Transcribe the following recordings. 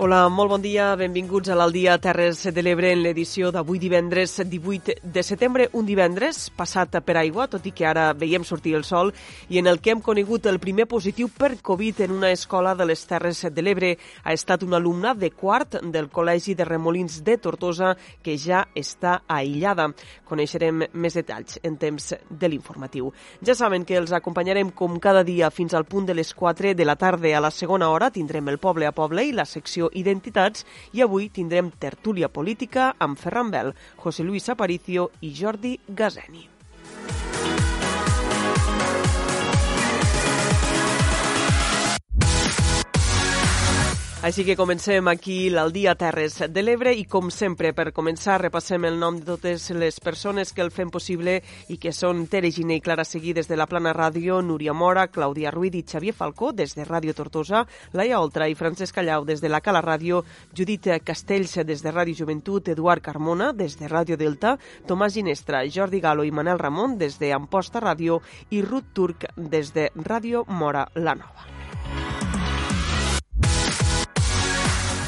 Hola, molt bon dia, benvinguts a l'Aldia Terres de l'Ebre en l'edició d'avui divendres 18 de setembre, un divendres passat per aigua, tot i que ara veiem sortir el sol, i en el que hem conegut el primer positiu per Covid en una escola de les Terres de l'Ebre. Ha estat un alumne de quart del Col·legi de Remolins de Tortosa que ja està aïllada. Coneixerem més detalls en temps de l'informatiu. Ja saben que els acompanyarem com cada dia fins al punt de les 4 de la tarda. A la segona hora tindrem el Poble a Poble i la secció Identitats i avui tindrem tertúlia política amb Ferran Bel, José Luis Aparicio i Jordi Gazeni. Així que comencem aquí l'Aldia Terres de l'Ebre i com sempre per començar repassem el nom de totes les persones que el fem possible i que són Tere Giner i Clara Seguí des de la Plana Ràdio, Núria Mora, Clàudia Ruiz i Xavier Falcó des de Ràdio Tortosa, Laia Oltra i Francesc Callau des de la Cala Ràdio, Judit Castells des de Ràdio Joventut, Eduard Carmona des de Ràdio Delta, Tomàs Ginestra, Jordi Galo i Manel Ramon des de Amposta Ràdio i Ruth Turc des de Ràdio Mora La Nova.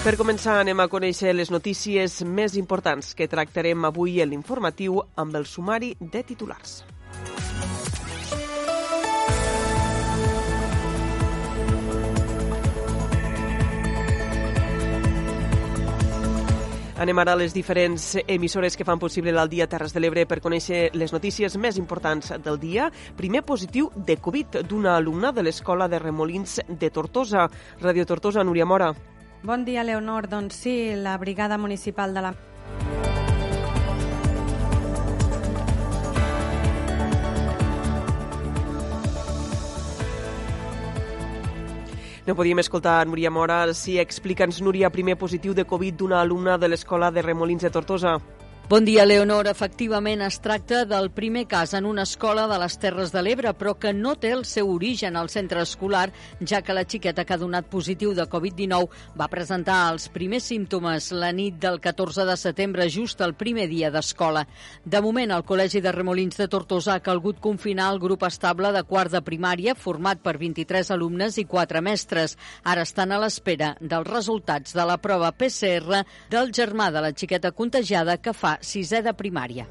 Per començar, anem a conèixer les notícies més importants que tractarem avui en l'informatiu amb el sumari de titulars. Anem ara a les diferents emissores que fan possible el dia Terres de l'Ebre per conèixer les notícies més importants del dia. Primer positiu de Covid d'una alumna de l'Escola de Remolins de Tortosa. Radio Tortosa, Núria Mora. Bon dia, Leonor. Doncs sí, la Brigada Municipal de la No podíem escoltar Núria Mora. Sí, explica'ns, Núria, primer positiu de Covid d'una alumna de l'Escola de Remolins de Tortosa. Bon dia, Leonor. Efectivament, es tracta del primer cas en una escola de les Terres de l'Ebre, però que no té el seu origen al centre escolar, ja que la xiqueta que ha donat positiu de Covid-19 va presentar els primers símptomes la nit del 14 de setembre, just el primer dia d'escola. De moment, el Col·legi de Remolins de Tortosa ha calgut confinar el grup estable de quart de primària, format per 23 alumnes i 4 mestres. Ara estan a l'espera dels resultats de la prova PCR del germà de la xiqueta contagiada que fa sisè de primària.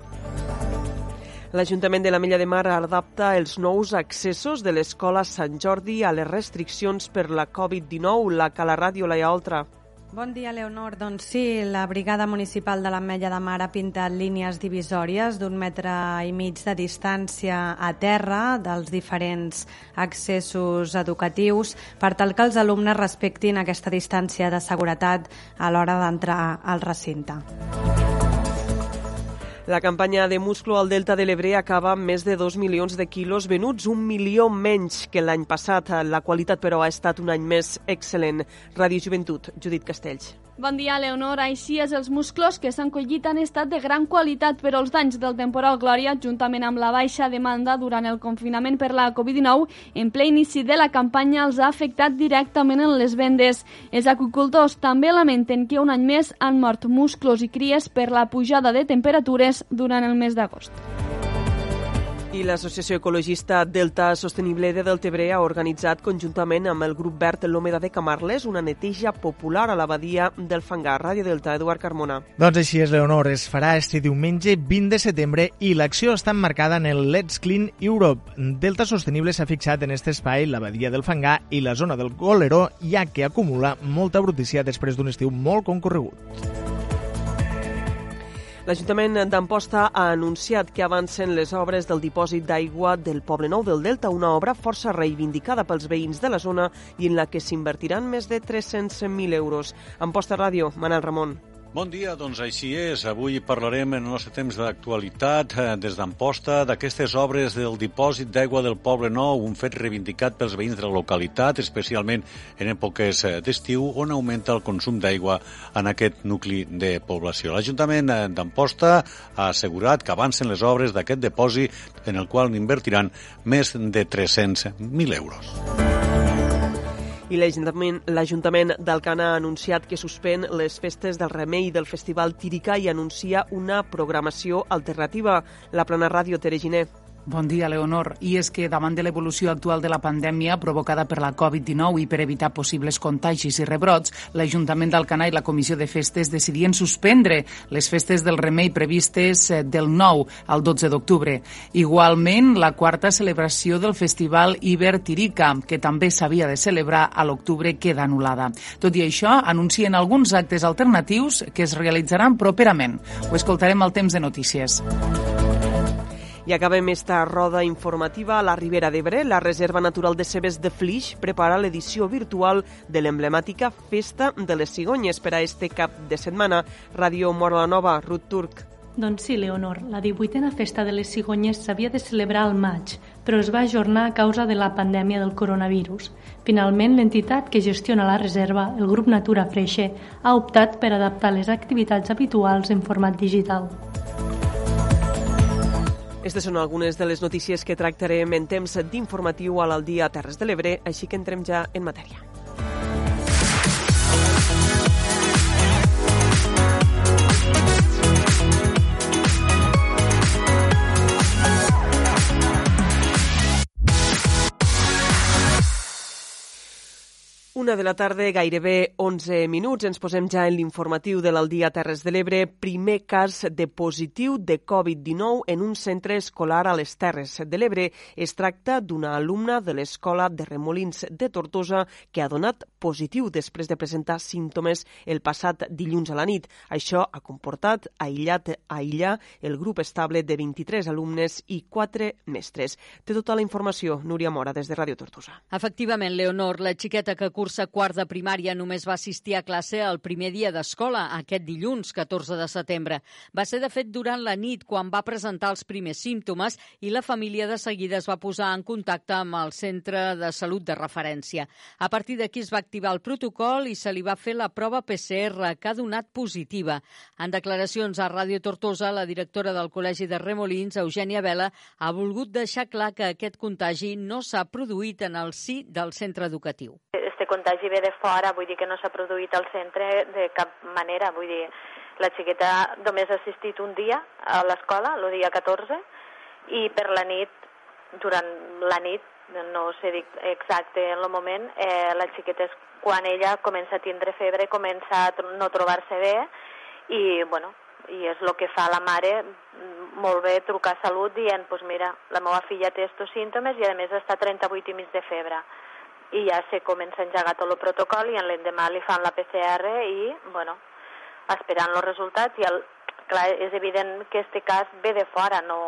L'Ajuntament de la Mella de Mar adapta els nous accessos de l'Escola Sant Jordi a les restriccions per la Covid-19. La Cala Ràdio, Laia Oltra. Bon dia, Leonor. Doncs sí, la Brigada Municipal de l'Ametlla de Mar ha pintat línies divisòries d'un metre i mig de distància a terra dels diferents accessos educatius per tal que els alumnes respectin aquesta distància de seguretat a l'hora d'entrar al recinte. La campanya de musclo al Delta de l'Ebre acaba amb més de 2 milions de quilos venuts, un milió menys que l'any passat. La qualitat, però, ha estat un any més excel·lent. Ràdio Joventut, Judit Castells. Bon dia, Leonor. Així és, els musclos que s'han collit han estat de gran qualitat, però els danys del temporal Glòria, juntament amb la baixa demanda durant el confinament per la Covid-19, en ple inici de la campanya els ha afectat directament en les vendes. Els acuicultors també lamenten que un any més han mort musclos i cries per la pujada de temperatures durant el mes d'agost. I l'Associació Ecologista Delta Sostenible de Deltebre ha organitzat conjuntament amb el grup verd L'Òmeda de Camarles una neteja popular a l'abadia del Fangar. Ràdio Delta, Eduard Carmona. Doncs així és, Leonor. Es farà este diumenge 20 de setembre i l'acció està emmarcada en el Let's Clean Europe. Delta Sostenible s'ha fixat en aquest espai l'abadia del Fangar i la zona del Goleró, ja que acumula molta brutícia després d'un estiu molt concorregut. L'Ajuntament d'Amposta ha anunciat que avancen les obres del dipòsit d'aigua del Poble Nou del Delta, una obra força reivindicada pels veïns de la zona i en la que s'invertiran més de 300.000 euros. Amposta Ràdio, Manel Ramon. Bon dia, doncs així és. Avui parlarem en el nostre temps d'actualitat eh, des d'Amposta d'aquestes obres del dipòsit d'aigua del Poble Nou, un fet reivindicat pels veïns de la localitat, especialment en èpoques eh, d'estiu, on augmenta el consum d'aigua en aquest nucli de població. L'Ajuntament eh, d'Amposta ha assegurat que avancen les obres d'aquest dipòsit en el qual invertiran més de 300.000 euros i l'Ajuntament d'Alcana ha anunciat que suspèn les festes del Remei del Festival Tírica i anuncia una programació alternativa. La plana ràdio Tereginer. Bon dia, Leonor. I és que davant de l'evolució actual de la pandèmia provocada per la Covid-19 i per evitar possibles contagis i rebrots, l'Ajuntament d'Alcanar i la Comissió de Festes decidien suspendre les festes del remei previstes eh, del 9 al 12 d'octubre. Igualment, la quarta celebració del Festival Iber Tirica, que també s'havia de celebrar a l'octubre, queda anul·lada. Tot i això, anuncien alguns actes alternatius que es realitzaran properament. Ho escoltarem al temps de notícies. I acabem esta roda informativa a la Ribera d'Ebre. La Reserva Natural de Cebes de Flix prepara l'edició virtual de l'emblemàtica Festa de les Cigonyes per a este cap de setmana. Ràdio Mora la Nova, Ruth Turc. Doncs sí, Leonor, la 18a Festa de les Cigonyes s'havia de celebrar al maig, però es va ajornar a causa de la pandèmia del coronavirus. Finalment, l'entitat que gestiona la reserva, el grup Natura Freixe, ha optat per adaptar les activitats habituals en format digital. Aquestes són algunes de les notícies que tractarem en temps d'informatiu a l'Aldia Terres de l'Ebre, així que entrem ja en matèria. Una de la tarda, gairebé 11 minuts. Ens posem ja en l'informatiu de l'Aldia Terres de l'Ebre. Primer cas de positiu de Covid-19 en un centre escolar a les Terres de l'Ebre. Es tracta d'una alumna de l'Escola de Remolins de Tortosa que ha donat positiu després de presentar símptomes el passat dilluns a la nit. Això ha comportat aïllat a aïllar el grup estable de 23 alumnes i 4 mestres. Té tota la informació Núria Mora des de Ràdio Tortosa. Efectivament, Leonor, la xiqueta que cursa quart de primària només va assistir a classe el primer dia d'escola, aquest dilluns, 14 de setembre. Va ser, de fet, durant la nit quan va presentar els primers símptomes i la família de seguida es va posar en contacte amb el centre de salut de referència. A partir d'aquí es va activar el protocol i se li va fer la prova PCR, que ha donat positiva. En declaracions a Ràdio Tortosa, la directora del Col·legi de Remolins, Eugènia Vela, ha volgut deixar clar que aquest contagi no s'ha produït en el sí del centre educatiu contagi ve de fora, vull dir que no s'ha produït al centre de cap manera, vull dir, la xiqueta només ha assistit un dia a l'escola, el dia 14, i per la nit, durant la nit, no sé dir exacte en el moment, eh, la xiqueta és quan ella comença a tindre febre, comença a no trobar-se bé, i, bueno, i és el que fa la mare molt bé trucar a Salut dient, pues mira, la meva filla té estos símptomes i a més està 38 i mig de febre i ja se comença a engegar tot el protocol i en l'endemà li fan la PCR i, bueno, esperant els resultats i el, clar, és evident que este cas ve de fora, no,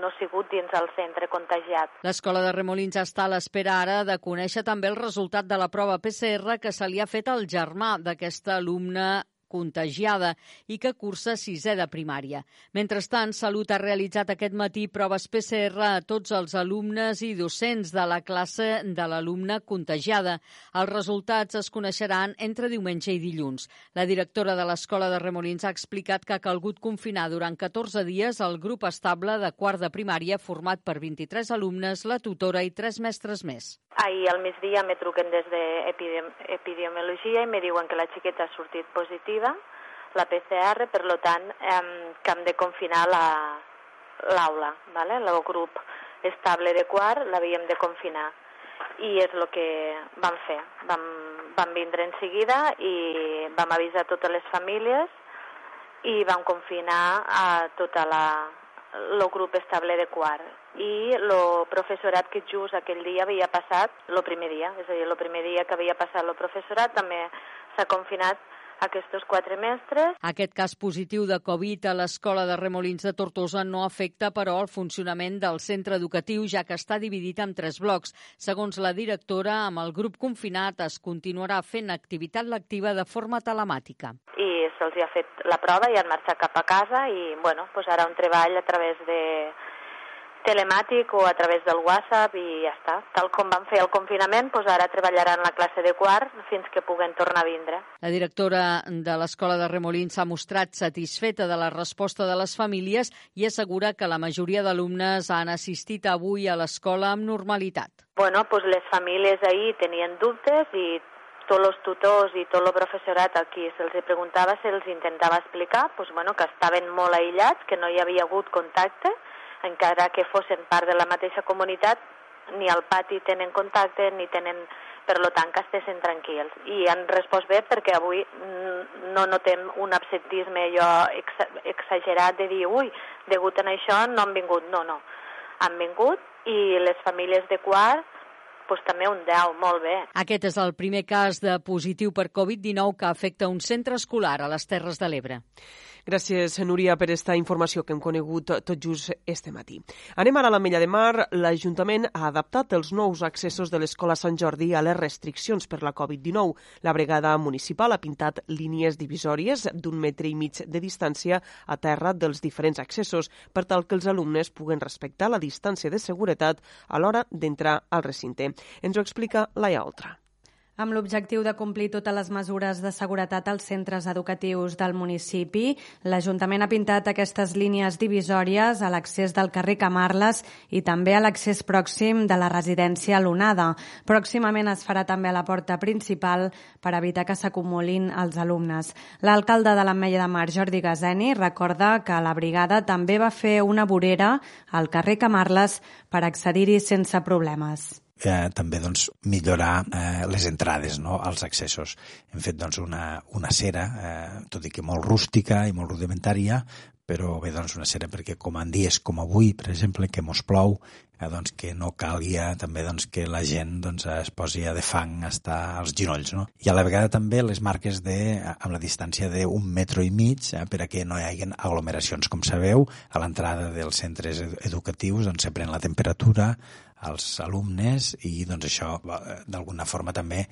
no ha sigut dins el centre contagiat. L'escola de Remolins està a l'espera ara de conèixer també el resultat de la prova PCR que se li ha fet al germà d'aquesta alumna contagiada i que cursa sisè de primària. Mentrestant, Salut ha realitzat aquest matí proves PCR a tots els alumnes i docents de la classe de l'alumne contagiada. Els resultats es coneixeran entre diumenge i dilluns. La directora de l'Escola de Remolins ha explicat que ha calgut confinar durant 14 dies el grup estable de quart de primària format per 23 alumnes, la tutora i tres mestres més. Ahir al migdia me truquen des d'epidemiologia i me diuen que la xiqueta ha sortit positiva, la PCR, per lo tant, eh, que hem de confinar l'aula, la, ¿vale? el grup estable de quart l'havíem de confinar. I és el que vam fer. Vam, vam vindre en seguida i vam avisar totes les famílies i vam confinar a tota la, el grup estable de quart i el professorat que just aquell dia havia passat, el primer dia, és a dir, el primer dia que havia passat el professorat també s'ha confinat aquests quatre mestres. Aquest cas positiu de Covid a l'Escola de Remolins de Tortosa no afecta, però, el funcionament del centre educatiu, ja que està dividit en tres blocs. Segons la directora, amb el grup confinat es continuarà fent activitat lectiva de forma telemàtica. I se'ls ha fet la prova i han marxat cap a casa i, bueno, doncs ara un treball a través de telemàtic o a través del WhatsApp i ja està. Tal com van fer el confinament, doncs ara treballaran la classe de quart fins que puguen tornar a vindre. La directora de l'Escola de Remolins s'ha mostrat satisfeta de la resposta de les famílies i assegura que la majoria d'alumnes han assistit avui a l'escola amb normalitat. Bueno, doncs les famílies ahir tenien dubtes i tots els tutors i tot el professorat a qui se'ls preguntava se'ls intentava explicar doncs, bueno, que estaven molt aïllats, que no hi havia hagut contacte, encara que fossin part de la mateixa comunitat, ni al pati tenen contacte ni tenen per lo tant que estessin tranquils. I han respost bé perquè avui no notem un absentisme ex exagerat de dir ui, degut a això no han vingut. No, no. Han vingut i les famílies de quart pues, també un 10, molt bé. Aquest és el primer cas de positiu per Covid-19 que afecta un centre escolar a les Terres de l'Ebre. Gràcies, Núria, per aquesta informació que hem conegut tot just este matí. Anem ara a l'Ametlla de Mar. L'Ajuntament ha adaptat els nous accessos de l'Escola Sant Jordi a les restriccions per la Covid-19. La brigada municipal ha pintat línies divisòries d'un metre i mig de distància a terra dels diferents accessos per tal que els alumnes puguen respectar la distància de seguretat a l'hora d'entrar al recinte. Ens ho explica Laia Oltra. Amb l'objectiu de complir totes les mesures de seguretat als centres educatius del municipi, l'Ajuntament ha pintat aquestes línies divisòries a l'accés del carrer Camarles i també a l'accés pròxim de la residència Lunada. Pròximament es farà també a la porta principal per evitar que s'acumulin els alumnes. L'alcalde de l'Ametlla de Mar, Jordi Gazeni, recorda que la brigada també va fer una vorera al carrer Camarles per accedir-hi sense problemes eh, també doncs, millorar eh, les entrades no, als accessos. Hem fet doncs, una, una cera, eh, tot i que molt rústica i molt rudimentària, però bé, doncs una cera perquè com en dies com avui, per exemple, que mos plou, eh, doncs que no calia també doncs, que la gent doncs, es posi de fang estar als ginolls. No? I a la vegada també les marques de, amb la distància d'un metro i mig eh, per a que no hi hagi aglomeracions. Com sabeu, a l'entrada dels centres educatius doncs, se pren la temperatura, als alumnes i doncs això d'alguna forma també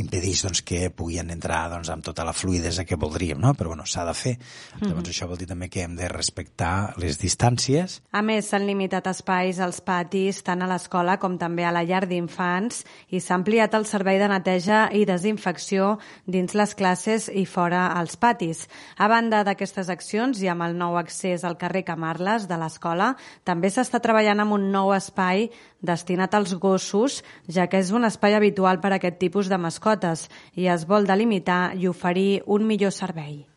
impedeix doncs, que puguin entrar doncs, amb tota la fluidesa que voldríem, no? però bueno, s'ha de fer. Mm -hmm. Llavors això vol dir també que hem de respectar les distàncies. A més, s'han limitat espais als patis tant a l'escola com també a la llar d'infants i s'ha ampliat el servei de neteja i desinfecció dins les classes i fora als patis. A banda d'aquestes accions i amb el nou accés al carrer Camarles de l'escola, també s'està treballant amb un nou espai destinat als gossos, ja que és un espai habitual per a aquest tipus de mascotes i es vol delimitar i oferir un millor servei.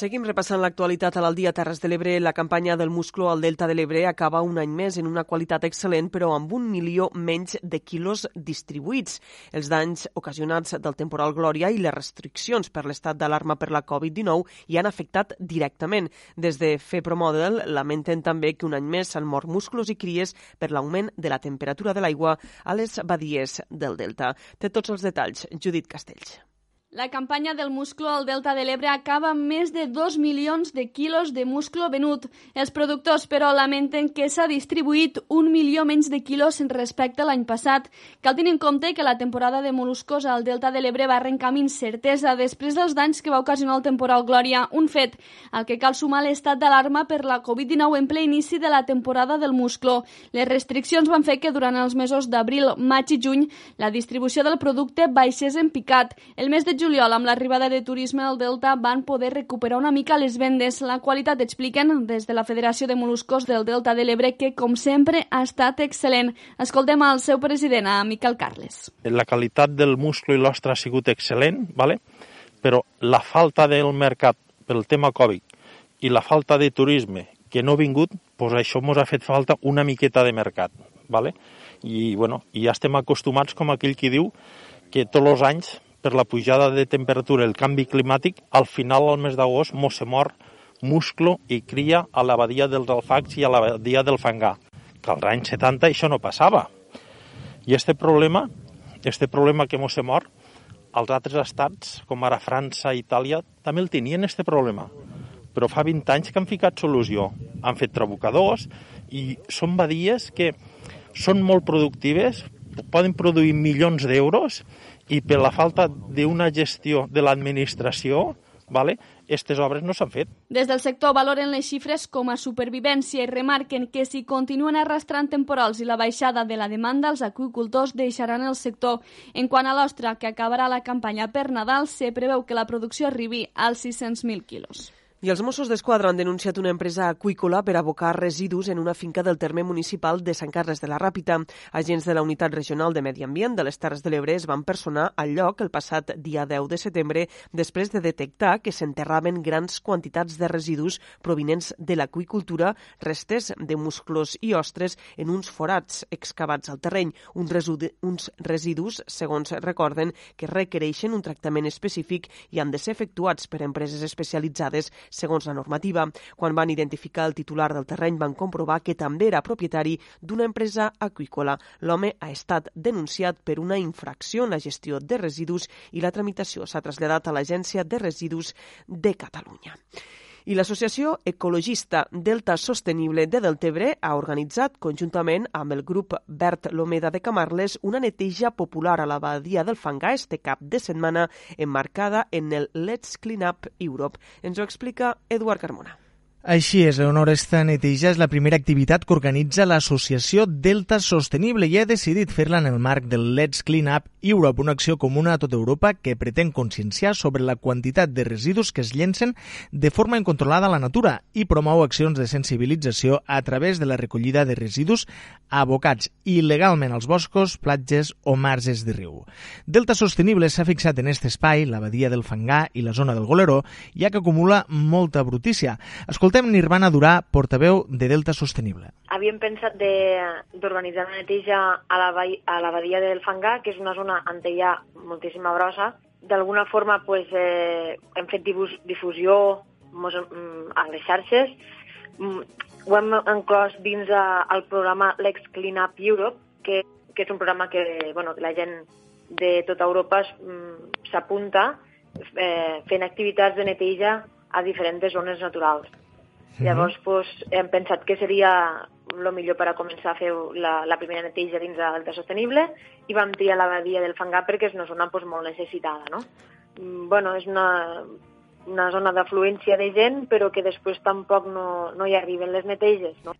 Seguim repassant l'actualitat a l'Aldia Terres de l'Ebre. La campanya del musclo al Delta de l'Ebre acaba un any més en una qualitat excel·lent, però amb un milió menys de quilos distribuïts. Els danys ocasionats del temporal Glòria i les restriccions per l'estat d'alarma per la Covid-19 hi han afectat directament. Des de FEPROMODEL lamenten també que un any més s'han mort musclos i cries per l'augment de la temperatura de l'aigua a les badies del Delta. Té tots els detalls, Judit Castells. La campanya del musclo al Delta de l'Ebre acaba amb més de 2 milions de quilos de musclo venut. Els productors, però, lamenten que s'ha distribuït un milió menys de quilos respecte a l'any passat. Cal tenir en compte que la temporada de moluscos al Delta de l'Ebre va arrencar amb incertesa després dels danys que va ocasionar el temporal Glòria, un fet al que cal sumar l'estat d'alarma per la Covid-19 en ple inici de la temporada del musclo. Les restriccions van fer que durant els mesos d'abril, maig i juny la distribució del producte baixés en picat. El mes de juliol, amb l'arribada de turisme al Delta, van poder recuperar una mica les vendes. La qualitat, expliquen des de la Federació de Moluscos del Delta de l'Ebre, que, com sempre, ha estat excel·lent. Escoltem al seu president, a Miquel Carles. La qualitat del musclo i l'ostra ha sigut excel·lent, ¿vale? però la falta del mercat pel tema Covid i la falta de turisme que no ha vingut, pues això ens ha fet falta una miqueta de mercat. ¿vale? I, bueno, i ja estem acostumats, com aquell qui diu, que tots els anys per la pujada de temperatura i el canvi climàtic, al final del mes d'agost mos se mor musclo i cria a la badia dels Alfacs i a la badia del Fangà, que als anys 70 això no passava. I este problema, este problema que mos se mor, els altres estats, com ara França i Itàlia, també el tenien, este problema. Però fa 20 anys que han ficat solució. Han fet trabucadors i són badies que són molt productives, poden produir milions d'euros i per la falta d'una gestió de l'administració, vale, aquestes obres no s'han fet. Des del sector valoren les xifres com a supervivència i remarquen que si continuen arrastrant temporals i la baixada de la demanda, els aquicultors deixaran el sector. En quant a l'ostra, que acabarà la campanya per Nadal, se preveu que la producció arribi als 600.000 quilos. I els Mossos d'Esquadra han denunciat una empresa aqüícola per abocar residus en una finca del terme municipal de Sant Carles de la Ràpita. Agents de la Unitat Regional de Medi Ambient de les Terres de l'Ebre es van personar al lloc el passat dia 10 de setembre després de detectar que s'enterraven grans quantitats de residus provinents de l'aqüicultura, restes de musclos i ostres en uns forats excavats al terreny, uns, uns residus, segons recorden, que requereixen un tractament específic i han de ser efectuats per empreses especialitzades segons la normativa. Quan van identificar el titular del terreny van comprovar que també era propietari d'una empresa aqüícola. L'home ha estat denunciat per una infracció en la gestió de residus i la tramitació s'ha traslladat a l'Agència de Residus de Catalunya i l'Associació Ecologista Delta Sostenible de Deltebre ha organitzat, conjuntament amb el grup Bert Lomeda de Camarles, una neteja popular a la badia del Fangar este cap de setmana emmarcada en el Let's Clean Up Europe. Ens ho explica Eduard Carmona. Així és, Leonor, esta neteja és la primera activitat que organitza l'associació Delta Sostenible i ha decidit fer-la en el marc del Let's Clean Up Europe, una acció comuna a tota Europa que pretén conscienciar sobre la quantitat de residus que es llencen de forma incontrolada a la natura i promou accions de sensibilització a través de la recollida de residus abocats il·legalment als boscos, platges o marges de riu. Delta Sostenible s'ha fixat en aquest espai, la badia del Fangar i la zona del Goleró, ja que acumula molta brutícia. Escolta Escoltem Nirvana Durà, portaveu de Delta Sostenible. Havíem pensat d'organitzar una neteja a la, a la badia del Fangar, que és una zona on hi ha moltíssima brossa. D'alguna forma pues, eh, hem fet difusió mos, mm, a les xarxes. Mm, ho hem inclòs dins el programa Lex Clean Up Europe, que, que és un programa que bueno, la gent de tota Europa mm, s'apunta eh, fent activitats de neteja a diferents zones naturals. -hmm. Llavors pues, hem pensat que seria el millor per a començar a fer la, la primera neteja dins de l'Alta Sostenible i vam triar la badia del Fangar perquè és una zona pues, molt necessitada. No? Mm, bueno, és una, una zona d'afluència de gent, però que després tampoc no, no hi arriben les neteges. No?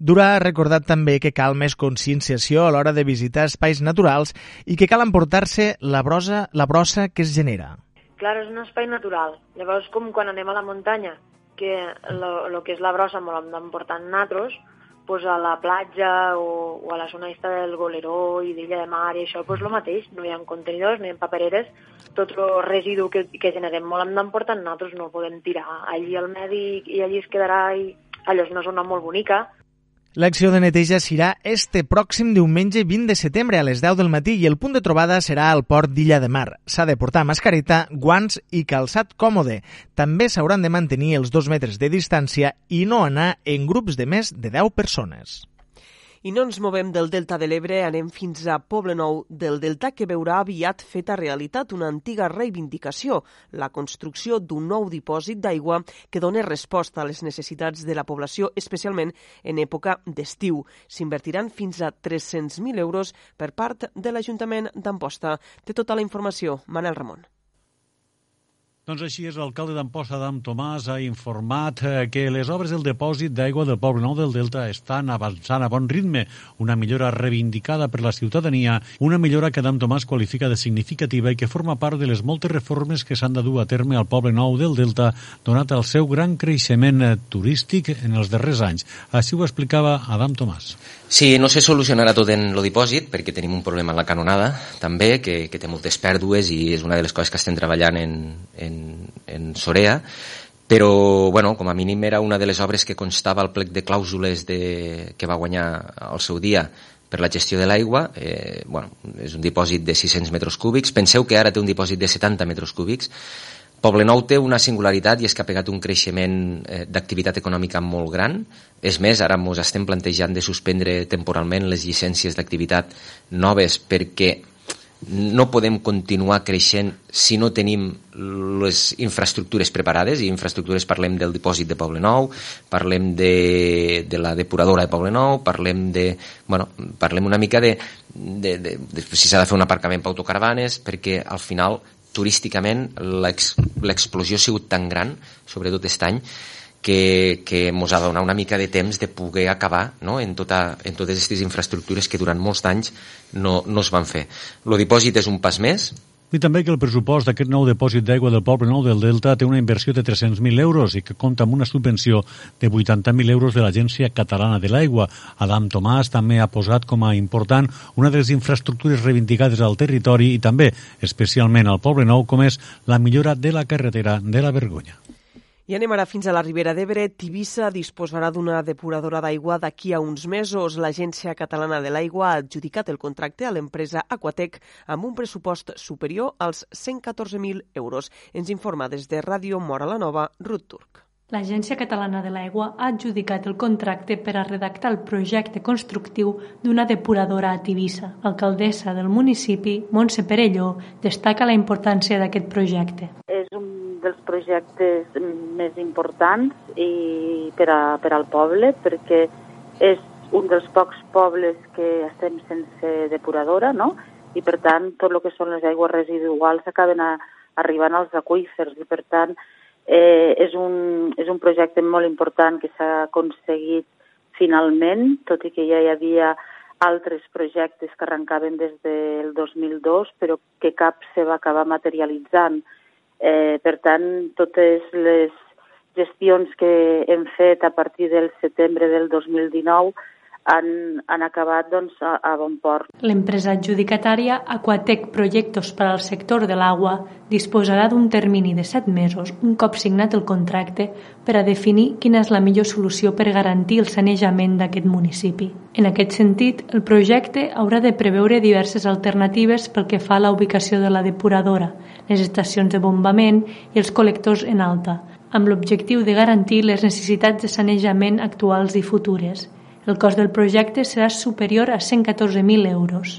Dura ha recordat també que cal més conscienciació a l'hora de visitar espais naturals i que cal emportar-se la, brosa, la brossa que es genera. Clar, és un espai natural. Llavors, com quan anem a la muntanya, que el que és la brossa me l'hem en natros, pues a la platja o, o a la zona esta del Goleró i d'Illa de Mar i això, pues el mateix, no hi ha contenidors, no hi ha papereres, tot el residu que, que generem molt hem d'emportar natros, no el podem tirar. Allí al medi i allí es quedarà i allò és una zona molt bonica, L'acció de neteja serà este pròxim diumenge 20 de setembre a les 10 del matí i el punt de trobada serà al port d'Illa de Mar. S'ha de portar mascareta, guants i calçat còmode. També s'hauran de mantenir els dos metres de distància i no anar en grups de més de 10 persones. I no ens movem del Delta de l'Ebre, anem fins a Poble Nou del Delta, que veurà aviat feta realitat una antiga reivindicació, la construcció d'un nou dipòsit d'aigua que doni resposta a les necessitats de la població, especialment en època d'estiu. S'invertiran fins a 300.000 euros per part de l'Ajuntament d'Amposta. Té tota la informació, Manel Ramon. Doncs així és, l'alcalde d'Amposta, Adam Tomàs, ha informat eh, que les obres del depòsit d'aigua del Poble Nou del Delta estan avançant a bon ritme, una millora reivindicada per la ciutadania, una millora que Adam Tomàs qualifica de significativa i que forma part de les moltes reformes que s'han de dur a terme al Poble Nou del Delta, donat el seu gran creixement eh, turístic en els darrers anys. Així ho explicava Adam Tomàs. Sí, no se solucionarà tot en el dipòsit, perquè tenim un problema en la canonada, també, que, que té moltes pèrdues i és una de les coses que estem treballant en, en, en Sorea, però, bueno, com a mínim era una de les obres que constava al plec de clàusules de, que va guanyar al seu dia per la gestió de l'aigua, eh, bueno, és un dipòsit de 600 metres cúbics, penseu que ara té un dipòsit de 70 metres cúbics, Poble Nou té una singularitat i és que ha pegat un creixement eh, d'activitat econòmica molt gran. És més, ara ens estem plantejant de suspendre temporalment les llicències d'activitat noves perquè no podem continuar creixent si no tenim les infraestructures preparades, i infraestructures parlem del dipòsit de Poble Nou, parlem de, de la depuradora de Poble Nou, parlem de, bueno, parlem una mica de, de, de, de si s'ha de fer un aparcament per autocaravanes, perquè al final turísticament l'explosió ha sigut tan gran, sobretot aquest any, que, que ens ha donat una mica de temps de poder acabar no? en, tota, en totes aquestes infraestructures que durant molts anys no, no es van fer. El dipòsit és un pas més, I també que el pressupost d'aquest nou depòsit d'aigua del Poble Nou del Delta té una inversió de 300.000 euros i que compta amb una subvenció de 80.000 euros de l'Agència Catalana de l'Aigua. Adam Tomàs també ha posat com a important una de les infraestructures reivindicades al territori i també, especialment al Poble Nou, com és la millora de la carretera de la Vergonya. I anem ara fins a la Ribera d'Ebre. Tivissa disposarà d'una depuradora d'aigua d'aquí a uns mesos. L'Agència Catalana de l'Aigua ha adjudicat el contracte a l'empresa Aquatec amb un pressupost superior als 114.000 euros. Ens informa des de Ràdio Mora la Nova, Ruth Turc. L'Agència Catalana de l'Aigua ha adjudicat el contracte per a redactar el projecte constructiu d'una depuradora a Tivissa. L'alcaldessa del municipi, Montse Perelló, destaca la importància d'aquest projecte. És un dels projectes més importants i per, a, per al poble perquè és un dels pocs pobles que estem sense depuradora, no? I per tant, tot el que són les aigües residuals acaben a, arribant als aquífers i per tant eh, és, un, és un projecte molt important que s'ha aconseguit finalment, tot i que ja hi havia altres projectes que arrencaven des del 2002, però que cap se va acabar materialitzant. Eh, per tant, totes les gestions que hem fet a partir del setembre del 2019 han, han acabat doncs, a, a bon port. L'empresa adjudicatària Aquatec Projectos per al sector de l'aigua disposarà d'un termini de 7 mesos, un cop signat el contracte, per a definir quina és la millor solució per garantir el sanejament d'aquest municipi. En aquest sentit, el projecte haurà de preveure diverses alternatives pel que fa a la ubicació de la depuradora, les estacions de bombament i els col·lectors en alta, amb l'objectiu de garantir les necessitats de sanejament actuals i futures. El cost del projecte serà superior a 114.000 euros.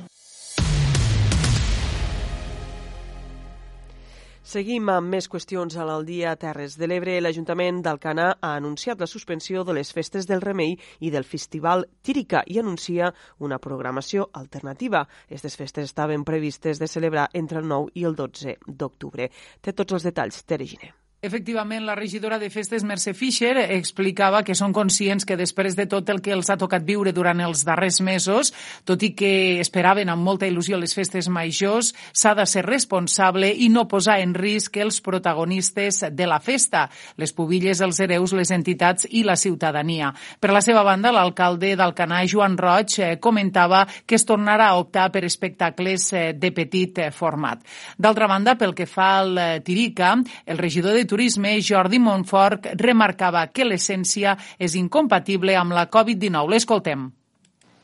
Seguim amb més qüestions a l'Aldia Terres de l'Ebre. L'Ajuntament d'Alcanar ha anunciat la suspensió de les festes del Remei i del Festival Tírica i anuncia una programació alternativa. Aquestes festes estaven previstes de celebrar entre el 9 i el 12 d'octubre. Té tots els detalls, Tere Giner. Efectivament, la regidora de Festes, Mercè Fischer, explicava que són conscients que després de tot el que els ha tocat viure durant els darrers mesos, tot i que esperaven amb molta il·lusió les festes majors, s'ha de ser responsable i no posar en risc els protagonistes de la festa, les pubilles, els hereus, les entitats i la ciutadania. Per la seva banda, l'alcalde d'Alcanar, Joan Roig, eh, comentava que es tornarà a optar per espectacles eh, de petit eh, format. D'altra banda, pel que fa al Tirica, el regidor de Turisme, Jordi Montfort, remarcava que l'essència és incompatible amb la Covid-19. L'escoltem.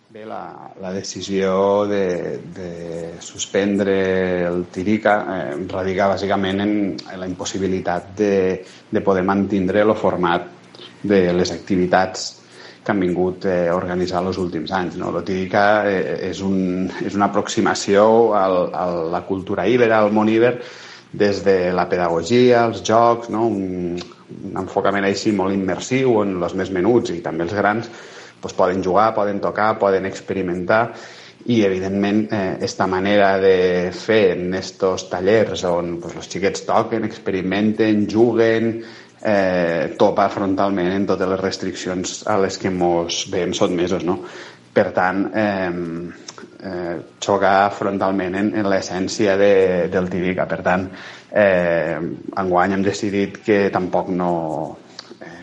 Bé, la, la decisió de, de suspendre el Tirica eh, radica bàsicament en, la impossibilitat de, de poder mantindre el format de les activitats que han vingut eh, a organitzar els últims anys. No? El Tirica eh, és, un, és una aproximació al, a la cultura íbera, al món íber, des de la pedagogia, els jocs, no? un, un enfocament així molt immersiu on els més menuts i també els grans doncs poden jugar, poden tocar, poden experimentar i evidentment eh, esta manera de fer en estos tallers on pues, els xiquets toquen, experimenten, juguen, eh, topa frontalment en totes les restriccions a les que ens veiem sotmesos. No? Per tant, eh, eh, xocar frontalment en, en l'essència de, del Tibica. Per tant, eh, enguany hem decidit que tampoc no,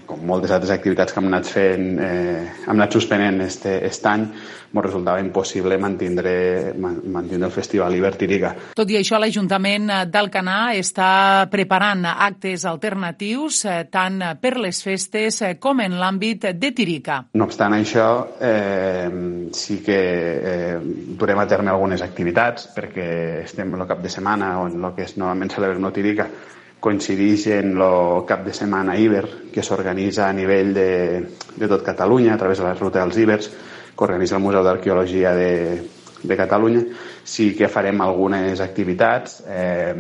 com moltes altres activitats que hem anat fent, eh, hem anat suspenent este, este any, ens resultava impossible mantindre, mantindre el Festival Ibertirica. Tot i això, l'Ajuntament d'Alcanar està preparant actes alternatius eh, tant per les festes eh, com en l'àmbit de Tirica. No obstant això, eh, sí que eh, durem a terme algunes activitats perquè estem el cap de setmana on el que és normalment celebrem no Tirica coincideix en el cap de setmana Iber que s'organitza a nivell de, de tot Catalunya a través de la ruta dels Ibers que organitza el Museu d'Arqueologia de, de Catalunya, sí que farem algunes activitats eh,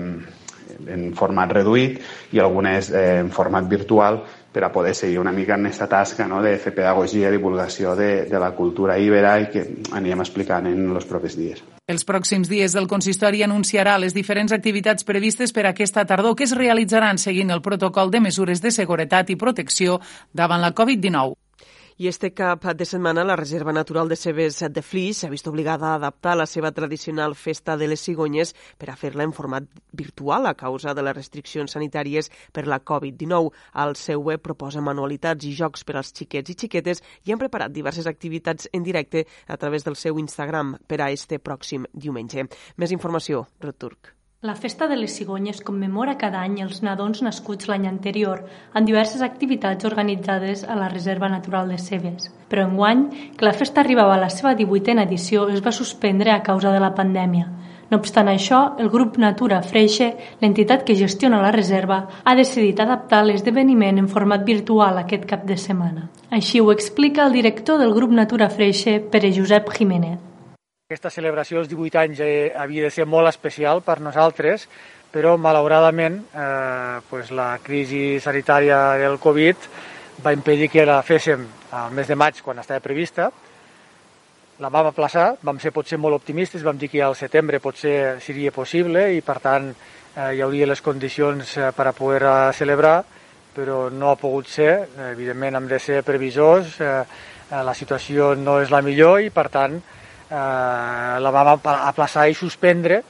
en format reduït i algunes eh, en format virtual per a poder seguir una mica en aquesta tasca no, de fer pedagogia i divulgació de, de la cultura ibera i que anirem explicant en els propers dies. Els pròxims dies el consistori anunciarà les diferents activitats previstes per aquesta tardor que es realitzaran seguint el protocol de mesures de seguretat i protecció davant la Covid-19. I este cap de setmana la Reserva Natural de Cebes de Flix s'ha vist obligada a adaptar la seva tradicional festa de les cigonyes per a fer-la en format virtual a causa de les restriccions sanitàries per la Covid-19. El seu web proposa manualitats i jocs per als xiquets i xiquetes i han preparat diverses activitats en directe a través del seu Instagram per a este pròxim diumenge. Més informació, Roturc. La festa de les cigonyes commemora cada any els nadons nascuts l'any anterior en diverses activitats organitzades a la Reserva Natural de Cebes. Però enguany, que la festa arribava a la seva 18a edició, es va suspendre a causa de la pandèmia. No obstant això, el grup Natura Freixe, l'entitat que gestiona la reserva, ha decidit adaptar l'esdeveniment en format virtual aquest cap de setmana. Així ho explica el director del grup Natura Freixe, Pere Josep Jiménez. Aquesta celebració dels 18 anys eh, havia de ser molt especial per nosaltres, però malauradament eh, pues la crisi sanitària del Covid va impedir que la féssim al mes de maig quan estava prevista. La vam aplaçar, vam ser potser molt optimistes, vam dir que al setembre potser seria possible i per tant eh, hi hauria les condicions eh, per a poder eh, celebrar, però no ha pogut ser. Evidentment hem de ser previsors, eh, la situació no és la millor i per tant eh, la vam aplaçar i suspendre,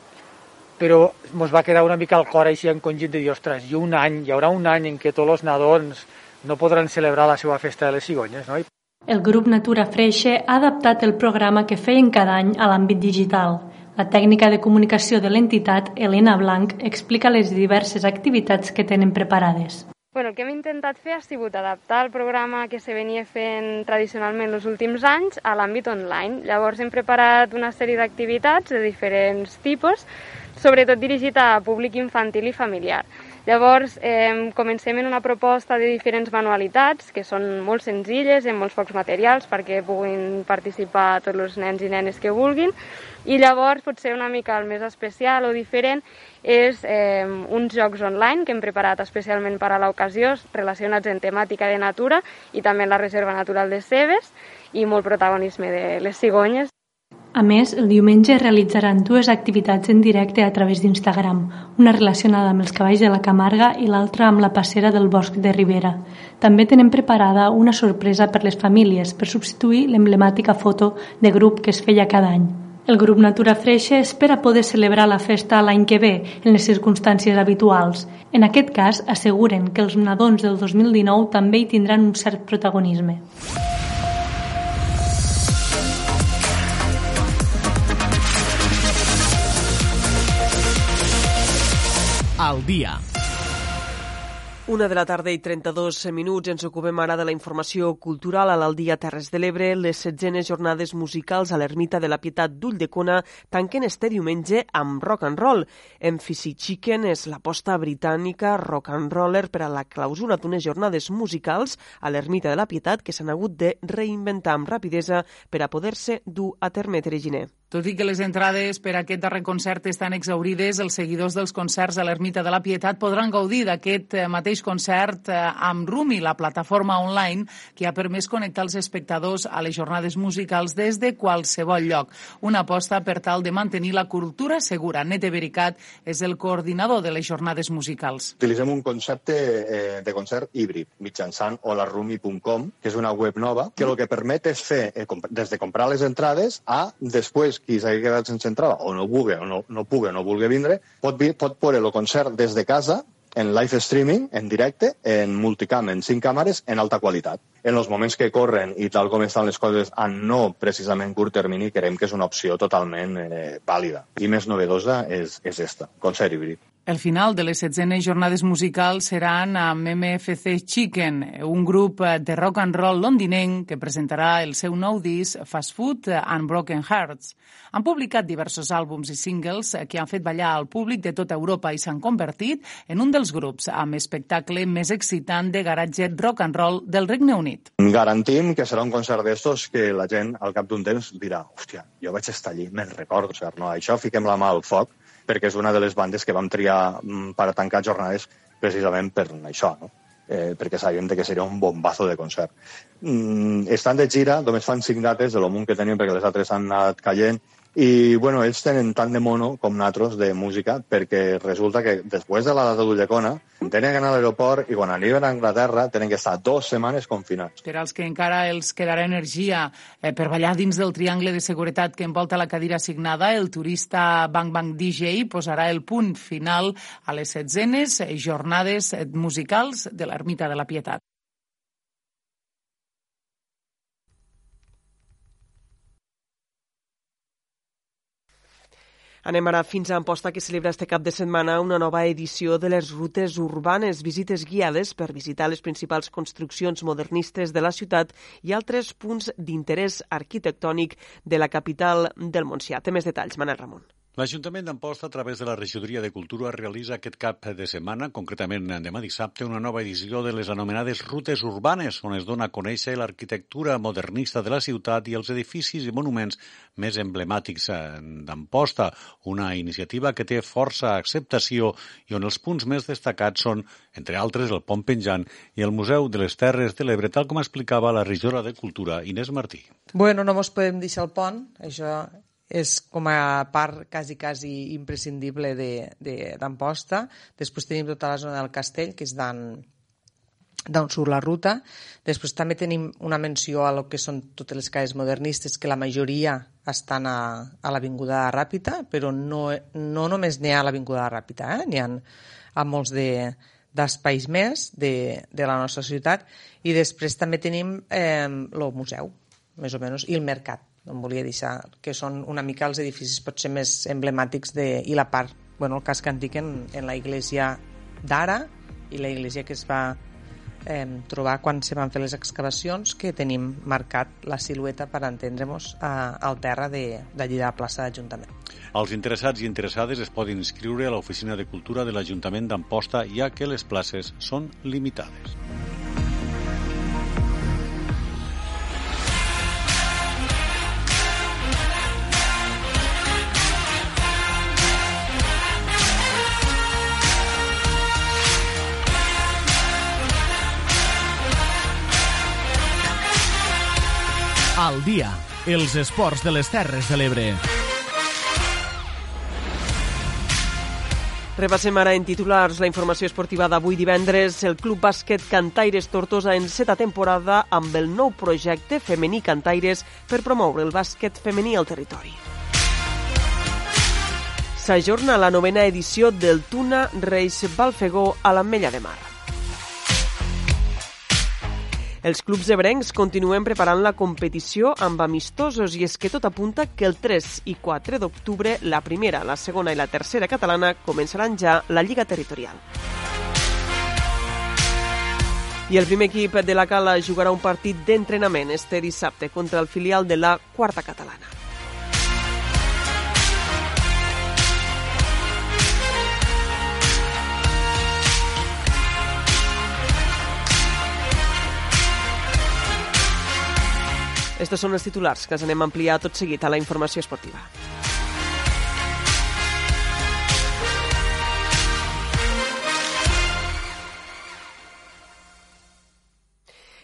però ens va quedar una mica al cor així encongit de dir, ostres, i un any, hi haurà un any en què tots els nadons no podran celebrar la seva festa de les cigonyes, no? El grup Natura Freixe ha adaptat el programa que feien cada any a l'àmbit digital. La tècnica de comunicació de l'entitat, Helena Blanc, explica les diverses activitats que tenen preparades. Bueno, el que hem intentat fer ha sigut adaptar el programa que se venia fent tradicionalment els últims anys a l'àmbit online. Llavors hem preparat una sèrie d'activitats de diferents tipus, sobretot dirigit a públic infantil i familiar. Llavors, eh, comencem en una proposta de diferents manualitats, que són molt senzilles, amb molts pocs materials, perquè puguin participar tots els nens i nenes que vulguin, i llavors potser una mica el més especial o diferent és eh, uns jocs online que hem preparat especialment per a l'ocasió relacionats en temàtica de natura i també en la Reserva Natural de Cebes i molt protagonisme de les cigonyes. A més, el diumenge realitzaran dues activitats en directe a través d'Instagram, una relacionada amb els cavalls de la Camarga i l'altra amb la passera del Bosc de Ribera. També tenen preparada una sorpresa per les famílies per substituir l'emblemàtica foto de grup que es feia cada any. El grup Natura Freixa espera poder celebrar la festa l'any que ve en les circumstàncies habituals. En aquest cas, asseguren que els nadons del 2019 també hi tindran un cert protagonisme. Al dia. Una de la tarda i 32 minuts ens ocupem ara de la informació cultural a l'Aldia Terres de l'Ebre. Les setzenes jornades musicals a l'Ermita de la Pietat d'Ulldecona tanquen este diumenge amb rock and roll. Emphysy Chicken és l'aposta britànica rock and roller per a la clausura d'unes jornades musicals a l'Ermita de la Pietat que s'han hagut de reinventar amb rapidesa per a poder-se dur a terme, Tereginer. Tot i que les entrades per a aquest darrer concert estan exaurides, els seguidors dels concerts a l'Ermita de la Pietat podran gaudir d'aquest eh, mateix concert eh, amb Rumi, la plataforma online que ha permès connectar els espectadors a les jornades musicals des de qualsevol lloc. Una aposta per tal de mantenir la cultura segura. Nete Bericat és el coordinador de les jornades musicals. Utilitzem un concepte eh, de concert híbrid mitjançant holarumi.com, que és una web nova, que el que permet és fer, des de comprar les entrades a després qui s'hagi quedat sense entrada o no vulgui o no, no pugui o no vulgui vindre, pot, vi, pot veure el concert des de casa en live streaming, en directe, en multicam, en cinc càmeres, en alta qualitat. En els moments que corren i tal com estan les coses a no precisament curt termini, creiem que és una opció totalment eh, vàlida. I més novedosa és, és esta, concert híbrid. El final de les setzenes jornades musicals seran amb MFC Chicken, un grup de rock and roll londinenc que presentarà el seu nou disc Fast Food and Broken Hearts. Han publicat diversos àlbums i singles que han fet ballar al públic de tota Europa i s'han convertit en un dels grups amb espectacle més excitant de garatge rock and roll del Regne Unit. Garantim que serà un concert d'estos que la gent al cap d'un temps dirà hòstia, jo vaig estar allí, me'n recordo, o sigui, no, això fiquem la mà al foc perquè és una de les bandes que vam triar mm, per a tancar jornades precisament per això, no? eh, perquè sabíem que seria un bombazo de concert. Mm, estan de gira, només fan cinc dates de l'Omun que tenim perquè les altres han anat caient I, bueno, ells tenen tant de mono com nosaltres de música, perquè resulta que després de la data d'Ullecona tenen que anar a l'aeroport i quan arriben a Anglaterra tenen que estar dues setmanes confinats. Per als que encara els quedarà energia eh, per ballar dins del triangle de seguretat que envolta la cadira assignada, el turista Bang Bang DJ posarà el punt final a les setzenes jornades musicals de l'Ermita de la Pietat. Anem ara fins a Amposta, que celebra este cap de setmana una nova edició de les rutes urbanes, visites guiades per visitar les principals construccions modernistes de la ciutat i altres punts d'interès arquitectònic de la capital del Montsià. Té més detalls, Manel Ramon. L'Ajuntament d'Amposta, a través de la Regidoria de Cultura, realitza aquest cap de setmana, concretament demà dissabte, una nova edició de les anomenades rutes urbanes, on es dona a conèixer l'arquitectura modernista de la ciutat i els edificis i monuments més emblemàtics eh, d'Amposta, una iniciativa que té força acceptació i on els punts més destacats són, entre altres, el Pont Penjant i el Museu de les Terres de l'Ebre, tal com explicava la regidora de Cultura, Inés Martí. Bueno, no mos podem deixar el pont, això és com a part quasi, quasi imprescindible d'Amposta. De, Després tenim tota la zona del castell, que és d'on surt la ruta. Després també tenim una menció a lo que són totes les cases modernistes, que la majoria estan a, a l'Avinguda Ràpita, però no, no només n'hi ha a l'Avinguda Ràpita, eh? n'hi ha a molts de, d'espais més de, de la nostra ciutat. I després també tenim eh, el museu, més o menys, i el mercat em volia deixar, que són una mica els edificis potser més emblemàtics de, i la part, bueno, el casc antic en, en la iglesia d'ara i la iglesia que es va eh, trobar quan se van fer les excavacions que tenim marcat la silueta per entendre-nos al terra de, d'allí de la plaça d'Ajuntament. Els interessats i interessades es poden inscriure a l'Oficina de Cultura de l'Ajuntament d'Amposta ja que les places són limitades. Al dia, els esports de les Terres de l'Ebre. Repassem ara en titulars la informació esportiva d'avui divendres. El Club Bàsquet Cantaires Tortosa enceta temporada amb el nou projecte femení Cantaires per promoure el bàsquet femení al territori. S'ajorna la novena edició del Tuna Reis Balfegó a l'Ametlla de Mar. Els clubs ebrencs continuen preparant la competició amb amistosos i és que tot apunta que el 3 i 4 d'octubre la primera, la segona i la tercera catalana començaran ja la Lliga Territorial. I el primer equip de la Cala jugarà un partit d'entrenament este dissabte contra el filial de la quarta catalana. Estos són els titulars que els anem a ampliar tot seguit a la informació esportiva.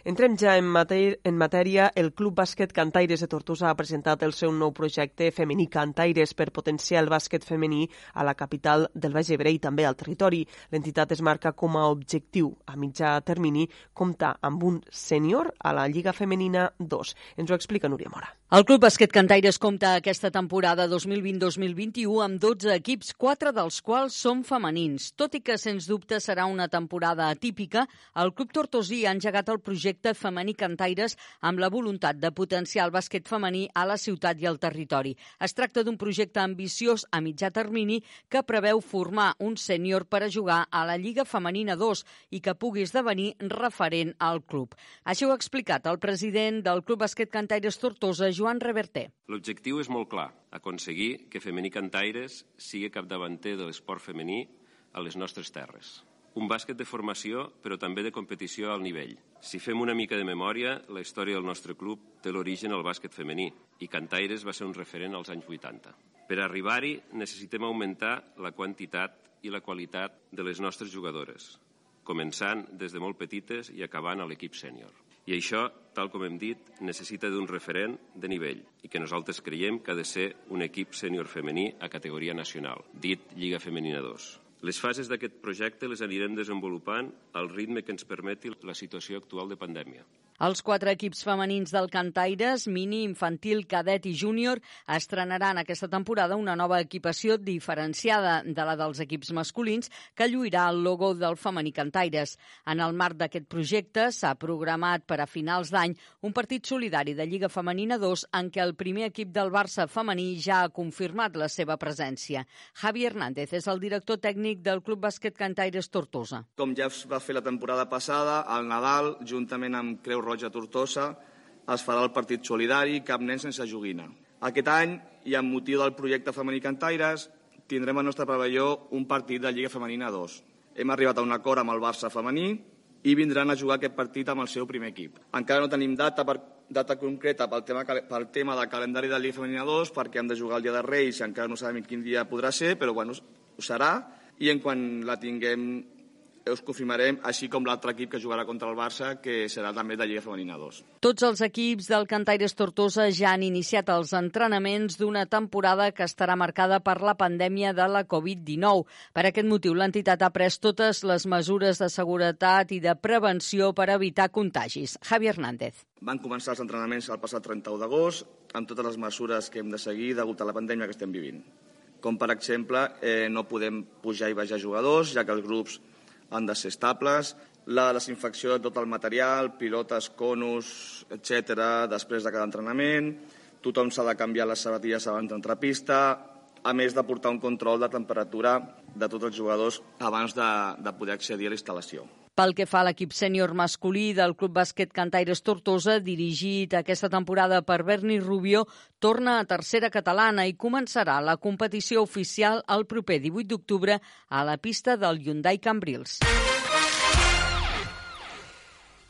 Entrem ja en, matèria, en matèria. El Club Bàsquet Cantaires de Tortosa ha presentat el seu nou projecte femení Cantaires per potenciar el bàsquet femení a la capital del Baix Ebre i també al territori. L'entitat es marca com a objectiu a mitjà termini comptar amb un sènior a la Lliga Femenina 2. Ens ho explica Núria Mora. El Club Bàsquet Cantaires compta aquesta temporada 2020-2021 amb 12 equips, quatre dels quals són femenins. Tot i que, sens dubte, serà una temporada atípica, el Club Tortosí ha engegat el projecte femení Cantaires amb la voluntat de potenciar el bàsquet femení a la ciutat i al territori. Es tracta d'un projecte ambiciós a mitjà termini que preveu formar un sènior per a jugar a la Lliga Femenina 2 i que pugui esdevenir referent al club. Així ho ha explicat el president del Club Bàsquet Cantaires Tortosa, Joan Reverter. L'objectiu és molt clar, aconseguir que Femení Cantaires sigui capdavanter de l'esport femení a les nostres terres. Un bàsquet de formació, però també de competició al nivell. Si fem una mica de memòria, la història del nostre club té l'origen al bàsquet femení i Cantaires va ser un referent als anys 80. Per arribar-hi necessitem augmentar la quantitat i la qualitat de les nostres jugadores, començant des de molt petites i acabant a l'equip sènior. I això, tal com hem dit, necessita d'un referent de nivell i que nosaltres creiem que ha de ser un equip sènior femení a categoria nacional, dit Lliga Femenina 2. Les fases d'aquest projecte les anirem desenvolupant al ritme que ens permeti la situació actual de pandèmia. Els quatre equips femenins del Cantaires, mini, infantil, cadet i júnior, estrenaran aquesta temporada una nova equipació diferenciada de la dels equips masculins que lluirà el logo del femení Cantaires. En el marc d'aquest projecte s'ha programat per a finals d'any un partit solidari de Lliga Femenina 2 en què el primer equip del Barça femení ja ha confirmat la seva presència. Javi Hernández és el director tècnic del Club Bàsquet Cantaires Tortosa. Com ja es va fer la temporada passada, al Nadal, juntament amb Creu Roja Tortosa, es farà el partit solidari Cap Nen sense joguina. Aquest any, i amb motiu del projecte Femení Cantaires, tindrem al nostre pavelló un partit de Lliga Femenina 2. Hem arribat a un acord amb el Barça femení i vindran a jugar aquest partit amb el seu primer equip. Encara no tenim data, per, data concreta pel tema, pel tema del calendari de Lliga Femenina 2 perquè hem de jugar el dia de Reis i encara no sabem quin dia podrà ser, però bueno, ho serà i en quan la tinguem us confirmarem, així com l'altre equip que jugarà contra el Barça, que serà també de Lliga Femenina 2. Tots els equips del Cantaires Tortosa ja han iniciat els entrenaments d'una temporada que estarà marcada per la pandèmia de la Covid-19. Per aquest motiu, l'entitat ha pres totes les mesures de seguretat i de prevenció per evitar contagis. Javi Hernández. Van començar els entrenaments el passat 31 d'agost, amb totes les mesures que hem de seguir degut a la pandèmia que estem vivint. Com, per exemple, eh, no podem pujar i baixar jugadors, ja que els grups ser estables, la desinfecció de tot el material, pilotes, conos, etc. després de cada entrenament, tothom s'ha de canviar les sabatilles abans d'entrar a pista, a més de portar un control de temperatura de tots els jugadors abans de, de poder accedir a la instal·lació. Pel que fa a l'equip sènior masculí del Club Bàsquet Cantaires Tortosa, dirigit aquesta temporada per Berni Rubio, torna a tercera catalana i començarà la competició oficial el proper 18 d'octubre a la pista del Hyundai Cambrils.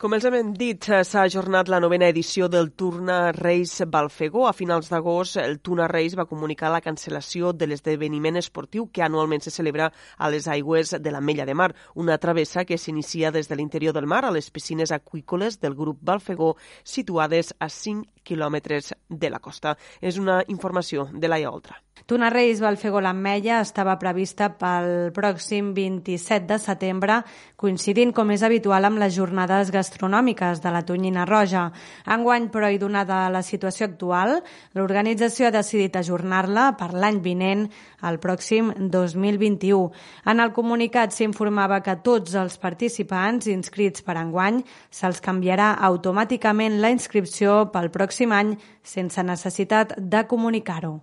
Com els hem dit, eh, s'ha ajornat la novena edició del Turna Reis Balfegó. A finals d'agost, el Turna Reis va comunicar la cancel·lació de l'esdeveniment esportiu que anualment se celebra a les aigües de la Mella de Mar, una travessa que s'inicia des de l'interior del mar a les piscines aqüícoles del grup Balfegó, situades a 5 quilòmetres de la costa. És una informació de Laia Oltra. Tuna Reis Balfegó l'Ametlla estava prevista pel pròxim 27 de setembre, coincidint, com és habitual, amb les jornades gastronòmiques de la Tonyina Roja. Enguany, però, i donada la situació actual, l'organització ha decidit ajornar-la per l'any vinent, el pròxim 2021. En el comunicat s'informava que tots els participants inscrits per enguany se'ls canviarà automàticament la inscripció pel pròxim any sense necessitat de comunicar-ho.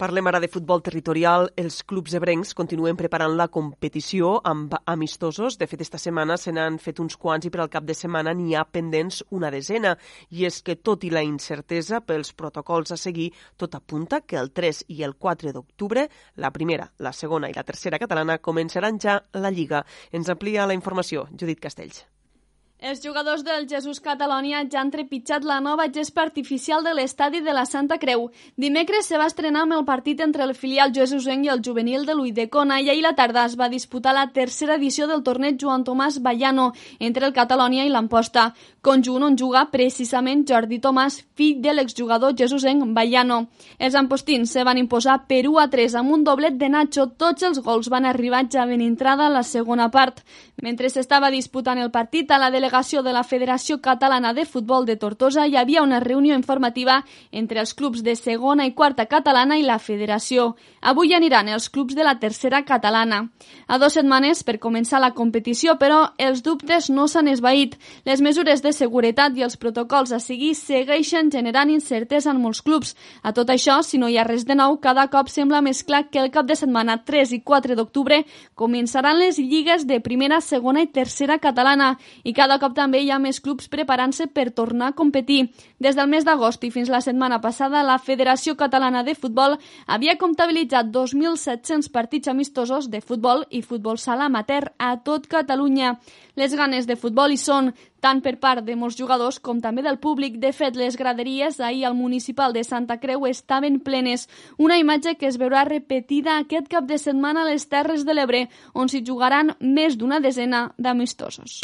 Parlem ara de futbol territorial. Els clubs ebrencs continuen preparant la competició amb amistosos. De fet, esta setmana se n'han fet uns quants i per al cap de setmana n'hi ha pendents una desena. I és que, tot i la incertesa pels protocols a seguir, tot apunta que el 3 i el 4 d'octubre, la primera, la segona i la tercera catalana començaran ja la Lliga. Ens amplia la informació Judit Castells. Els jugadors del Jesús Catalònia ja han trepitjat la nova gespa artificial de l'estadi de la Santa Creu. Dimecres se va estrenar amb el partit entre el filial Jesusenc i el juvenil de l'Uidecona i ahir la tarda es va disputar la tercera edició del torneig Joan Tomàs Ballano entre el Catalònia i l'Amposta, conjunt on juga precisament Jordi Tomàs, fill de l'exjugador Jesusenc Ballano. Els ampostins se van imposar per 1 a 3 amb un doblet de Nacho. Tots els gols van arribar ja ben entrada a la segona part. Mentre s'estava disputant el partit a la delegació delegació de la Federació Catalana de Futbol de Tortosa hi havia una reunió informativa entre els clubs de segona i quarta catalana i la Federació. Avui aniran els clubs de la tercera catalana. A dues setmanes per començar la competició, però els dubtes no s'han esvaït. Les mesures de seguretat i els protocols a seguir segueixen generant incertesa en molts clubs. A tot això, si no hi ha res de nou, cada cop sembla més clar que el cap de setmana 3 i 4 d'octubre començaran les lligues de primera, segona i tercera catalana i cada cop també hi ha més clubs preparant-se per tornar a competir. Des del mes d'agost i fins la setmana passada, la Federació Catalana de Futbol havia comptabilitzat 2.700 partits amistosos de futbol i futbol sala amateur a tot Catalunya. Les ganes de futbol hi són, tant per part de molts jugadors com també del públic. De fet, les graderies ahir al municipal de Santa Creu estaven plenes, una imatge que es veurà repetida aquest cap de setmana a les Terres de l'Ebre, on s'hi jugaran més d'una desena d'amistosos.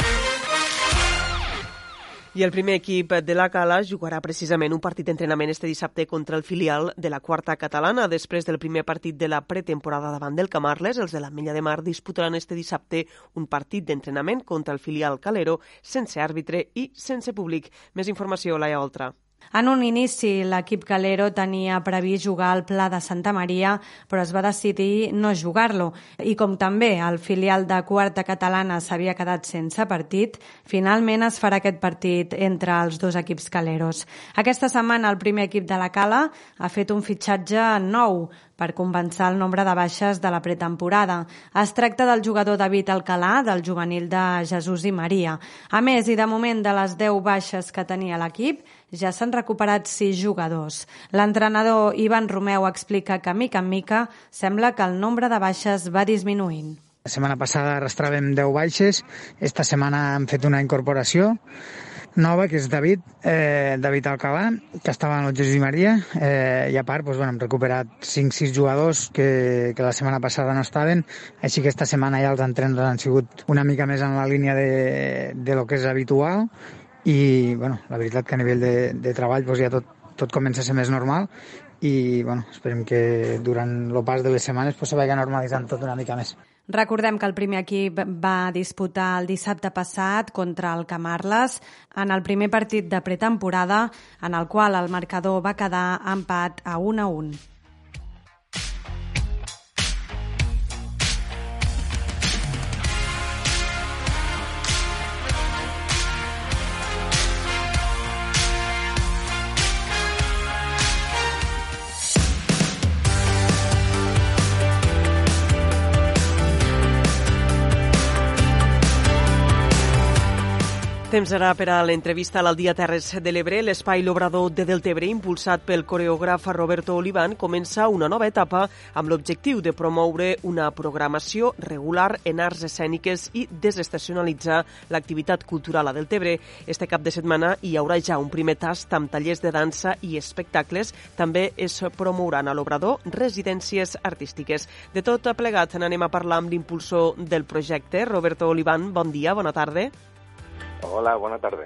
I el primer equip de la Cala jugarà precisament un partit d'entrenament este dissabte contra el filial de la quarta catalana. Després del primer partit de la pretemporada davant del Camarles, els de la Mella de Mar disputaran este dissabte un partit d'entrenament contra el filial Calero sense àrbitre i sense públic. Més informació, Laia Oltra. En un inici, l'equip Calero tenia previst jugar al Pla de Santa Maria, però es va decidir no jugar-lo. I com també el filial de quarta catalana s'havia quedat sense partit, finalment es farà aquest partit entre els dos equips caleros. Aquesta setmana el primer equip de la Cala ha fet un fitxatge nou per compensar el nombre de baixes de la pretemporada. Es tracta del jugador David Alcalà, del juvenil de Jesús i Maria. A més, i de moment de les 10 baixes que tenia l'equip, ja s'han recuperat sis jugadors. L'entrenador Ivan Romeu explica que, mica en mica, sembla que el nombre de baixes va disminuint. La setmana passada arrastràvem 10 baixes, esta setmana hem fet una incorporació nova, que és David, eh, David Alcalà, que estava en el Jesús i Maria, eh, i a part doncs, bueno, hem recuperat 5-6 jugadors que, que la setmana passada no estaven, així que esta setmana ja els entrenos han sigut una mica més en la línia de, de lo que és habitual, i bueno, la veritat que a nivell de, de treball doncs ja tot, tot comença a ser més normal i bueno, esperem que durant el pas de les setmanes pues, se vagi normalitzant tot una mica més. Recordem que el primer equip va disputar el dissabte passat contra el Camarles en el primer partit de pretemporada en el qual el marcador va quedar empat a 1 a 1. Temps ara per a l'entrevista al Dia Terres de l'Ebre. L'espai L'Obrador de Deltebre, impulsat pel coreògraf Roberto Olivan, comença una nova etapa amb l'objectiu de promoure una programació regular en arts escèniques i desestacionalitzar l'activitat cultural a Deltebre. Este cap de setmana hi haurà ja un primer tast amb tallers de dansa i espectacles. També es promouran a l'Obrador residències artístiques. De tot plegat n'anem a parlar amb l'impulsor del projecte, Roberto Olivan. Bon dia, bona tarda. Hola, bona tarda.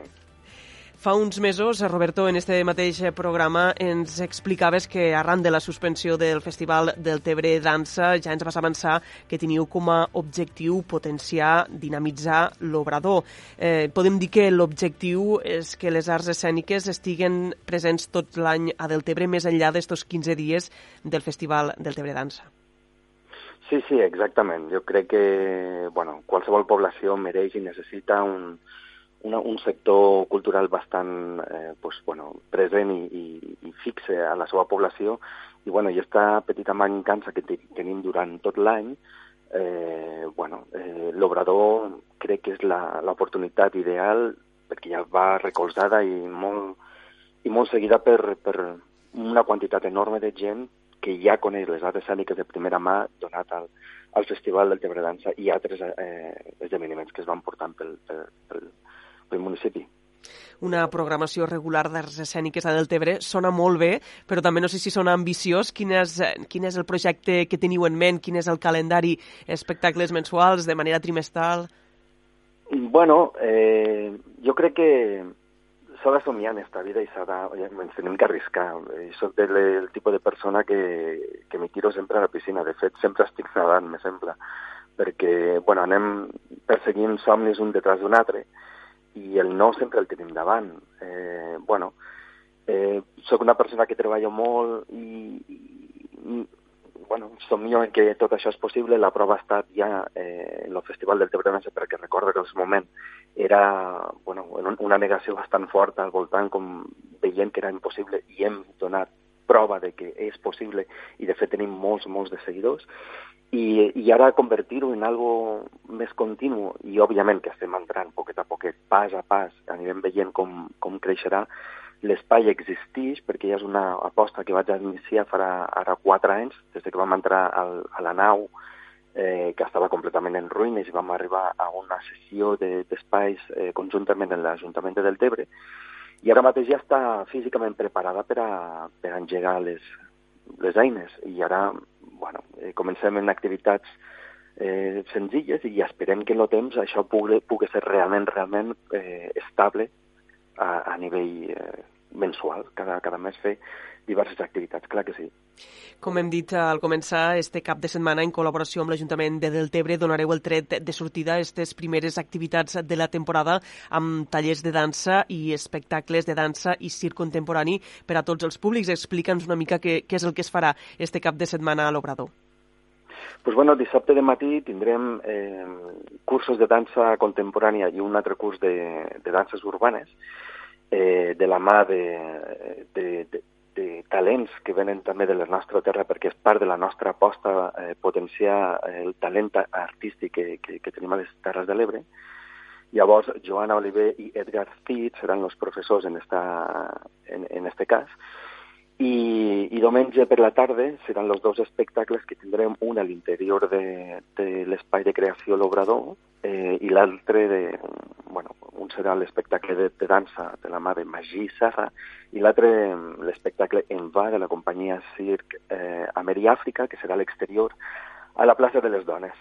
Fa uns mesos, Roberto, en este mateix programa ens explicaves que arran de la suspensió del Festival del Tebre Dansa ja ens vas avançar que teniu com a objectiu potenciar, dinamitzar l'obrador. Eh, podem dir que l'objectiu és que les arts escèniques estiguen presents tot l'any a Deltebre més enllà d'estos 15 dies del Festival del Tebre Dansa. Sí, sí, exactament. Jo crec que bueno, qualsevol població mereix i necessita un, una, un sector cultural bastant eh, pues, bueno, present i, i, i fixe a la seva població. I, bueno, i aquesta petita mancança que tenim durant tot l'any eh, bueno, eh, l'obrador crec que és l'oportunitat ideal perquè ja va recolzada i molt, i molt seguida per, per una quantitat enorme de gent que ja coneix les arts escèniques de primera mà donat al, al Festival del Tebre Dansa i altres eh, esdeveniments que es van portant pel, pel, pel, pel municipi una programació regular d'arts escèniques a Deltebre sona molt bé, però també no sé si sona ambiciós. Quin és, quin és el projecte que teniu en ment? Quin és el calendari? Espectacles mensuals, de manera trimestral? Bueno, eh, jo crec que s'ha de somiar en esta vida i s'ha de... Ens tenim que arriscar. Soc del, del tipus de persona que, que me tiro sempre a la piscina. De fet, sempre estic nedant, me sembla. Perquè, bueno, anem perseguint somnis un detrás d'un altre i el no sempre el tenim davant. Eh, bueno, eh, sóc una persona que treballa molt i, i bueno, somio en que tot això és possible. La prova ha estat ja eh, en el Festival del Tebrense, perquè recordo que en el moment era bueno, una negació bastant forta al voltant, com veient que era impossible, i hem donat prova de que és possible, i de fet tenim molts, molts de seguidors, i, i ara convertir-ho en algo més continu i òbviament que estem entrant poquet a poquet, pas a pas, anirem veient com, com creixerà, l'espai existeix perquè ja és una aposta que vaig iniciar farà ara quatre anys, des que vam entrar al, a la nau, eh, que estava completament en ruïnes i vam arribar a una sessió d'espais de, eh, conjuntament en l'Ajuntament de Deltebre i ara mateix ja està físicament preparada per a, per a engegar les, les eines. I ara bueno, eh, comencem en activitats eh, senzilles i esperem que en el temps això pugui, pugui ser realment, realment eh, estable a, a nivell eh, mensual, cada, cada mes fer diverses activitats, clar que sí. Com hem dit al començar, este cap de setmana, en col·laboració amb l'Ajuntament de Deltebre, donareu el tret de sortida a aquestes primeres activitats de la temporada amb tallers de dansa i espectacles de dansa i circ contemporani per a tots els públics. Explica'ns una mica què, què és el que es farà este cap de setmana a l'Obrador. Pues bueno, dissabte de matí tindrem eh, cursos de dansa contemporània i un altre curs de, de danses urbanes eh, de la mà de, de, de, de talents que venen també de la nostra terra perquè és part de la nostra aposta eh, potenciar el talent artístic que, que, que tenim a les Terres de l'Ebre. Llavors, Joana Oliver i Edgar Cid seran els professors en, esta, en, en este cas. I, I diumenge per la tarda seran els dos espectacles que tindrem un a l'interior de, de l'espai de creació L'Obrador eh, i l'altre de, bueno, un serà l'espectacle de, de dansa de la mà de Magí Serra i l'altre l'espectacle en va de la companyia Circ eh, Àfrica, que serà a l'exterior, a la plaça de les Dones.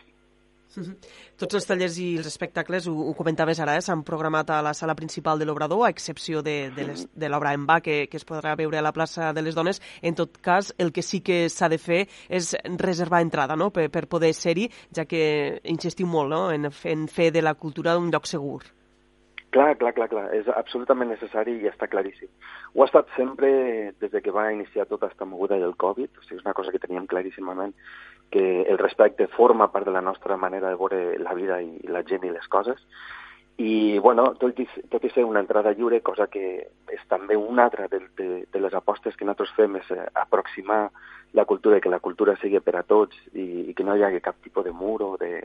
Tots els tallers i els espectacles, ho, ho comentaves ara, eh, s'han programat a la sala principal de l'Obrador, a excepció de, de, les, de l'obra en va que, que es podrà veure a la plaça de les Dones. En tot cas, el que sí que s'ha de fer és reservar entrada no? per, per poder ser-hi, ja que insistiu molt no? en, en fer de la cultura un lloc segur. Clar, clar, clar, clar. És absolutament necessari i està claríssim. Ho ha estat sempre des de que va iniciar tota aquesta moguda del Covid, o sigui, és una cosa que teníem claríssimament que el respecte forma part de la nostra manera de veure la vida i la gent i les coses. I, bueno, tot i, tot i ser una entrada lliure, cosa que és també una altra de, de, de les apostes que nosaltres fem, és eh, aproximar la cultura, que la cultura sigui per a tots i, i que no hi hagi cap tipus de mur o de,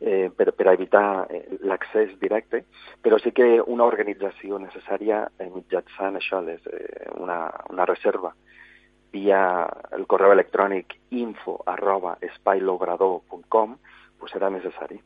eh, per, per evitar eh, l'accés directe, però sí que una organització necessària eh, mitjançant això, les, eh, una, una reserva via el correu electrònic info arroba espailobrador.com pues serà necessari.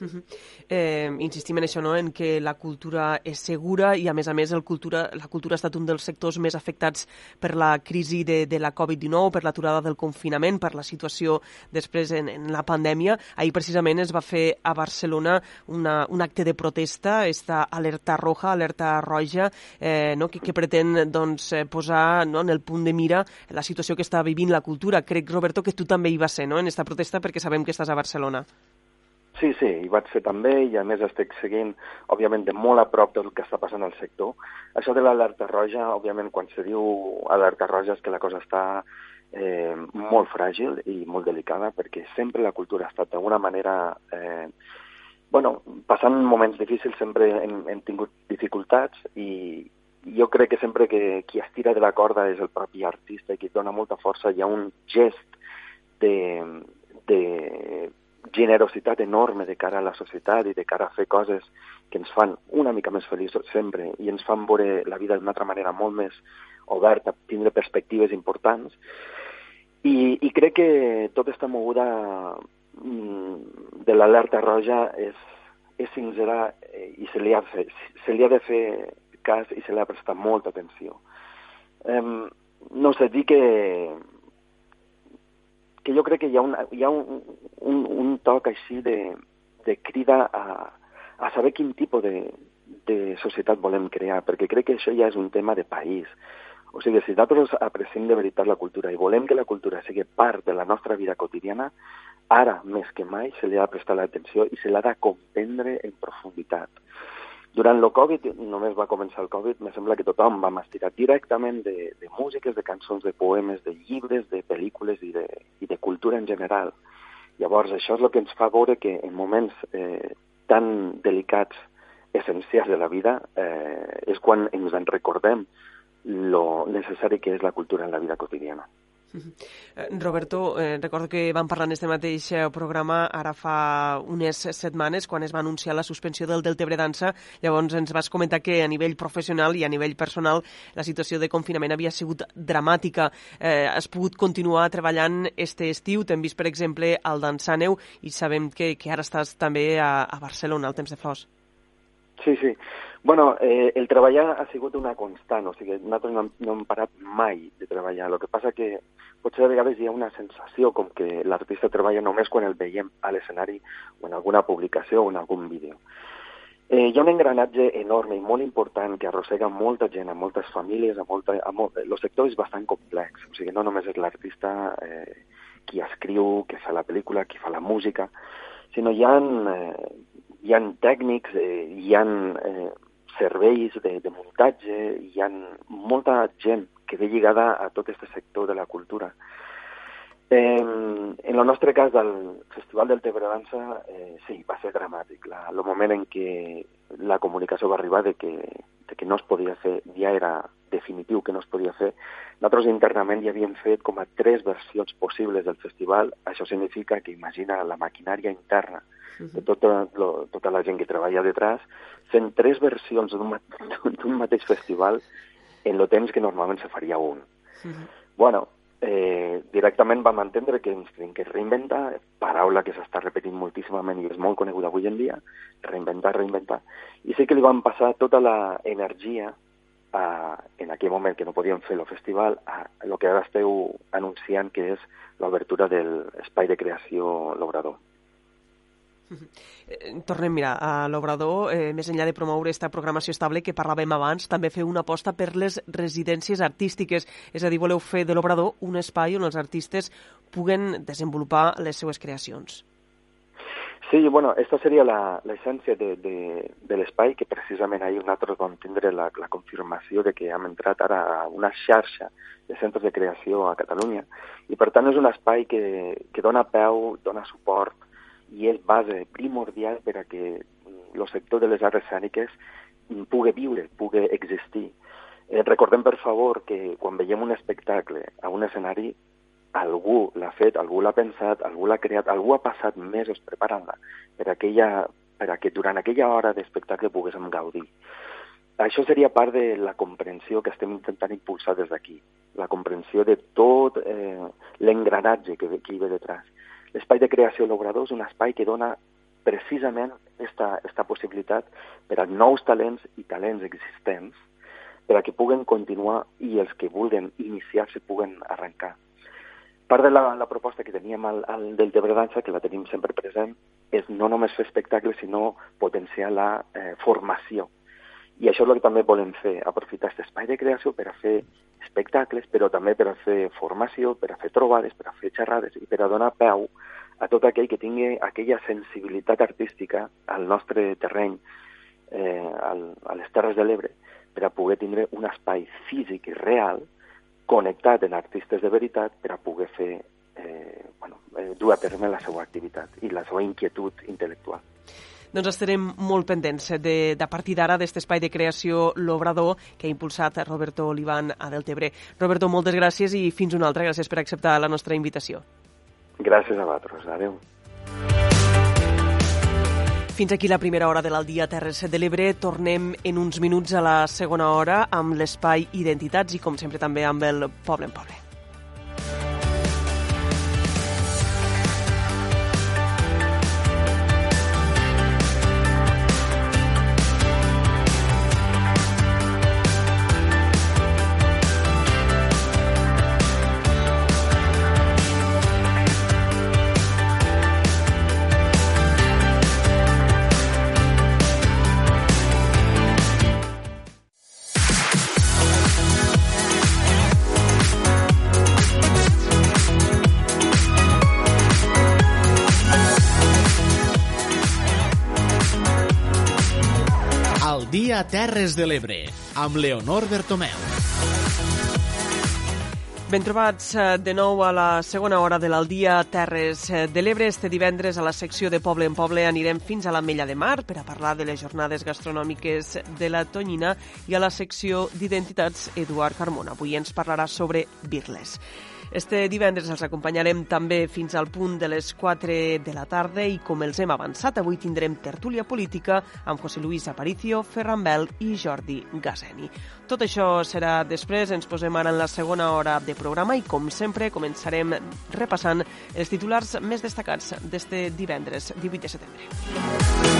Uh -huh. eh, insistim en això, no? en que la cultura és segura i, a més a més, el cultura, la cultura ha estat un dels sectors més afectats per la crisi de, de la Covid-19, per l'aturada del confinament, per la situació després en, en la pandèmia. Ahir, precisament, es va fer a Barcelona una, un acte de protesta, esta alerta roja, alerta roja, eh, no? que, que pretén doncs, eh, posar no? en el punt de mira la situació que està vivint la cultura. Crec, Roberto, que tu també hi vas ser no? en aquesta protesta perquè sabem que estàs a Barcelona. Sí, sí, hi vaig ser també i a més estic seguint, òbviament, de molt a prop del que està passant al sector. Això de l'alerta roja, òbviament, quan se diu alerta roja és que la cosa està eh, molt fràgil i molt delicada perquè sempre la cultura ha estat d'alguna manera... Eh, bueno, passant moments difícils sempre hem, hem tingut dificultats i jo crec que sempre que qui estira de la corda és el propi artista i qui dona molta força hi ha un gest de, de generositat enorme de cara a la societat i de cara a fer coses que ens fan una mica més feliços sempre i ens fan veure la vida d'una altra manera molt més oberta, tindre perspectives importants. I, i crec que tota aquesta moguda mm, de l'alerta roja és, és sincera eh, i se li, ha, se, se li ha de fer cas i se li ha prestat molta atenció. Um, no sé, dir que que jo crec que hi ha, una, hi ha un, un, un toc així de, de crida a, a saber quin tipus de, de societat volem crear, perquè crec que això ja és un tema de país. O sigui, si nosaltres apreciem de veritat la cultura i volem que la cultura sigui part de la nostra vida quotidiana, ara més que mai se li ha de prestar l'atenció i se l'ha de comprendre en profunditat. Durant el Covid, només va començar el Covid, me sembla que tothom va estirar directament de, de músiques, de cançons, de poemes, de llibres, de pel·lícules i de, i de cultura en general. Llavors, això és el que ens fa veure que en moments eh, tan delicats, essencials de la vida, eh, és quan ens en recordem lo necessari que és la cultura en la vida quotidiana. Eh, Roberto, eh, recordo que vam parlar en este mateix eh, programa ara fa unes setmanes quan es va anunciar la suspensió del Deltebre Dansa. Llavors ens vas comentar que a nivell professional i a nivell personal la situació de confinament havia sigut dramàtica. Eh, has pogut continuar treballant este estiu. T'hem vist, per exemple, al Dansaneu i sabem que, que ara estàs també a, a Barcelona, al Temps de Flors. Sí, sí. Bueno, eh, el treballar ha sigut una constant, o sigui, nosaltres no, no hem parat mai de treballar. El que passa que potser a vegades hi ha una sensació com que l'artista treballa només quan el veiem a l'escenari o en alguna publicació o en algun vídeo. Eh, hi ha un engranatge enorme i molt important que arrossega molta gent, a moltes famílies, a molta, a molt, el sector és bastant complex, o sigui, no només és l'artista eh, qui escriu, qui fa la pel·lícula, qui fa la música, sinó hi ha, eh, hi ha tècnics, eh, hi ha eh, serveis de, de muntatge, hi ha molta gent que ve lligada a tot aquest sector de la cultura. Eh, en el nostre cas del Festival del Tebre Dansa, eh, sí, va ser dramàtic. La, el moment en què la comunicació va arribar de que, de que no es podia fer, ja era definitiu que no es podia fer. Nosaltres internament ja havíem fet com a tres versions possibles del festival. Això significa que imagina la maquinària interna de tota, lo, tota la gent que treballa detrás, fent tres versions d'un mateix festival en el temps que normalment se faria un. Uh -huh. Bueno, eh, directament vam entendre que ens tenim que reinventar, paraula que s'està repetint moltíssimament i és molt coneguda avui en dia, reinventar, reinventar, i sí que li van passar tota la energia a, en aquell moment que no podíem fer el festival, a el que ara esteu anunciant que és l'obertura de l'espai de creació L'Obrador. Eh, tornem, mira, a l'Obrador, eh, més enllà de promoure aquesta programació estable que parlàvem abans, també feu una aposta per les residències artístiques, és a dir, voleu fer de l'Obrador un espai on els artistes puguen desenvolupar les seues creacions. Sí, bueno, esta seria l'essència de, de, de l'espai, que precisament ahir nosaltres vam tindre la, la confirmació de que hem entrat ara a una xarxa de centres de creació a Catalunya, i per tant és un espai que, que dona peu, dona suport i és base primordial per a que el sector de les arts escèniques pugui viure, pugui existir. Eh, recordem, per favor, que quan veiem un espectacle a un escenari, algú l'ha fet, algú l'ha pensat, algú l'ha creat, algú ha passat mesos preparant-la per, aquella, per a que durant aquella hora d'espectacle poguéssim gaudir. Això seria part de la comprensió que estem intentant impulsar des d'aquí, la comprensió de tot eh, l'engranatge que, que hi ve detrás. L'espai de creació l'obrador és un espai que dona precisament esta, esta possibilitat per a nous talents i talents existents per a que puguen continuar i els que vulguin iniciar-se puguen arrencar. Part de la, la proposta que teníem al, al del Tebre Dansa, que la tenim sempre present, és no només fer espectacles, sinó potenciar la eh, formació. I això és el que també volem fer, aprofitar aquest espai de creació per a fer espectacles, però també per a fer formació, per a fer trobades, per a fer xerrades i per a donar peu a tot aquell que tingui aquella sensibilitat artística al nostre terreny, eh, al, a les Terres de l'Ebre, per a poder tindre un espai físic i real connectat en artistes de veritat per a poder fer, eh, bueno, eh, dur a terme la seva activitat i la seva inquietud intel·lectual doncs estarem molt pendents de, de partir d'ara d'aquest espai de creació L'Obrador que ha impulsat Roberto Olivan a Deltebre. Roberto, moltes gràcies i fins una altra. Gràcies per acceptar la nostra invitació. Gràcies a vosaltres. Adéu. Fins aquí la primera hora de l'Aldia Terres de l'Ebre. Tornem en uns minuts a la segona hora amb l'espai Identitats i, com sempre, també amb el Poble en Poble. Terres de l'Ebre, amb Leonor Bertomeu. Ben trobats eh, de nou a la segona hora de l'Aldia Terres eh, de l'Ebre. Este divendres a la secció de Poble en Poble anirem fins a la Mella de Mar per a parlar de les jornades gastronòmiques de la Tonyina i a la secció d'Identitats Eduard Carmona. Avui ens parlarà sobre birles. Este divendres els acompanyarem també fins al punt de les 4 de la tarda i com els hem avançat, avui tindrem tertúlia política amb José Luis Aparicio, Ferran Bel i Jordi Gaseni. Tot això serà després, ens posem ara en la segona hora de programa i com sempre començarem repassant els titulars més destacats d'este divendres 18 de setembre.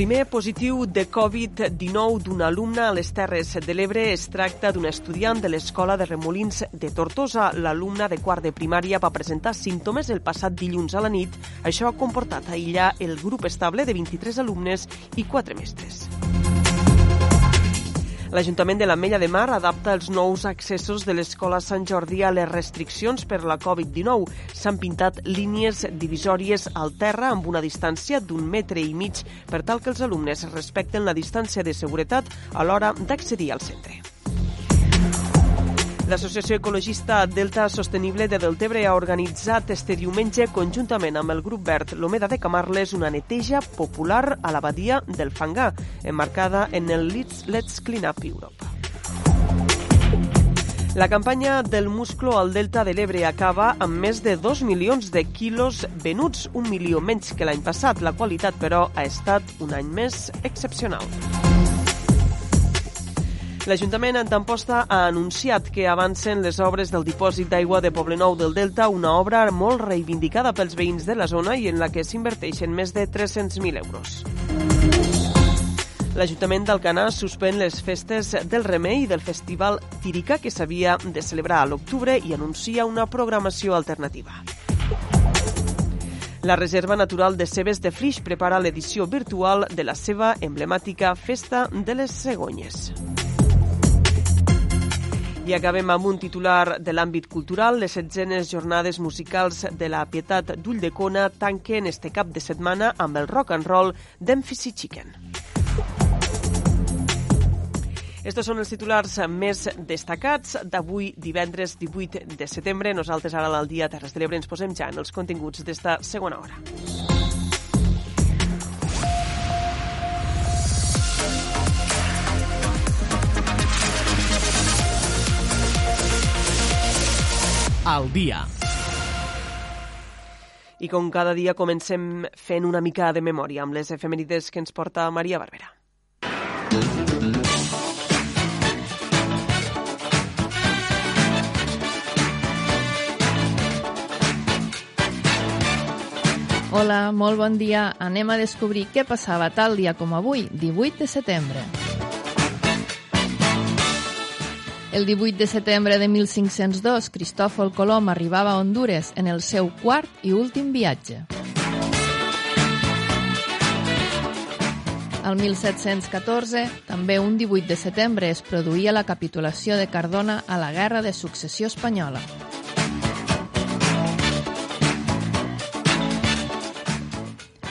Primer positiu de Covid-19 d'un alumne a les Terres de l'Ebre es tracta d'un estudiant de l'Escola de Remolins de Tortosa. L'alumne de quart de primària va presentar símptomes el passat dilluns a la nit. Això ha comportat aïllar el grup estable de 23 alumnes i 4 mestres. L'Ajuntament de l'Ametlla de Mar adapta els nous accessos de l'Escola Sant Jordi a les restriccions per la Covid-19. S'han pintat línies divisòries al terra amb una distància d'un metre i mig per tal que els alumnes respecten la distància de seguretat a l'hora d'accedir al centre. L'Associació Ecologista Delta Sostenible de Deltebre ha organitzat este diumenge, conjuntament amb el grup verd L'Omeda de Camarles, una neteja popular a l'abadia del Fangà, emmarcada en el Let's, Let's Clean Up Europe. La campanya del musclo al Delta de l'Ebre acaba amb més de 2 milions de quilos venuts, un milió menys que l'any passat. La qualitat, però, ha estat un any més excepcional. L'Ajuntament d'Amposta ha anunciat que avancen les obres del dipòsit d'aigua de Poblenou del Delta, una obra molt reivindicada pels veïns de la zona i en la que s'inverteixen més de 300.000 euros. L'Ajuntament d'Alcanar suspèn les festes del Remei i del Festival Tirica que s'havia de celebrar a l'octubre i anuncia una programació alternativa. La Reserva Natural de Cebes de Flix prepara l'edició virtual de la seva emblemàtica Festa de les Cegonyes. I acabem amb un titular de l'àmbit cultural. Les setzenes jornades musicals de la Pietat d'Ulldecona tanquen este cap de setmana amb el rock and roll d'Emphasis Chicken. Estos són els titulars més destacats d'avui, divendres 18 de setembre. Nosaltres ara al dia Terres de l'Ebre ens posem ja en els continguts d'esta segona hora. Al dia. I com cada dia comencem fent una mica de memòria amb les efemèrides que ens porta Maria Barbera. Hola, molt bon dia. Anem a descobrir què passava tal dia com avui, 18 de setembre. El 18 de setembre de 1502, Cristòfol Colom arribava a Honduras en el seu quart i últim viatge. Al 1714, també un 18 de setembre, es produïa la capitulació de Cardona a la Guerra de Successió Espanyola.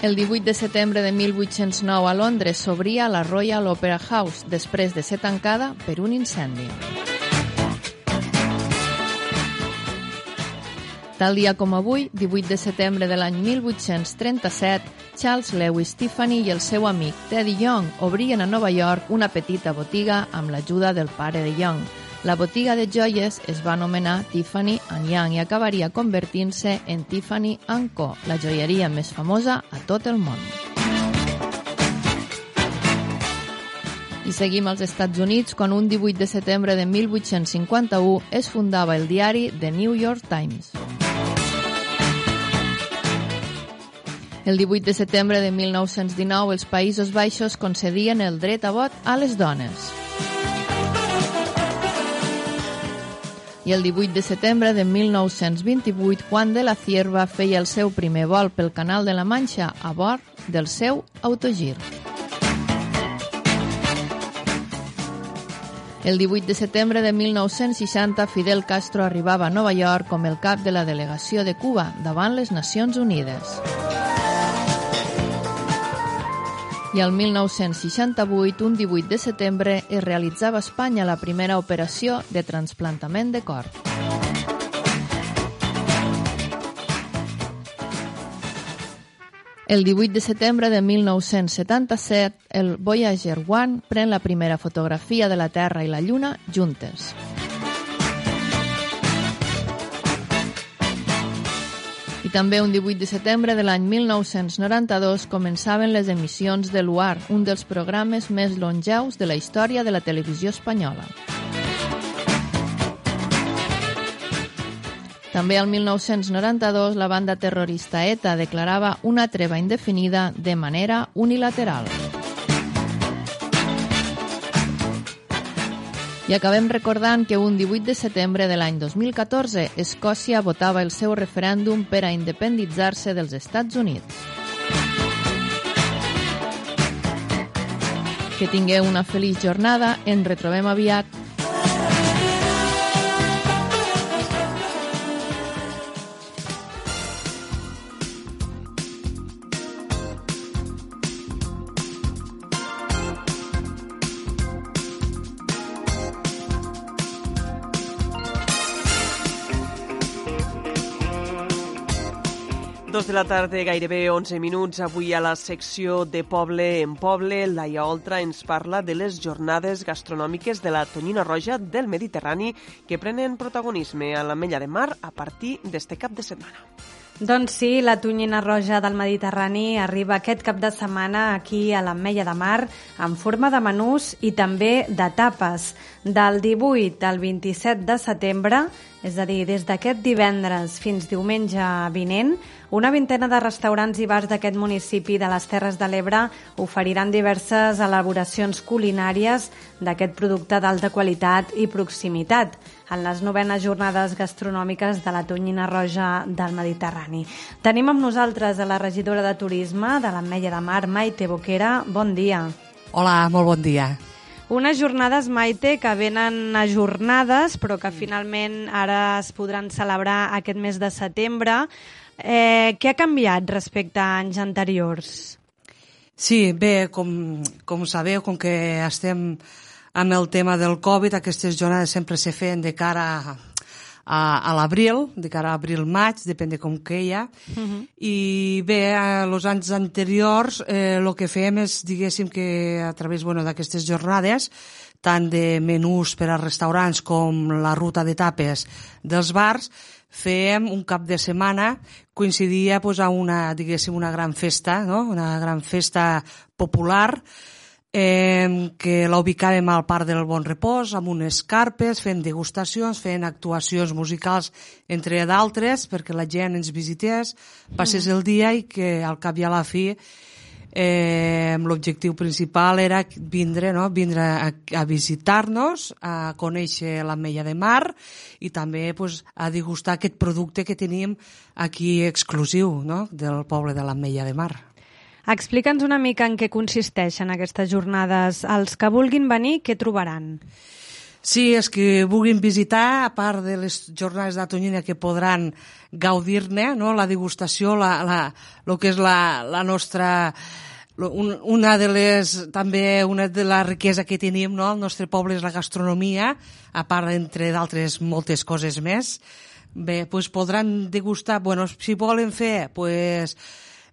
El 18 de setembre de 1809 a Londres s'obria la Royal Opera House després de ser tancada per un incendi. Tal dia com avui, 18 de setembre de l'any 1837, Charles Lewis Tiffany i el seu amic Teddy Young obrien a Nova York una petita botiga amb l'ajuda del pare de Young. La botiga de joies es va anomenar Tiffany Young i acabaria convertint-se en Tiffany Co., la joieria més famosa a tot el món. I seguim als Estats Units quan un 18 de setembre de 1851 es fundava el diari The New York Times. El 18 de setembre de 1919 els Països Baixos concedien el dret a vot a les dones. I el 18 de setembre de 1928, Juan de la Cierva feia el seu primer vol pel Canal de la Manxa a bord del seu autogir. El 18 de setembre de 1960, Fidel Castro arribava a Nova York com el cap de la delegació de Cuba davant les Nacions Unides. I al 1968, un 18 de setembre, es realitzava a Espanya la primera operació de transplantament de cor. El 18 de setembre de 1977, el Voyager 1 pren la primera fotografia de la Terra i la Lluna juntes. I també un 18 de setembre de l'any 1992 començaven les emissions de l'UAR, un dels programes més longeus de la història de la televisió espanyola. També al 1992 la banda terrorista ETA declarava una treva indefinida de manera unilateral. I acabem recordant que un 18 de setembre de l'any 2014 Escòcia votava el seu referèndum per a independitzar-se dels Estats Units. Que tingueu una feliç jornada. Ens retrobem aviat. Dos de la tarda, gairebé 11 minuts. Avui a la secció de Poble en Poble, Laia Oltra ens parla de les jornades gastronòmiques de la Tonyina Roja del Mediterrani que prenen protagonisme a la Mella de Mar a partir d'este cap de setmana. Doncs sí, la tonyina roja del Mediterrani arriba aquest cap de setmana aquí a l'Ametlla de Mar en forma de menús i també de tapes. Del 18 al 27 de setembre, és a dir, des d'aquest divendres fins diumenge vinent, una vintena de restaurants i bars d'aquest municipi de les Terres de l'Ebre oferiran diverses elaboracions culinàries d'aquest producte d'alta qualitat i proximitat en les novenes jornades gastronòmiques de la Tonyina Roja del Mediterrani. Tenim amb nosaltres a la regidora de Turisme de l'Ametlla de Mar, Maite Boquera. Bon dia. Hola, molt bon dia. Unes jornades, Maite, que venen ajornades, però que finalment ara es podran celebrar aquest mes de setembre. Eh, què ha canviat respecte a anys anteriors? Sí, bé, com, com sabeu, com que estem amb el tema del Covid, aquestes jornades sempre se feien de cara a, a, a l'abril, de cara a abril-maig, depèn de com queia. Uh -huh. I bé, els anys anteriors el eh, que fèiem és, diguéssim, que a través bueno, d'aquestes jornades, tant de menús per a restaurants com la ruta d'etapes dels bars, fèiem un cap de setmana, coincidia pues, a una, diguéssim, una gran festa, no? una gran festa popular, eh, que la ubicàvem al Parc del Bon Repòs, amb unes carpes, fent degustacions, fent actuacions musicals, entre d'altres, perquè la gent ens visités, passés mm. el dia i que al cap i a la fi eh, l'objectiu principal era vindre, no? vindre a, a visitar-nos, a conèixer la Mella de Mar i també pues, a degustar aquest producte que tenim aquí exclusiu no? del poble de la Mella de Mar. Explica'ns una mica en què consisteixen aquestes jornades. Els que vulguin venir, què trobaran? Sí, és que vulguin visitar, a part de les jornades de Tonyina que podran gaudir-ne, no? la degustació, la, la, lo que és la, la nostra una de les, també una de la riquesa que tenim no? al nostre poble és la gastronomia, a part, entre d'altres, moltes coses més. Bé, pues podran degustar, bueno, si volen fer, pues,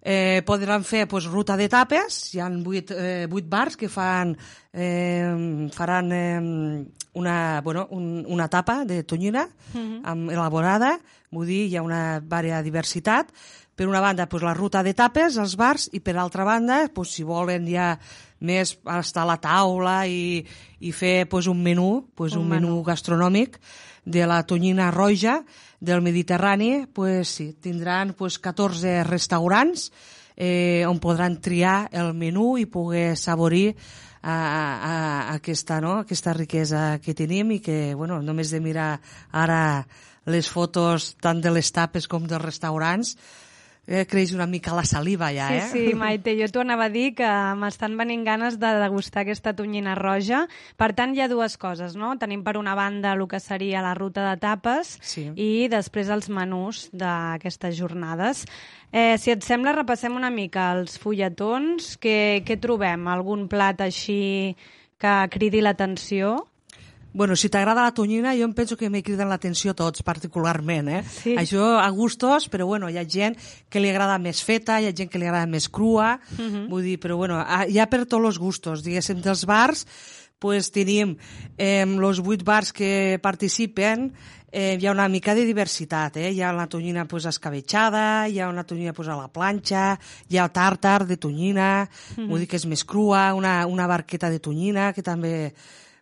eh, podran fer pues, ruta d'etapes, hi ha vuit, eh, vuit bars que fan, eh, faran eh, una, bueno, un, una etapa de tonyina uh -huh. amb, elaborada, vull dir, hi ha una vària diversitat, per una banda pues, la ruta d'etapes, els bars, i per altra banda, pues, si volen ja més estar a la taula i, i fer pues, un menú, pues, un, un menú. menú gastronòmic de la tonyina roja, del Mediterrani, pues, sí, tindran pues, 14 restaurants eh, on podran triar el menú i poder saborir a, a, a aquesta, no? aquesta riquesa que tenim i que bueno, només de mirar ara les fotos tant de les tapes com dels restaurants eh, creix una mica la saliva ja, eh? Sí, sí, Maite, jo t'ho anava a dir que m'estan venint ganes de degustar aquesta tonyina roja. Per tant, hi ha dues coses, no? Tenim per una banda el que seria la ruta de tapes sí. i després els menús d'aquestes jornades. Eh, si et sembla, repassem una mica els fulletons. Què, què trobem? Algun plat així que cridi l'atenció? Bueno, si t'agrada la tonyina, jo em penso que m'he cridat l'atenció tots, particularment, eh? Sí. Això a gustos, però bueno, hi ha gent que li agrada més feta, hi ha gent que li agrada més crua, uh Mhm. -huh. vull dir, però bueno, hi ha per tots els gustos, diguéssim, dels bars, pues tenim eh, els vuit bars que participen, eh, hi ha una mica de diversitat, eh? hi ha la tonyina pues, escabetxada, hi ha una tonyina pues, a la planxa, hi ha tàrtar de tonyina, Mhm. vull dir que és més crua, una, una barqueta de tonyina, que també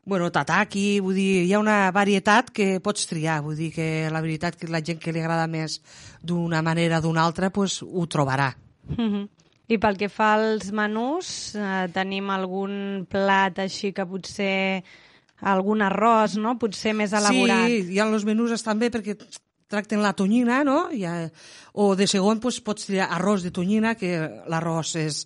bueno, tataki, vull dir, hi ha una varietat que pots triar, vull dir que la veritat que la gent que li agrada més d'una manera o d'una altra, pues, ho trobarà. Uh -huh. I pel que fa als menús, eh, tenim algun plat així que potser algun arròs, no? Potser més elaborat. Sí, hi ha els menús estan bé perquè tracten la tonyina, no? Ja, o de segon pues, pots triar arròs de tonyina, que l'arròs és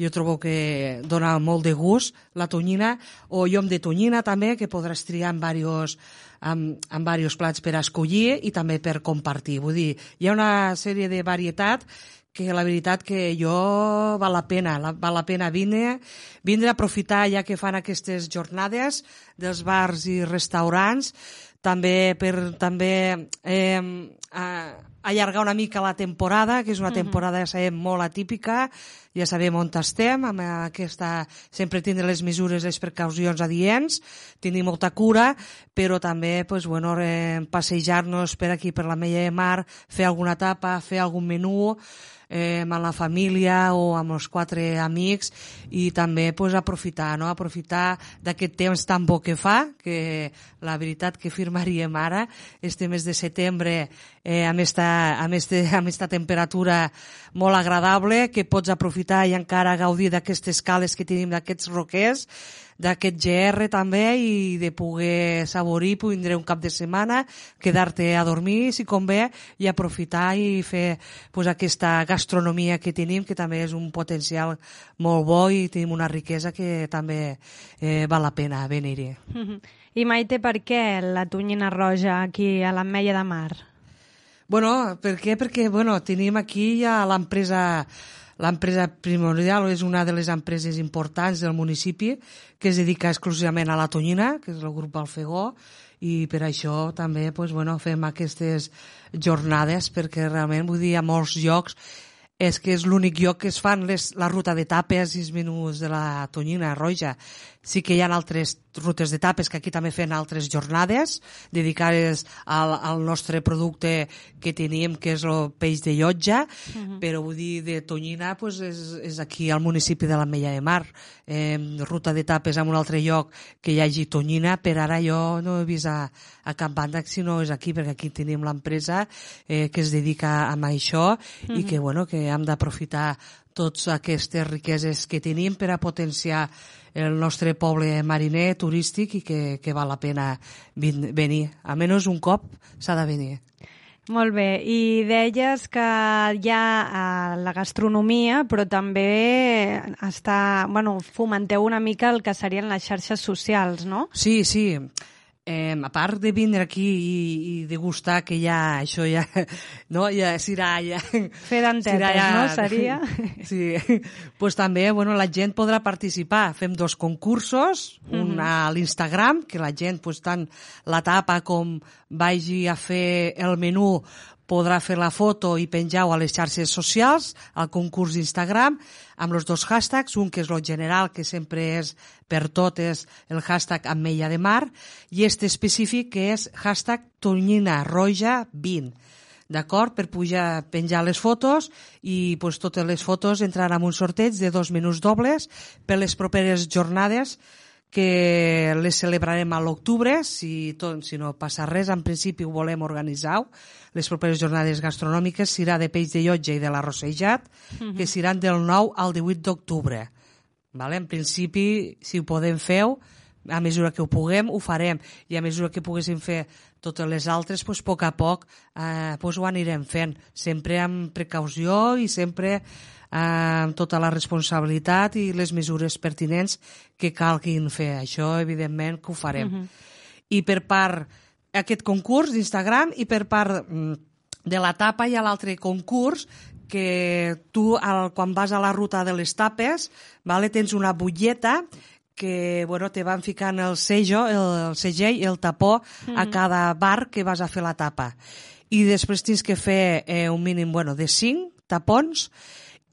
jo trobo que dona molt de gust la tonyina, o llom de tonyina també, que podràs triar en diversos, amb, amb diversos plats per escollir i també per compartir. Vull dir, hi ha una sèrie de varietat que la veritat que jo val la pena, la, val la pena vindre, vindre a aprofitar ja que fan aquestes jornades dels bars i restaurants, també per també eh, a, allargar una mica la temporada, que és una temporada, ja sabem, molt atípica, ja sabem on estem, amb aquesta, sempre tindre les mesures, les precaucions adients, tenir molta cura, però també, pues, bueno, eh, passejar-nos per aquí, per la Mella de Mar, fer alguna tapa, fer algun menú, eh, amb la família o amb els quatre amics i també pues, aprofitar, no? aprofitar d'aquest temps tan bo que fa, que la veritat que firmaríem ara, este mes de setembre, eh, amb, esta, amb, este, amb esta temperatura molt agradable, que pots aprofitar i encara gaudir d'aquestes cales que tenim d'aquests roquers, d'aquest GR també i de poder saborir, vindre un cap de setmana, quedar-te a dormir si convé i aprofitar i fer pues, aquesta gastronomia que tenim, que també és un potencial molt bo i tenim una riquesa que també eh, val la pena venir-hi. I Maite, per què la tonyina roja aquí a l'Ametlla de Mar? Bueno, per què? Perquè bueno, tenim aquí ja l'empresa L'empresa primordial és una de les empreses importants del municipi que es dedica exclusivament a la tonyina, que és el grup Alfegó, i per això també pues, bueno, fem aquestes jornades perquè realment, vull dir, a molts llocs és que és l'únic lloc que es fan les, la ruta de tapes els menús de la tonyina roja. Sí que hi ha altres rutes de tapes que aquí també fem altres jornades dedicades al, al nostre producte que tenim, que és el peix de llotja, uh -huh. però vull dir, de Tonyina pues, és, és aquí al municipi de la Mella de Mar. Eh, ruta de tapes en un altre lloc que hi hagi Tonyina, per ara jo no he vist a, a cap banda si no és aquí, perquè aquí tenim l'empresa eh, que es dedica a això uh -huh. i que, bueno, que hem d'aprofitar totes aquestes riqueses que tenim per a potenciar el nostre poble mariner turístic i que, que val la pena venir. A menys un cop s'ha de venir. Molt bé, i deies que hi ha eh, la gastronomia, però també està, bueno, fomenteu una mica el que serien les xarxes socials, no? Sí, sí eh, a part de vindre aquí i, i degustar, que ja, això ja, no, ja serà ja... Fer d'antetes, ja, no, seria? Sí, pues també, bueno, la gent podrà participar. Fem dos concursos, un uh -huh. a l'Instagram, que la gent, pues, tant la tapa com vagi a fer el menú, podrà fer la foto i penjar-ho a les xarxes socials, al concurs d'Instagram, amb els dos hashtags, un que és el general, que sempre és per totes el hashtag Ameia de Mar, i este específic que és hashtag Tonyina Roja 20 d'acord? Per pujar, penjar les fotos i pues, totes les fotos entraran en un sorteig de dos menús dobles per les properes jornades que les celebrarem a l'octubre, si, tot, si no passa res, en principi ho volem organitzar. Les properes jornades gastronòmiques serà de peix de llotja i de l'arrossejat, uh -huh. que seran del 9 al 18 d'octubre. Vale? En principi, si ho podem fer, a mesura que ho puguem, ho farem. I a mesura que poguéssim fer totes les altres, pues, a poc a poc eh, pues, ho anirem fent. Sempre amb precaució i sempre amb tota la responsabilitat i les mesures pertinents que calguin fer. Això, evidentment, que ho farem. Uh -huh. I per part aquest concurs d'Instagram i per part mm, de la tapa hi ha l'altre concurs que tu, al, quan vas a la ruta de les tapes, vale, tens una butlleta que bueno, te van ficant el sello, el, el segell, el tapó mm -hmm. a cada bar que vas a fer la tapa. I després tens que fer eh, un mínim bueno, de 5 tapons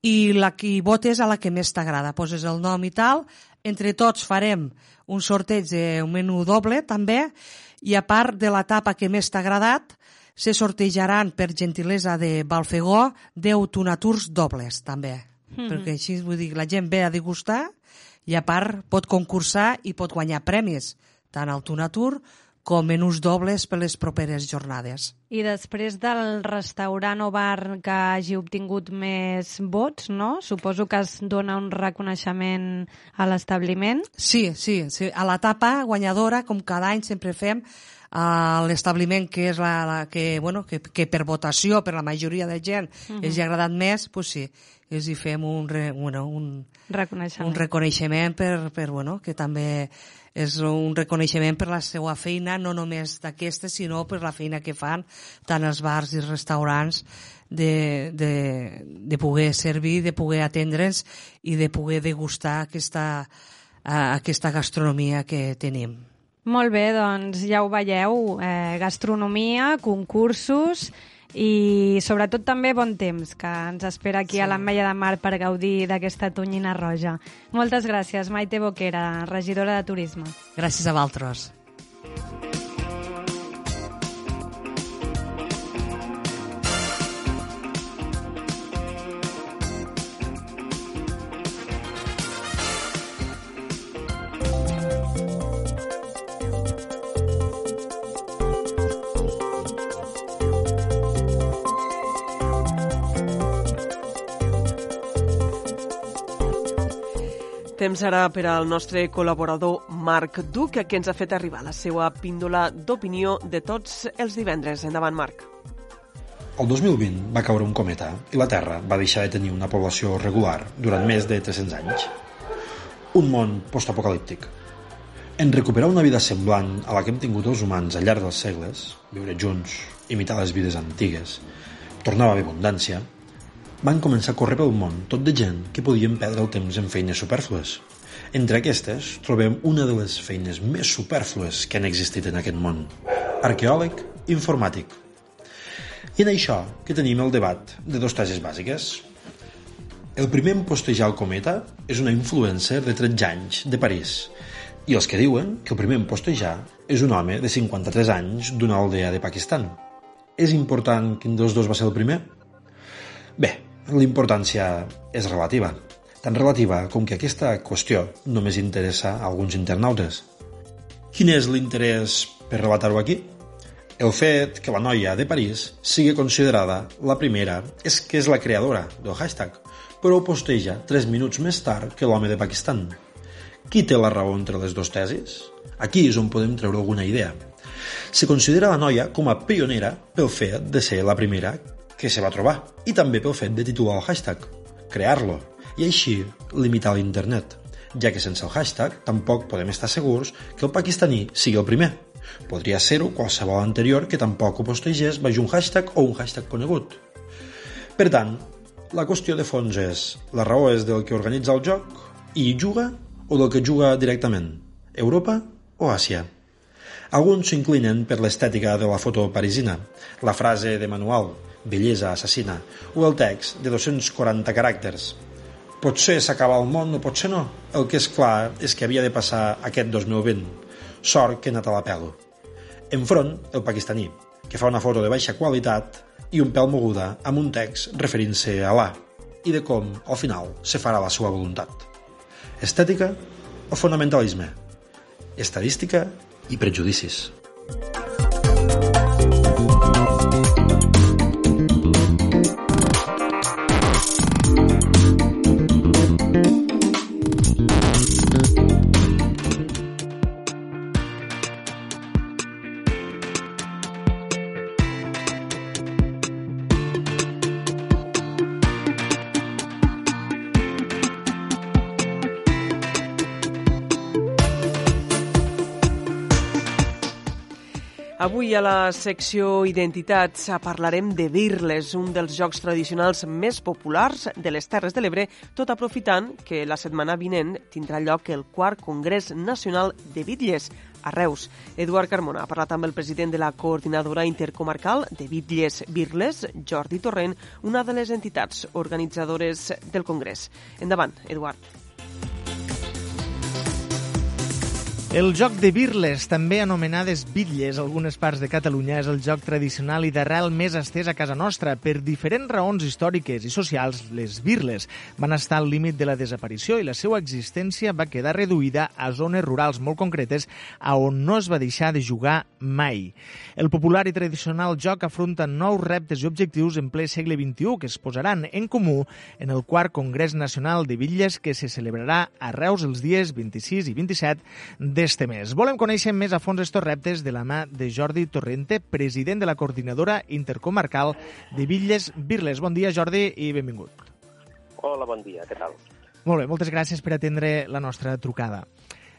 i la que votes a la que més t'agrada. Poses el nom i tal. Entre tots farem un sorteig d'un menú doble, també, i a part de la tapa que més t'ha agradat, se sortejaran per gentilesa de Balfegó 10 tonaturs dobles, també. Mm -hmm. Perquè així, vull dir, la gent ve a degustar i a part pot concursar i pot guanyar premis, tant al tonatur com menús dobles per les properes jornades. I després del restaurant o bar que hagi obtingut més vots, no? Suposo que es dona un reconeixement a l'establiment. Sí, sí, sí. A l'etapa guanyadora, com cada any sempre fem, a l'establiment que és la, la que, bueno, que, que per votació per la majoria de gent uh. -huh. els ha agradat més, pues sí, els hi fem un, re, bueno, un, reconeixement. un reconeixement per, per, bueno, que també és un reconeixement per la seva feina, no només d'aquesta, sinó per la feina que fan tant els bars i els restaurants de, de, de poder servir, de poder atendre'ns i de poder degustar aquesta, uh, aquesta gastronomia que tenim. Molt bé, doncs ja ho veieu, eh, gastronomia, concursos i sobretot també bon temps que ens espera aquí sí. a l'Ametlla de Mar per gaudir d'aquesta tonyina roja. Moltes gràcies, Maite Boquera, regidora de Turisme. Gràcies a vosaltres. Temps ara per al nostre col·laborador Marc Duc, que ens ha fet arribar la seva píndola d'opinió de tots els divendres. Endavant, Marc. El 2020 va caure un cometa i la Terra va deixar de tenir una població regular durant més de 300 anys. Un món postapocalíptic. En recuperar una vida semblant a la que hem tingut els humans al llarg dels segles, viure junts, imitar les vides antigues, tornava a haver abundància, van començar a córrer pel món tot de gent que podien perdre el temps en feines superflues. Entre aquestes trobem una de les feines més superflues que han existit en aquest món. Arqueòleg informàtic. I en això que tenim el debat de dos teses bàsiques. El primer en postejar el cometa és una influencer de 13 anys de París i els que diuen que el primer en postejar és un home de 53 anys d'una aldea de Pakistan. És important quin dels dos va ser el primer? Bé, l'importància és relativa. Tan relativa com que aquesta qüestió només interessa a alguns internautes. Quin és l'interès per relatar-ho aquí? El fet que la noia de París sigui considerada la primera és que és la creadora del hashtag, però ho posteja 3 minuts més tard que l'home de Pakistan. Qui té la raó entre les dues tesis? Aquí és on podem treure alguna idea. Se considera la noia com a pionera pel fet de ser la primera que se va trobar i també pel fet de titular el hashtag, crear-lo i així limitar l'internet, ja que sense el hashtag tampoc podem estar segurs que el pakistaní sigui el primer. Podria ser-ho qualsevol anterior que tampoc ho postegés baix un hashtag o un hashtag conegut. Per tant, la qüestió de fons és la raó és del que organitza el joc i hi juga o del que juga directament, Europa o Àsia. Alguns s'inclinen per l'estètica de la foto parisina, la frase de manual, bellesa assassina, o el text de 240 caràcters. Potser s'acaba el món o potser no. El que és clar és que havia de passar aquest 2020. Sort que he anat a la pelo. Enfront, el pakistaní, que fa una foto de baixa qualitat i un pèl moguda amb un text referint-se a l'A i de com, al final, se farà la seva voluntat. Estètica o fonamentalisme? Estadística i prejudicis. Avui a la secció Identitats parlarem de Birles, un dels jocs tradicionals més populars de les Terres de l'Ebre, tot aprofitant que la setmana vinent tindrà lloc el quart Congrés Nacional de Bitlles a Reus. Eduard Carmona ha parlat amb el president de la coordinadora intercomarcal de Bitlles Birles, Jordi Torrent, una de les entitats organitzadores del Congrés. Endavant, Eduard. El joc de birles, també anomenades bitlles a algunes parts de Catalunya, és el joc tradicional i d'arrel més estès a casa nostra. Per diferents raons històriques i socials, les birles van estar al límit de la desaparició i la seva existència va quedar reduïda a zones rurals molt concretes a on no es va deixar de jugar mai. El popular i tradicional joc afronta nous reptes i objectius en ple segle XXI que es posaran en comú en el quart Congrés Nacional de Bitlles que se celebrarà a Reus els dies 26 i 27 d'este mes. Volem conèixer més a fons estos reptes de la mà de Jordi Torrente, president de la coordinadora intercomarcal de Bitlles Birles. Bon dia, Jordi, i benvingut. Hola, bon dia, què tal? Molt bé, moltes gràcies per atendre la nostra trucada.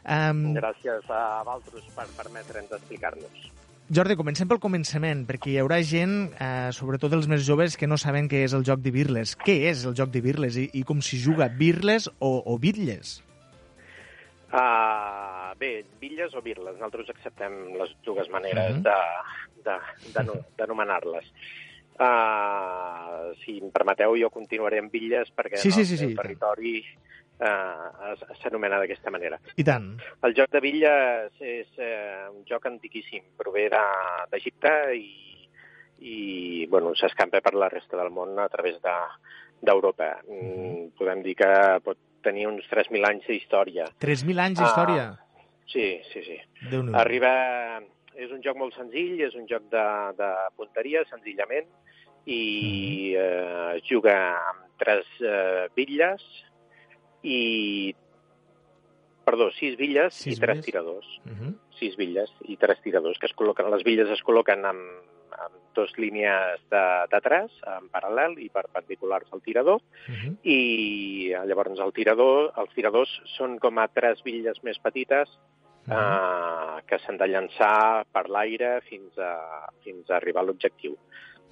Um, Gràcies a Valtros per permetre'ns explicar-nos. Jordi, comencem pel començament, perquè hi haurà gent, eh, sobretot els més joves, que no saben què és el joc de birles. Què és el joc de birles i, i com s'hi juga? Birles o, o bitlles? Uh, bé, bitlles o birles, nosaltres acceptem les dues maneres Mhm. de- de- d'ano- d'anomenar-les. Uh, si em permeteu, jo continuaré amb bitlles perquè Sí, sí, en sí, el sí. territori uh, s'anomena d'aquesta manera. I tant. El joc de bitlles és eh, un joc antiquíssim, prové de- d'Egipte i, i bueno, s'escampa per la resta del món a través de- d'Europa. De, mm, podem dir que pot tenir uns 3.000 anys d'història. 3.000 anys d'història. Ah, sí, sí, sí. Arriba... És un joc molt senzill, és un joc de, de punteria, senzillament, i eh, es juga amb tres eh, bitlles i... Perdó, sis bitlles Sis i tres bitlles. tiradors. Uh -huh. Sis bitlles i tres tiradors, que es col·loquen... Les bitlles es col·loquen amb, amb dos línies de, de tres, en paral·lel i perpendiculars al tirador, Uh -huh. i eh, llavors el tirador, els tiradors són com a tres bitlles més petites eh, que s'han de llançar per l'aire fins a, fins a arribar a l'objectiu.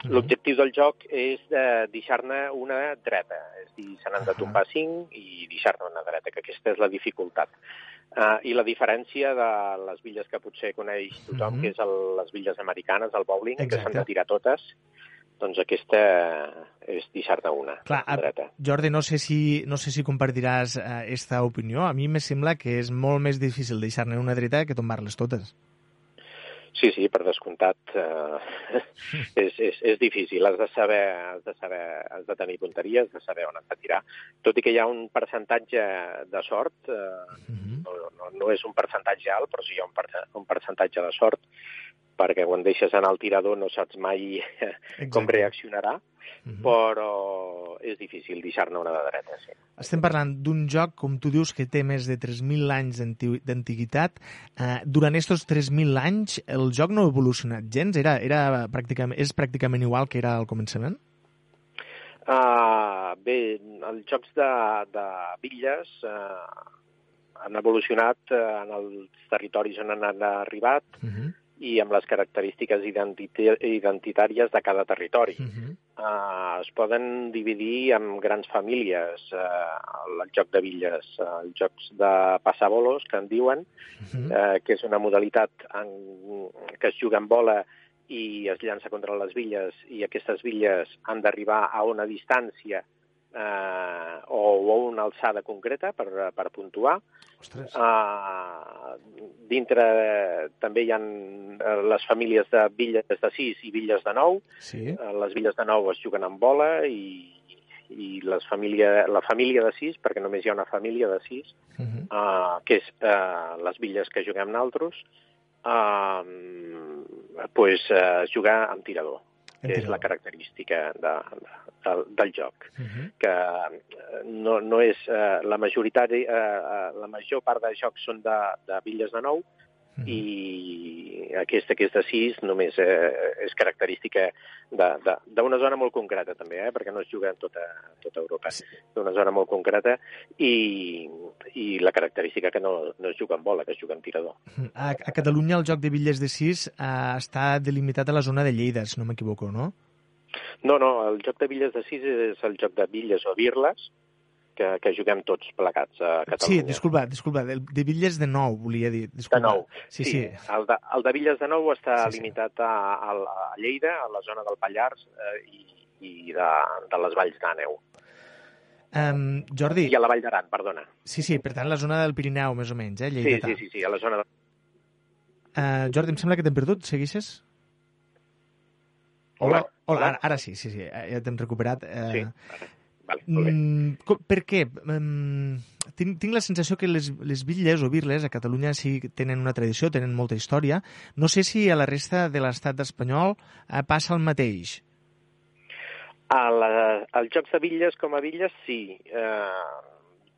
L'objectiu del joc és de deixar-ne una dreta, és dir, se n'han de tombar cinc i deixar-ne una dreta, que aquesta és la dificultat. Uh, I la diferència de les billes que potser coneix tothom, Mhm. que és el, les billes americanes, el bowling, que Exacte. s'han de tirar totes, doncs aquesta és deixar-ne una Clar, a, dreta. Jordi, no sé si, no sé si compartiràs eh, esta opinió. A mi me sembla que és molt més difícil deixar-ne una dreta que tombar-les totes. Sí, sí, per descomptat. Eh, és, és, és difícil. Has de saber, has de saber, has de tenir punteria, has de saber on has de tirar. Tot i que hi ha un percentatge de sort, eh, no, no, no és un percentatge alt, però sí hi ha un, perce- un percentatge de sort, perquè quan deixes anar el tirador no saps mai com reaccionarà, però és difícil deixar-ne una de dreta, sí. Estem parlant d'un joc, com tu dius, que té més de 3.000 anys d'anti- d'antiguitat. Eh, durant aquests 3.000 anys el joc no ha evolucionat gens? Era, era pràcticament, és pràcticament igual que era al començament? Uh, bé, els jocs de, de bitlles uh, han evolucionat uh, en els territoris on han arribat Uh -huh. I amb les característiques identitàries de cada territori. Uh -huh. Uh, es poden dividir en grans famílies, uh, el, joc de bitlles, uh, els jocs de passabolos, que en diuen, uh, que és una modalitat en, que es juga amb bola i es llança contra les bitlles i aquestes bitlles han d'arribar a una distància eh, o a una alçada concreta per, per puntuar. Ostres. Uh, dintre eh, també hi ha les famílies de bitlles de 6 i bitlles de 9. Sí. Uh, les bitlles de 9 es juguen amb bola i, i les família, la família de 6, perquè només hi ha una família de 6, Uh -huh. uh, que és uh, les bitlles que juguem nosaltres, uh, pues, uh, jugar amb tirador, que és la característica de, de, del, del joc. Uh -huh. Que eh, no, no és... Uh, la, majoritari, uh, la major part de jocs són de, de bitlles de 9 i aquesta de 6 només eh, és característica d'una zona molt concreta també, eh, perquè no es juga en tota, tota Europa, d'una zona molt concreta i, i la característica que no, no es juga amb bola, que es juga amb tirador. A, a Catalunya el joc de bitlles de 6 eh, està delimitat a la zona de Lleida, si no m'equivoco, no? No, no, el joc de billes de 6 és el joc de billes o birles, que, que juguem tots plegats a Sí, Catalunya. disculpa, disculpa, de, de bitlles de 9, volia dir. De Disculpa. nou. Sí, sí. El, de, el de Villes de Nou està Sí, sí, sí. sí. limitat a, a, Lleida, a la zona del Pallars eh, i, i de, de les Valls d'Àneu. Um, Jordi... I a la Vall d'Aran, perdona. Sí, sí, per tant, la zona del Pirineu, més o menys, eh, Sí, Lleidatà. sí, sí, sí, a la zona de... Uh, Jordi, em sembla que t'hem perdut. Seguixes? Hola. Hola. Hola, ara, ara sí, sí, sí, eh, ja t'hem recuperat. Uh, Sí, Vale, molt bé. Mm, co- per què? Mm, tinc, tinc la sensació que les, les bitlles o birles a Catalunya sí que tenen una tradició, tenen molta història. No sé si a la resta de l'estat espanyol eh, passa el mateix. A la, els jocs de bitlles com a bitlles, sí. Eh,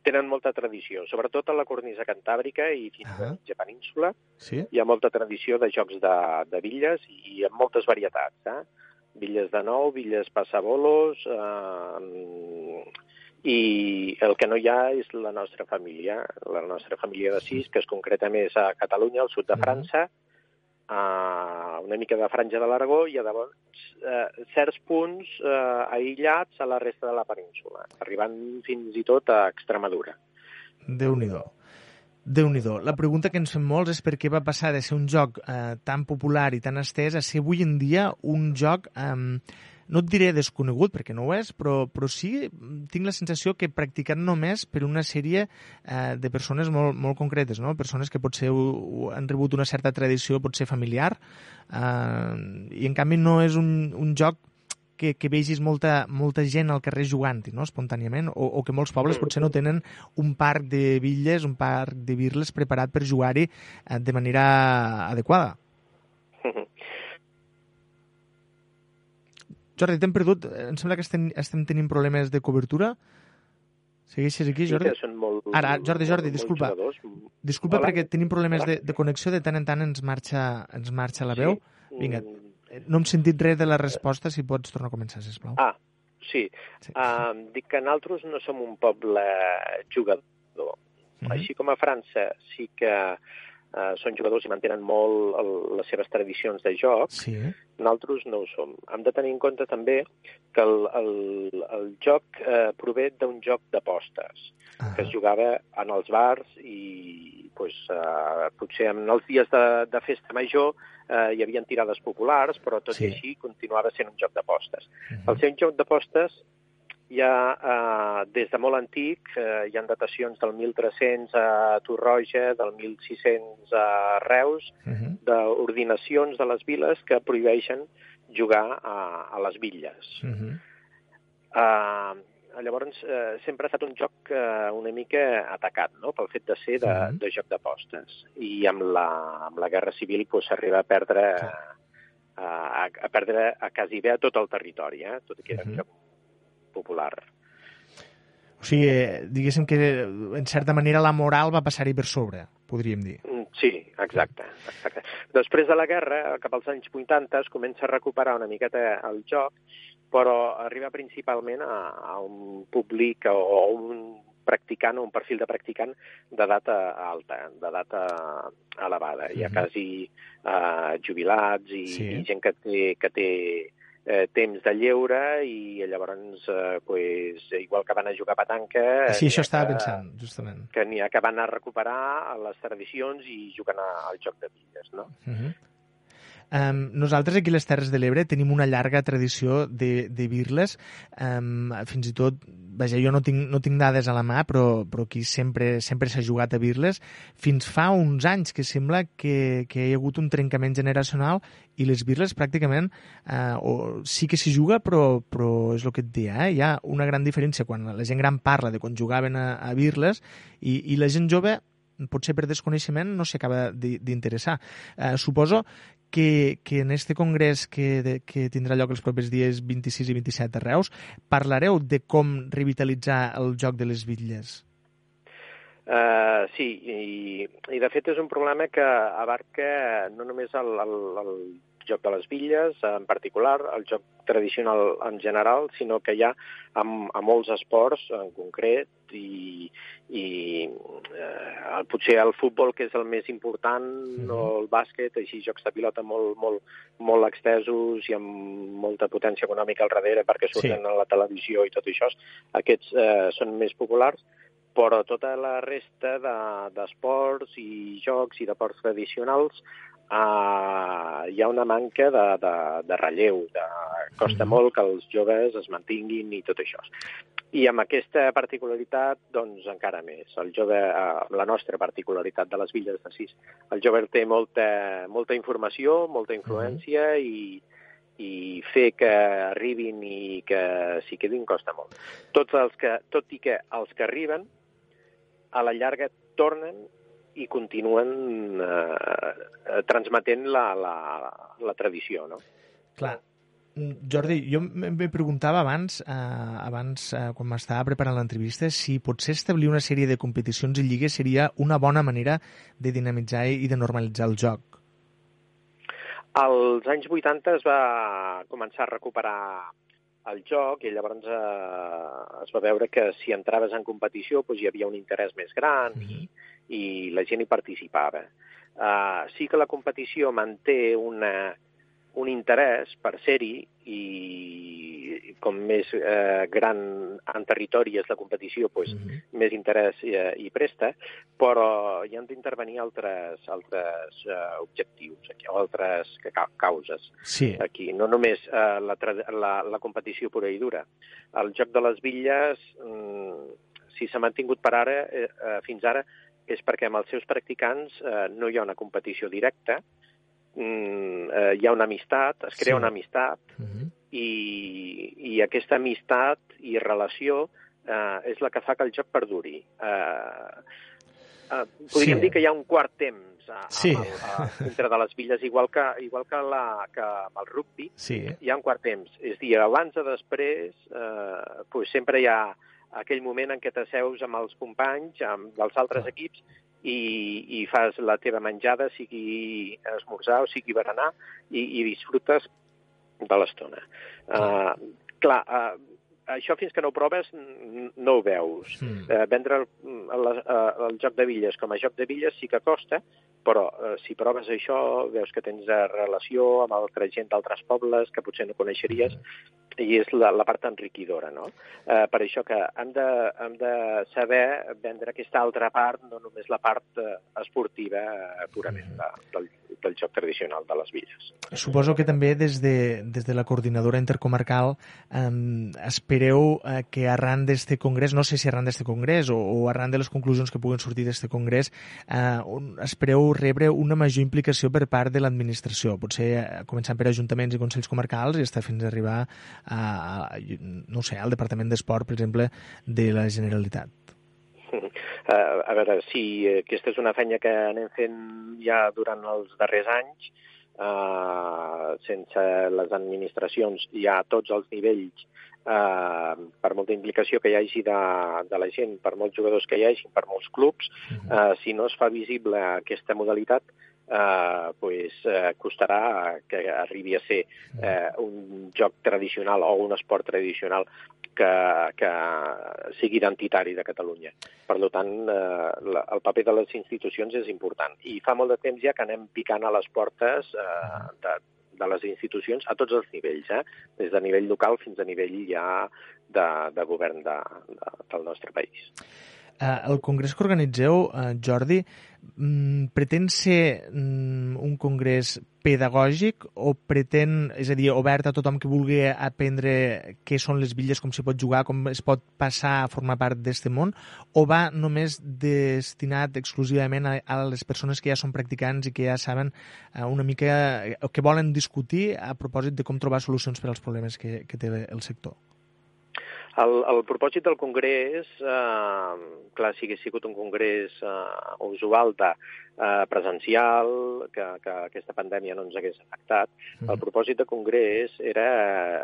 tenen molta tradició, sobretot a la cornisa cantàbrica i fins a la península. Sí? Hi ha molta tradició de jocs de, de bitlles i amb moltes varietats. Eh? Bitlles de nou, bitlles passabolos... Eh, I el que no hi ha és la nostra família, la nostra família de sis, que es concreta més a Catalunya, al sud de França, eh, una mica de franja de l'Aragó i llavors eh, certs punts eh, aïllats a la resta de la península, arribant fins i tot a Extremadura. Déu-n'hi-do. Déu nhi La pregunta que ens fem molts és per què va passar de ser un joc eh, tan popular i tan estès a ser avui en dia un joc, eh, no et diré desconegut, perquè no ho és, però, però sí tinc la sensació que practicat només per una sèrie eh, de persones molt, molt concretes, no? persones que potser han rebut una certa tradició, potser familiar, eh, i en canvi no és un, un joc que, que vegis molta, molta gent al carrer jugant-hi, no? espontàniament, o, o que molts pobles potser no tenen un parc de bitlles, un parc de birles preparat per jugar-hi eh, de manera adequada. Jordi, t'hem perdut. Em sembla que estem, estem tenint problemes de cobertura. Segueixes aquí, Sí, Jordi? que són molt- Ara, Jordi, Jordi, molt disculpa. Disculpa Hola. perquè tenim problemes de, de connexió, de tant en tant ens marxa, ens marxa la Sí. veu. Vinga, eh, no hem sentit res de la resposta, si pots tornar a començar, sisplau. Ah, sí. sí. Uh, dic que nosaltres no som un poble jugador. Mhm. Així com a França sí que uh, són jugadors i mantenen molt el, les seves tradicions de joc, Sí. nosaltres no ho som. Hem de tenir en compte també que el, el, el joc eh, prové d'un joc d'apostes Ah. que es jugava en els bars i pues, eh, potser en els dies de, de festa major eh, hi havia tirades populars, però tot Sí. i així continuava sent un joc d'apostes. El seu joc d'apostes hi ha, eh, des de molt antic, eh, hi ha datacions del 1300 a Torroja, del 1600 a Reus, Mhm. d'ordinacions de les viles que prohibeixen jugar a, a les bitlles. Mhm. Uh, llavors, uh, sempre ha estat un joc uh, una mica atacat, no?, pel fet de ser de, Mhm. de joc d'apostes. I amb la, amb la Guerra Civil pues, s'arriba a perdre a, a perdre a quasi bé a tot el territori, eh? tot i que era un joc popular. O sigui, eh, diguéssim que en certa manera la moral va passar-hi per sobre, podríem dir. Mm, Sí, exacte, exacte. Després de la guerra, cap als anys 80, es comença a recuperar una miqueta el joc, però arriba principalment a, a un públic o a un practicant o un perfil de practicant d'edat alta, d'edat elevada. Hi ha Mhm. quasi eh, jubilats i, Sí. i gent que té, que té eh, temps de lleure i llavors, eh, pues, igual que van a jugar a petanca... Sí, això estava que- pensant, justament. que n'hi ha que van a recuperar les tradicions i juguen al joc de bitlles, no? Uh -huh. Um, nosaltres aquí a les Terres de l'Ebre tenim una llarga tradició de, de birles. Um, fins i tot, vaja, jo no tinc, no tinc dades a la mà, però, però aquí sempre sempre s'ha jugat a birles. Fins fa uns anys que sembla que, que hi ha hagut un trencament generacional i les birles pràcticament uh, o, sí que s'hi juga, però, però és el que et deia, eh? hi ha una gran diferència quan la gent gran parla de quan jugaven a, a birles i, i la gent jove potser per desconeixement no s'acaba d'interessar. Eh, suposo que, que en este congrés que, de, que tindrà lloc els propers dies 26 i 27 a Reus parlareu de com revitalitzar el joc de les bitlles. Uh, sí, i, i de fet és un problema que abarca no només el, el, el joc de les bitlles en particular, el joc tradicional en general, sinó que hi ha amb, a molts esports en concret i, i eh, potser el futbol, que és el més important, o el bàsquet, així jocs de pilota molt, molt, molt extesos i amb molta potència econòmica al darrere perquè surten Sí. a la televisió i tot això, aquests eh, són més populars, però tota la resta de- d'esports i jocs i deports tradicionals eh, hi ha una manca de, de, de relleu, de, costa molt que els joves es mantinguin i tot això. I amb aquesta particularitat, doncs, encara més. El jove, eh, la nostra particularitat de les villes de Sis, el jove té molta, molta informació, molta influència mm -hmm. i, i fer que arribin i que s'hi quedin costa molt. Tots els que, tot i que els que arriben, a la llarga tornen i continuen eh, transmetent la, la, la tradició, no? Clar, Jordi, jo me preguntava abans, eh, abans eh, quan m'estava preparant l'entrevista, si potser establir una sèrie de competicions i lligues seria una bona manera de dinamitzar i de normalitzar el joc. Als anys 80 es va començar a recuperar el joc i llavors eh, es va veure que si entraves en competició doncs hi havia un interès més gran mm -hmm. i, i la gent hi participava. Uh, sí que la competició manté una, un interès per ser-hi i com més eh, gran en territori és la competició, doncs, mm -hmm. més interès eh, hi presta, però hi han d'intervenir altres, altres eh, objectius, aquí, altres causes sí. aquí. No només eh, la, la, la competició pura i dura. El joc de les bitlles, mm, si s'ha mantingut per ara, eh, eh, fins ara, és perquè amb els seus practicants eh, no hi ha una competició directa, mm, eh, hi ha una amistat, es crea sí. una amistat, uh mhm. -huh. i, i aquesta amistat i relació eh, és la que fa que el joc perduri. Eh, eh, podríem sí. dir que hi ha un quart temps a, sí. a, a, entre de les villes, igual que, igual que, la, que amb el rugby, sí. hi ha un quart temps. És dir, abans o després, eh, pues sempre hi ha aquell moment en què t'asseus amb els companys amb dels altres equips i, i fas la teva menjada, sigui esmorzar o sigui berenar, i, i disfrutes de l'estona. Uh, clar, uh, això fins que no ho proves no ho veus. Mm. Uh, vendre el, el, uh, el joc de billes com a joc de billes sí que costa, però uh, si proves això veus que tens relació amb altra gent d'altres pobles que potser no coneixeries mm i és la, la part enriquidora, no? Eh, per això que hem de, hem de saber vendre aquesta altra part, no només la part eh, esportiva eh, purament de, del, del joc tradicional de les villes. Suposo que també des de, des de la coordinadora intercomarcal eh, espereu eh, que arran d'este congrés, no sé si arran d'este congrés o, o arran de les conclusions que puguen sortir d'este congrés, eh, espereu rebre una major implicació per part de l'administració, potser eh, començant per ajuntaments i consells comarcals i està fins a arribar a, a no sé, al Departament d'Esport, per exemple, de la Generalitat. Uh, a veure, si aquesta és una feina que anem fent ja durant els darrers anys, uh, sense les administracions i a tots els nivells, uh, per molta implicació que hi hagi de, de la gent, per molts jugadors que hi hagi, per molts clubs, uh, si no es fa visible aquesta modalitat, eh, pues, eh, costarà que arribi a ser eh, un joc tradicional o un esport tradicional que, que sigui identitari de Catalunya. Per tant, eh, la, el paper de les institucions és important. I fa molt de temps ja que anem picant a les portes eh, de, de les institucions a tots els nivells, eh? des de nivell local fins a nivell ja de, de govern de, de, del nostre país. Eh, el congrés que organitzeu, eh, Jordi, mm, pretén ser mm, un congrés pedagògic o pretén, és a dir, obert a tothom que vulgui aprendre què són les villes, com s'hi pot jugar, com es pot passar a formar part d'aquest món, o va només destinat exclusivament a, a les persones que ja són practicants i que ja saben eh, una mica, que volen discutir a propòsit de com trobar solucions per als problemes que, que té el sector? El, el propòsit del Congrés, eh, clar, si hagués sigut un Congrés eh, usual de eh, presencial, que, que aquesta pandèmia no ens hagués afectat, mm. el propòsit del Congrés era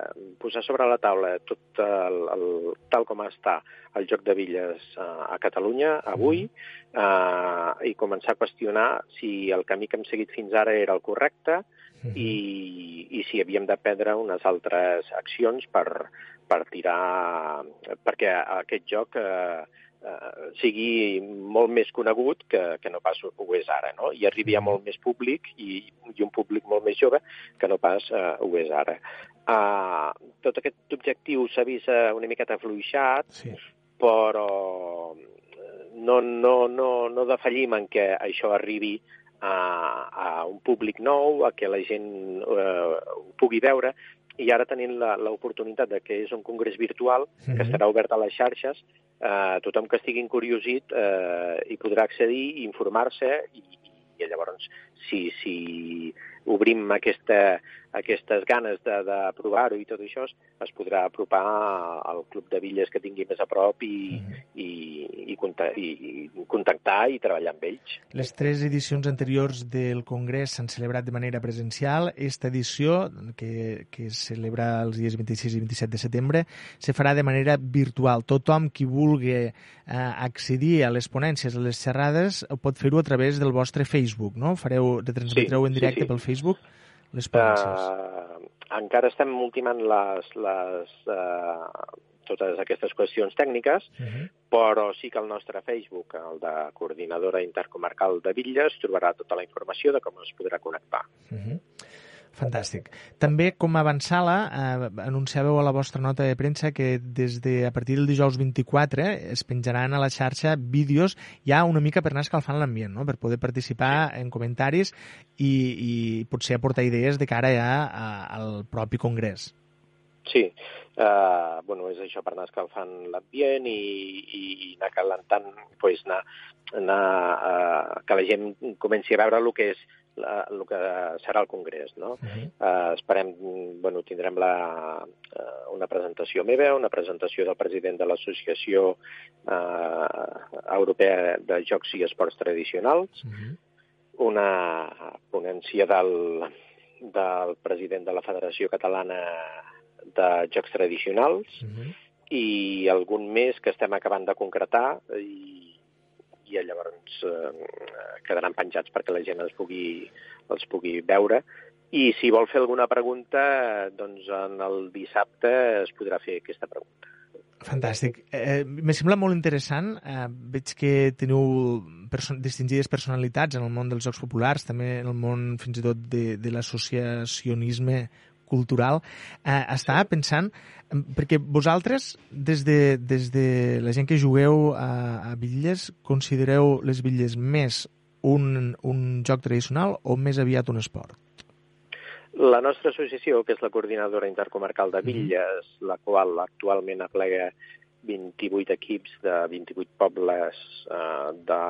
eh, posar sobre la taula tot el, el, tal com està el joc de billes eh, a Catalunya avui mm. eh, i començar a qüestionar si el camí que hem seguit fins ara era el correcte mm i, i si havíem de prendre unes altres accions per, per tirar... perquè aquest joc eh, eh, sigui molt més conegut que, que no pas ho és ara, no? I arribi a molt més públic i, i un públic molt més jove que no pas eh, ho és ara. Uh, tot aquest objectiu s'ha vist una miqueta afluixat, sí. però no, no, no, no defallim en què això arribi a, a un públic nou, a que la gent eh, ho pugui veure, i ara tenim l'oportunitat de que és un congrés virtual mm -hmm. que Mhm. estarà obert a les xarxes, eh, tothom que estigui encuriosit eh, hi podrà accedir, informar-se i, i llavors si, si obrim aquesta, aquestes ganes de, de provar-ho i tot això, es podrà apropar al club de Villes que tingui més a prop i, i, i, conta i, i contactar i treballar amb ells. Les tres edicions anteriors del Congrés s'han celebrat de manera presencial. Esta edició, que, que es celebra els dies 26 i 27 de setembre, se farà de manera virtual. Tothom qui vulgui eh, accedir a les ponències, a les xerrades, pot fer-ho a través del vostre Facebook, no? Fareu, retransmetreu Sí, en sí, directe sí. pel Facebook les ponències. Uh, encara estem ultimant les, les, uh, totes aquestes qüestions tècniques, Uh -huh. però sí que al nostre Facebook, el de Coordinadora Intercomarcal de Villes, trobarà tota la informació de com es podrà connectar. Uh -huh. Fantàstic. També, com a avançala, eh, anunciàveu a la vostra nota de premsa que des de a partir del dijous 24 eh, es penjaran a la xarxa vídeos ja una mica per anar escalfant l'ambient, no? per poder participar en comentaris i, i potser aportar idees de cara ja a, al propi congrés. Sí, uh, bueno, és això per anar escalfant l'ambient i, i, i anar calentant, pues, anar, anar uh, que la gent comenci a veure el que és la, el que serà el congrés, no? Uh -huh. Uh, esperem, bueno, tindrem la, uh, una presentació meva, una presentació del president de l'Associació uh, Europea de Jocs i Esports Tradicionals, Uh -huh. una ponència del, del president de la Federació Catalana de Jocs Tradicionals Uh -huh. i algun més que estem acabant de concretar i, i llavors eh, quedaran penjats perquè la gent els pugui, els pugui veure. I si vol fer alguna pregunta, doncs en el dissabte es podrà fer aquesta pregunta. Fantàstic. Eh, me sembla molt interessant. Eh, veig que teniu perso distingides personalitats en el món dels jocs populars, també en el món fins i tot de, de l'associacionisme cultural. Eh, estava pensant, em, perquè vosaltres, des de, des de la gent que jugueu a, a bitlles, considereu les bitlles més un, un joc tradicional o més aviat un esport? La nostra associació, que és la Coordinadora Intercomarcal de Villes, la qual actualment aplega 28 equips de 28 pobles eh, de,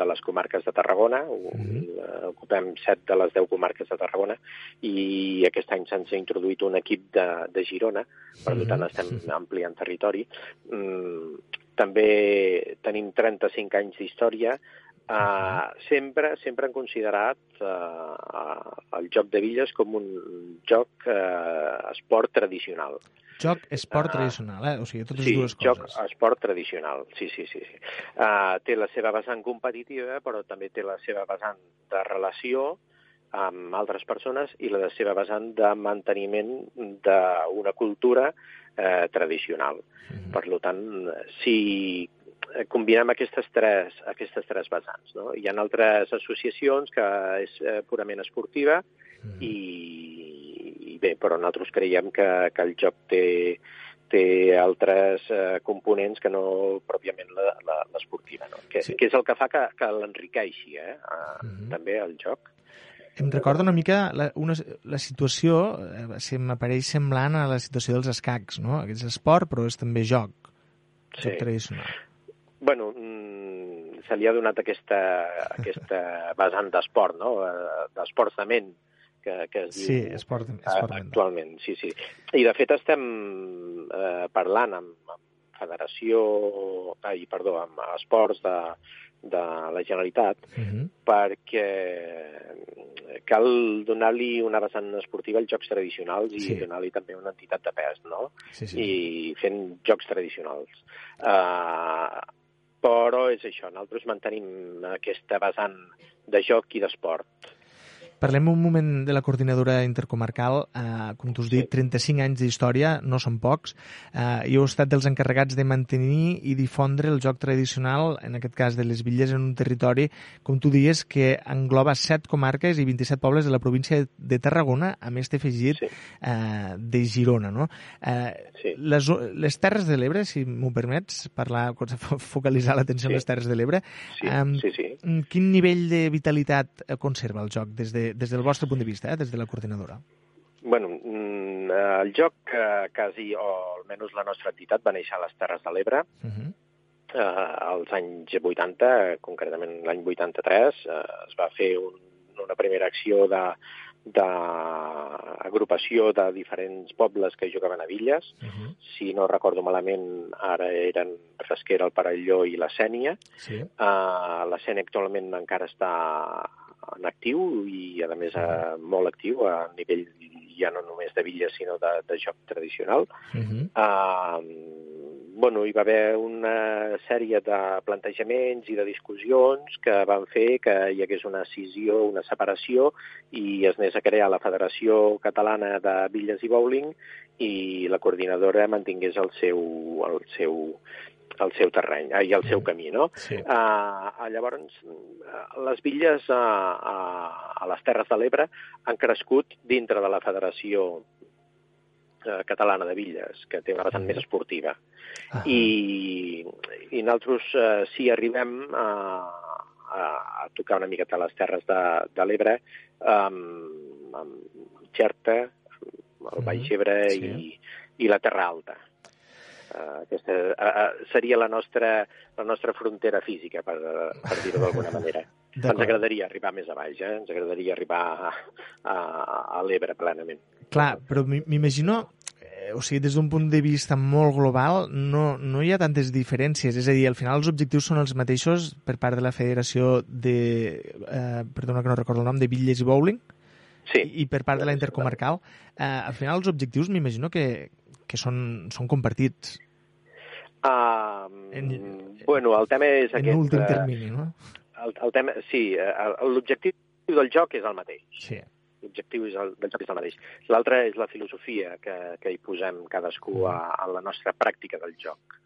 de les comarques de Tarragona, eh, ocupem 7 de les 10 comarques de Tarragona, i aquest any se'ns ha introduït un equip de, de Girona, per tant estem ampliant territori. Mm, també tenim 35 anys d'història, Uh, sempre, sempre han considerat uh, el joc de billes com un joc uh, esport tradicional. Joc, esport Ah, tradicional, eh? O sigui, totes sí, dues joc, coses. esport tradicional, sí, sí, sí. sí. Uh, té la seva vessant competitiva, però també té la seva vessant de relació amb altres persones i la seva vessant de manteniment d'una cultura eh, tradicional. Per tant, si combinem aquestes tres, aquestes tres vessants. No? Hi ha altres associacions que és eh, purament esportiva i, i bé, però nosaltres creiem que, que el joc té, té altres eh, components que no pròpiament la- la- l'esportiva, no? que, sí. que és el que fa que, que l'enriqueixi, eh? eh, també el joc. Em recorda una mica la, una, la situació, eh, se m'apareix semblant a la situació dels escacs, no? És esport, però és també joc. Sí. Joc tradicional. Bueno, mm, se li ha donat aquesta, aquesta vessant d'esport, no? Eh, d'esports de ment, que, que es Sí, diu esport, esport mental. actualment. Sí, sí. I, de fet, estem eh, parlant amb, amb Federació... Ai, perdó, amb esports de, de la Generalitat Uh -huh. perquè cal donar-li una vessant esportiva als jocs tradicionals i Sí. donar-li també una entitat de pes, no? Sí, sí. I fent jocs tradicionals. Uh, però és això, nosaltres mantenim aquesta vessant de joc i d'esport. Parlem un moment de la coordinadora intercomarcal. Eh, com tu has dit, 35 anys d'història, no són pocs. Eh, i heu estat dels encarregats de mantenir i difondre el joc tradicional, en aquest cas de les Villes, en un territori, com tu dies, que engloba 7 comarques i 27 pobles de la província de Tarragona, a més t'he afegit sí. eh, de Girona. No? Eh, sí. les, les Terres de l'Ebre, si m'ho permets, parlar, focalitzar l'atenció Sí. en les Terres de l'Ebre, Sí, em, sí, sí. quin nivell de vitalitat eh, conserva el joc des, de, des del vostre punt de vista, eh, des de la coordinadora? Bueno, mm, el joc eh, quasi, o almenys la nostra entitat, va néixer a les Terres de l'Ebre, Uh -huh. eh, als anys 80, concretament l'any 83, eh, es va fer un, una primera acció de d'agrupació de diferents pobles que jugaven a Villes. Uh -huh. Si no recordo malament, ara eren Rasquera, el Parelló i la Sènia. Sí. Uh, la Sènia actualment encara està en actiu i, a més, uh, molt actiu a nivell ja no només de Villes, sinó de, de joc tradicional. Uh -huh. Uh, bueno, hi va haver una sèrie de plantejaments i de discussions que van fer que hi hagués una cisió, una separació, i es anés a crear la Federació Catalana de Villes i Bowling i la coordinadora mantingués el seu, el seu, el seu terreny i el seu camí, no? Sí. Uh, llavors, uh, les villes uh, uh, a les Terres de l'Ebre han crescut dintre de la Federació Catalana de Villes, que té una vessant més esportiva. Ah. I, I nosaltres uh, sí arribem a, a, a tocar una miqueta a les Terres de, de l'Ebre amb, amb Xerta, el Baix Ebre sí. i, i la Terra Alta. Uh, aquesta uh, uh, seria la nostra, la nostra frontera física, per, per dir-ho d'alguna manera. Ens agradaria arribar més a baix, eh? ens agradaria arribar a, a, a l'Ebre plenament. Clar, però m'i- m'imagino, eh, o sigui, des d'un punt de vista molt global, no, no hi ha tantes diferències. És a dir, al final els objectius són els mateixos per part de la Federació de... Eh, perdona que no recordo el nom, de Villes i Bowling? Sí. I, i per part de la Intercomarcal. Eh, al final els objectius m'imagino que, que són, són compartits Uh, bueno, el tema és en aquest... últim eh, termini, no? El, el tema, sí, eh, l'objectiu del joc és el mateix. Sí. L'objectiu és el, del joc és el mateix. L'altre és la filosofia que, que hi posem cadascú a, a la nostra pràctica del joc.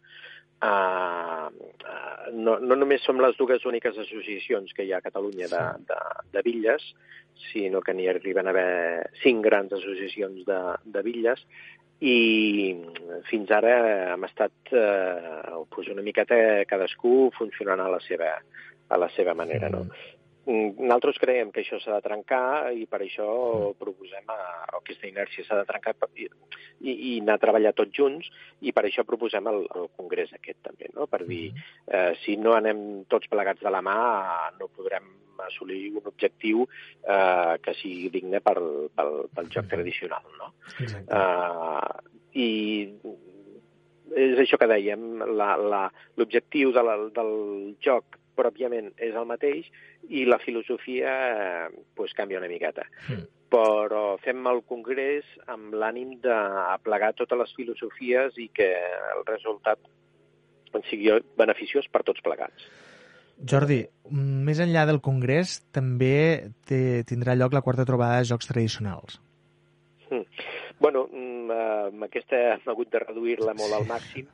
Uh, uh, no, no només som les dues úniques associacions que hi ha a Catalunya de, de, de bitlles, sinó que n'hi arriben a haver cinc grans associacions de, de bitlles i fins ara hem estat eh, pues una miqueta cadascú funcionant a la seva, a la seva manera, no? Mm, Nosaltres creiem que això s'ha de trencar i per això proposem a, o aquesta inèrcia s'ha de trencar i, i, anar a treballar tots junts i per això proposem el, el congrés aquest també, no? per dir, eh, si no anem tots plegats de la mà no podrem assolir un objectiu eh, que sigui digne pel, pel, pel joc tradicional. No? Exacte. Uh, I és això que dèiem, l'objectiu de la, del joc pròpiament és el mateix i la filosofia pues, canvia una miqueta. Mm. Però fem el congrés amb l'ànim d'aplegar totes les filosofies i que el resultat sigui beneficiós per tots plegats. Jordi, més enllà del Congrés, també té, tindrà lloc la quarta trobada de jocs tradicionals. Mm. Bueno, mm, eh, amb aquesta hem hagut de reduir-la molt al màxim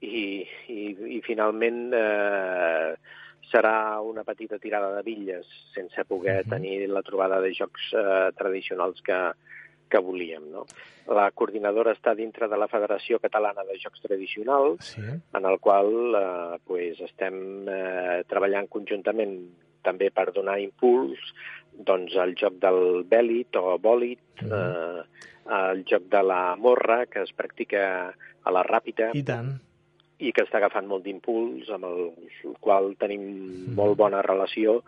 i, i, i finalment eh, serà una petita tirada de bitlles sense poder tenir la trobada de jocs eh, tradicionals que, que volíem. No? La coordinadora està dintre de la Federació Catalana de Jocs Tradicionals, Sí. en el qual eh, pues, estem eh, treballant conjuntament també per donar impuls doncs, al joc del bèlit o bòlit, eh, al joc de la morra, que es practica a la ràpida I tant. I que està agafant molt d'impuls, amb el qual tenim molt bona relació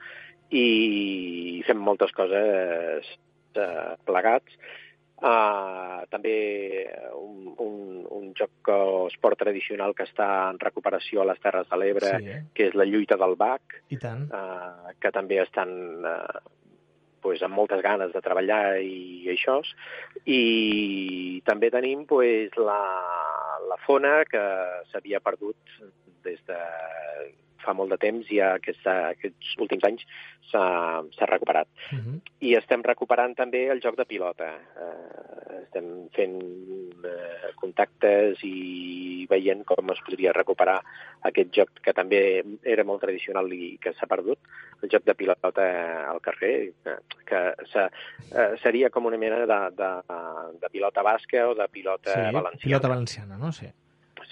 i fem moltes coses eh, plegats. Uh, també un, un, un joc o esport tradicional que està en recuperació a les Terres de l'Ebre, Sí. que és la lluita del bac, I tant. uh, que també estan uh, pues, amb moltes ganes de treballar i això. I també tenim pues, la, la fona que s'havia perdut des de fa molt de temps i aquesta, aquests últims anys s'ha recuperat. Uh -huh. I estem recuperant també el joc de pilota. Eh, estem fent eh, contactes i veient com es podria recuperar aquest joc que també era molt tradicional i que s'ha perdut, el joc de pilota al carrer, que, que se, eh, seria com una mena de, de, de pilota basca o de pilota sí, valenciana. pilota valenciana, no? Sí.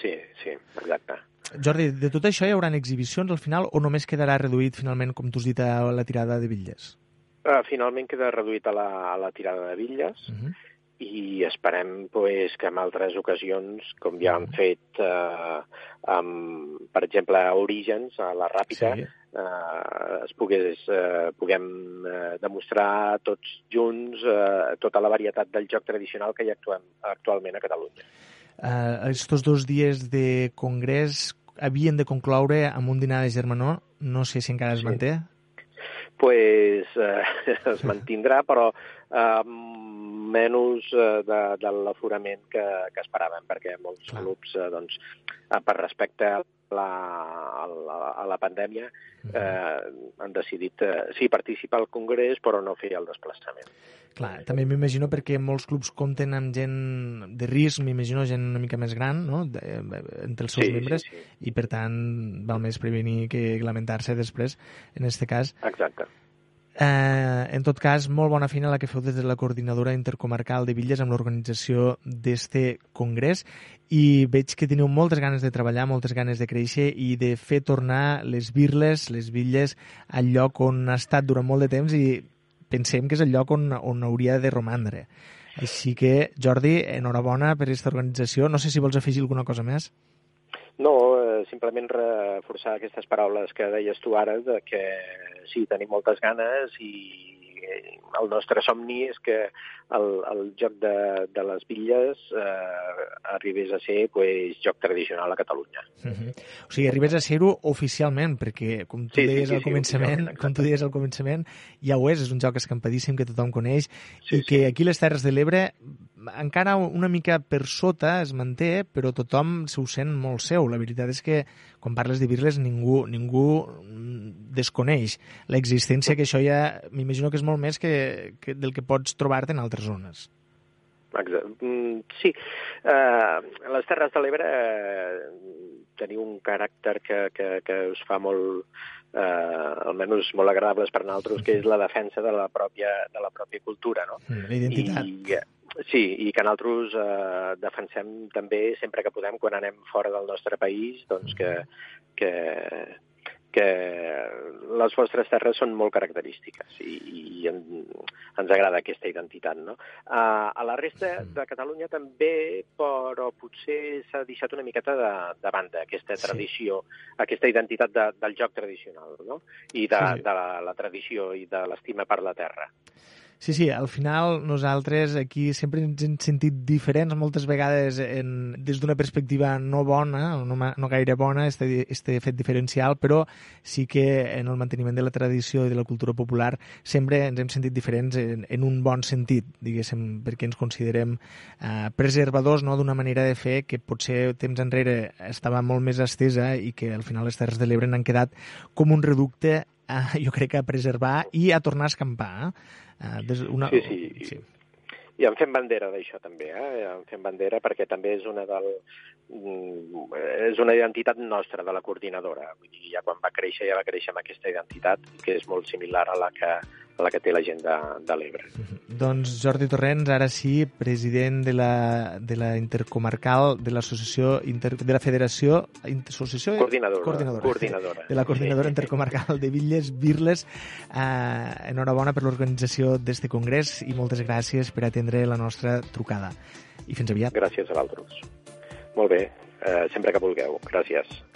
Sí, sí, exacte. Jordi, de tot això hi haurà exhibicions al final o només quedarà reduït finalment, com tu has dit, a la tirada de bitlles? Uh, finalment queda reduït a la, a la tirada de bitlles Uh -huh. i esperem pues, que en altres ocasions, com ja han fet, eh, amb, per exemple, a Orígens, a la Ràpita, sí. eh, es pogués, eh, puguem eh, demostrar tots junts eh, tota la varietat del joc tradicional que hi actuem, actualment a Catalunya. Uh, estos dos dies de congrés havien de concloure amb un dinar de germanor, no sé si encara es sí. manté. Pues, eh, es mantindrà, però eh, menys eh, de, de l'aforament que, que esperàvem, perquè molts Clar. clubs, eh, doncs, eh, per respecte a la, a la, a la pandèmia, eh, han decidit, eh, sí, participar al Congrés, però no fer el desplaçament. Clar, també m'imagino perquè molts clubs compten amb gent de risc, m'imagino gent una mica més gran, no?, de, entre els seus sí, membres, sí, sí. i per tant val més prevenir que lamentar-se després, en aquest cas. Exacte. Eh, en tot cas, molt bona feina la que feu des de la coordinadora intercomarcal de Villes amb l'organització d'este congrés i veig que teniu moltes ganes de treballar, moltes ganes de créixer i de fer tornar les virles, les villes, al lloc on ha estat durant molt de temps i pensem que és el lloc on, on hauria de romandre. Així que, Jordi, enhorabona per aquesta organització. No sé si vols afegir alguna cosa més. No, eh, simplement reforçar aquestes paraules que deies tu ara, de que sí, tenim moltes ganes i el nostre somni és que el, el joc de, de les bitlles eh, arribés a ser pues, joc tradicional a Catalunya. Uh -huh. O sigui, arribés a ser-ho oficialment, perquè, com tu sí, deies sí, sí, al començament, sí, com tu deies al començament, ja ho és, és un joc escampadíssim que tothom coneix sí, i que sí. aquí a les Terres de l'Ebre encara una mica per sota es manté, però tothom s'ho sent molt seu. La veritat és que quan parles de birles ningú, ningú desconeix l'existència, que això ja m'imagino que és molt més que, que del que pots trobar-te en altres zones. Exacte. Mm, sí. Uh, les Terres de l'Ebre uh, teniu un caràcter que, que, que us fa molt, uh, almenys molt agradables per nosaltres, que és la defensa de la pròpia, de la pròpia cultura, no? Mm, la identitat. I, Sí, i que nosaltres eh, defensem també, sempre que podem, quan anem fora del nostre país, doncs que, que, que les vostres terres són molt característiques i, i en, ens agrada aquesta identitat. No? Uh, a la resta de Catalunya també, però potser s'ha deixat una miqueta de, de banda aquesta tradició, sí. aquesta identitat de, del joc tradicional no? i de, sí. de la, la tradició i de l'estima per la terra. Sí, sí, al final nosaltres aquí sempre ens hem sentit diferents moltes vegades en, des d'una perspectiva no bona, no, no gaire bona, este, este fet diferencial, però sí que en el manteniment de la tradició i de la cultura popular sempre ens hem sentit diferents en, en un bon sentit, diguéssim, perquè ens considerem eh, preservadors no, d'una manera de fer que potser temps enrere estava molt més estesa i que al final les Terres de l'Ebre n'han quedat com un reducte eh, jo crec que a preservar i a tornar a escampar. Eh? Uh, des una... Sí, sí. sí. I en fem bandera d'això també, eh? en fem bandera perquè també és una del, mm, és una identitat nostra de la coordinadora. Vull dir, ja quan va créixer, ja va créixer amb aquesta identitat, que és molt similar a la que la que té la gent de, de l'Ebre. Doncs Jordi Torrents, ara sí, president de la, de la intercomarcal, de l'associació, inter, de la federació... Associació? Coordinadora. Coordinadora. coordinadora. De la coordinadora sí. intercomarcal de Villes, Virles. Eh, enhorabona per l'organització d'este congrés i moltes gràcies per atendre la nostra trucada. I fins aviat. Gràcies a l'altres. Molt bé, eh, sempre que vulgueu. Gràcies.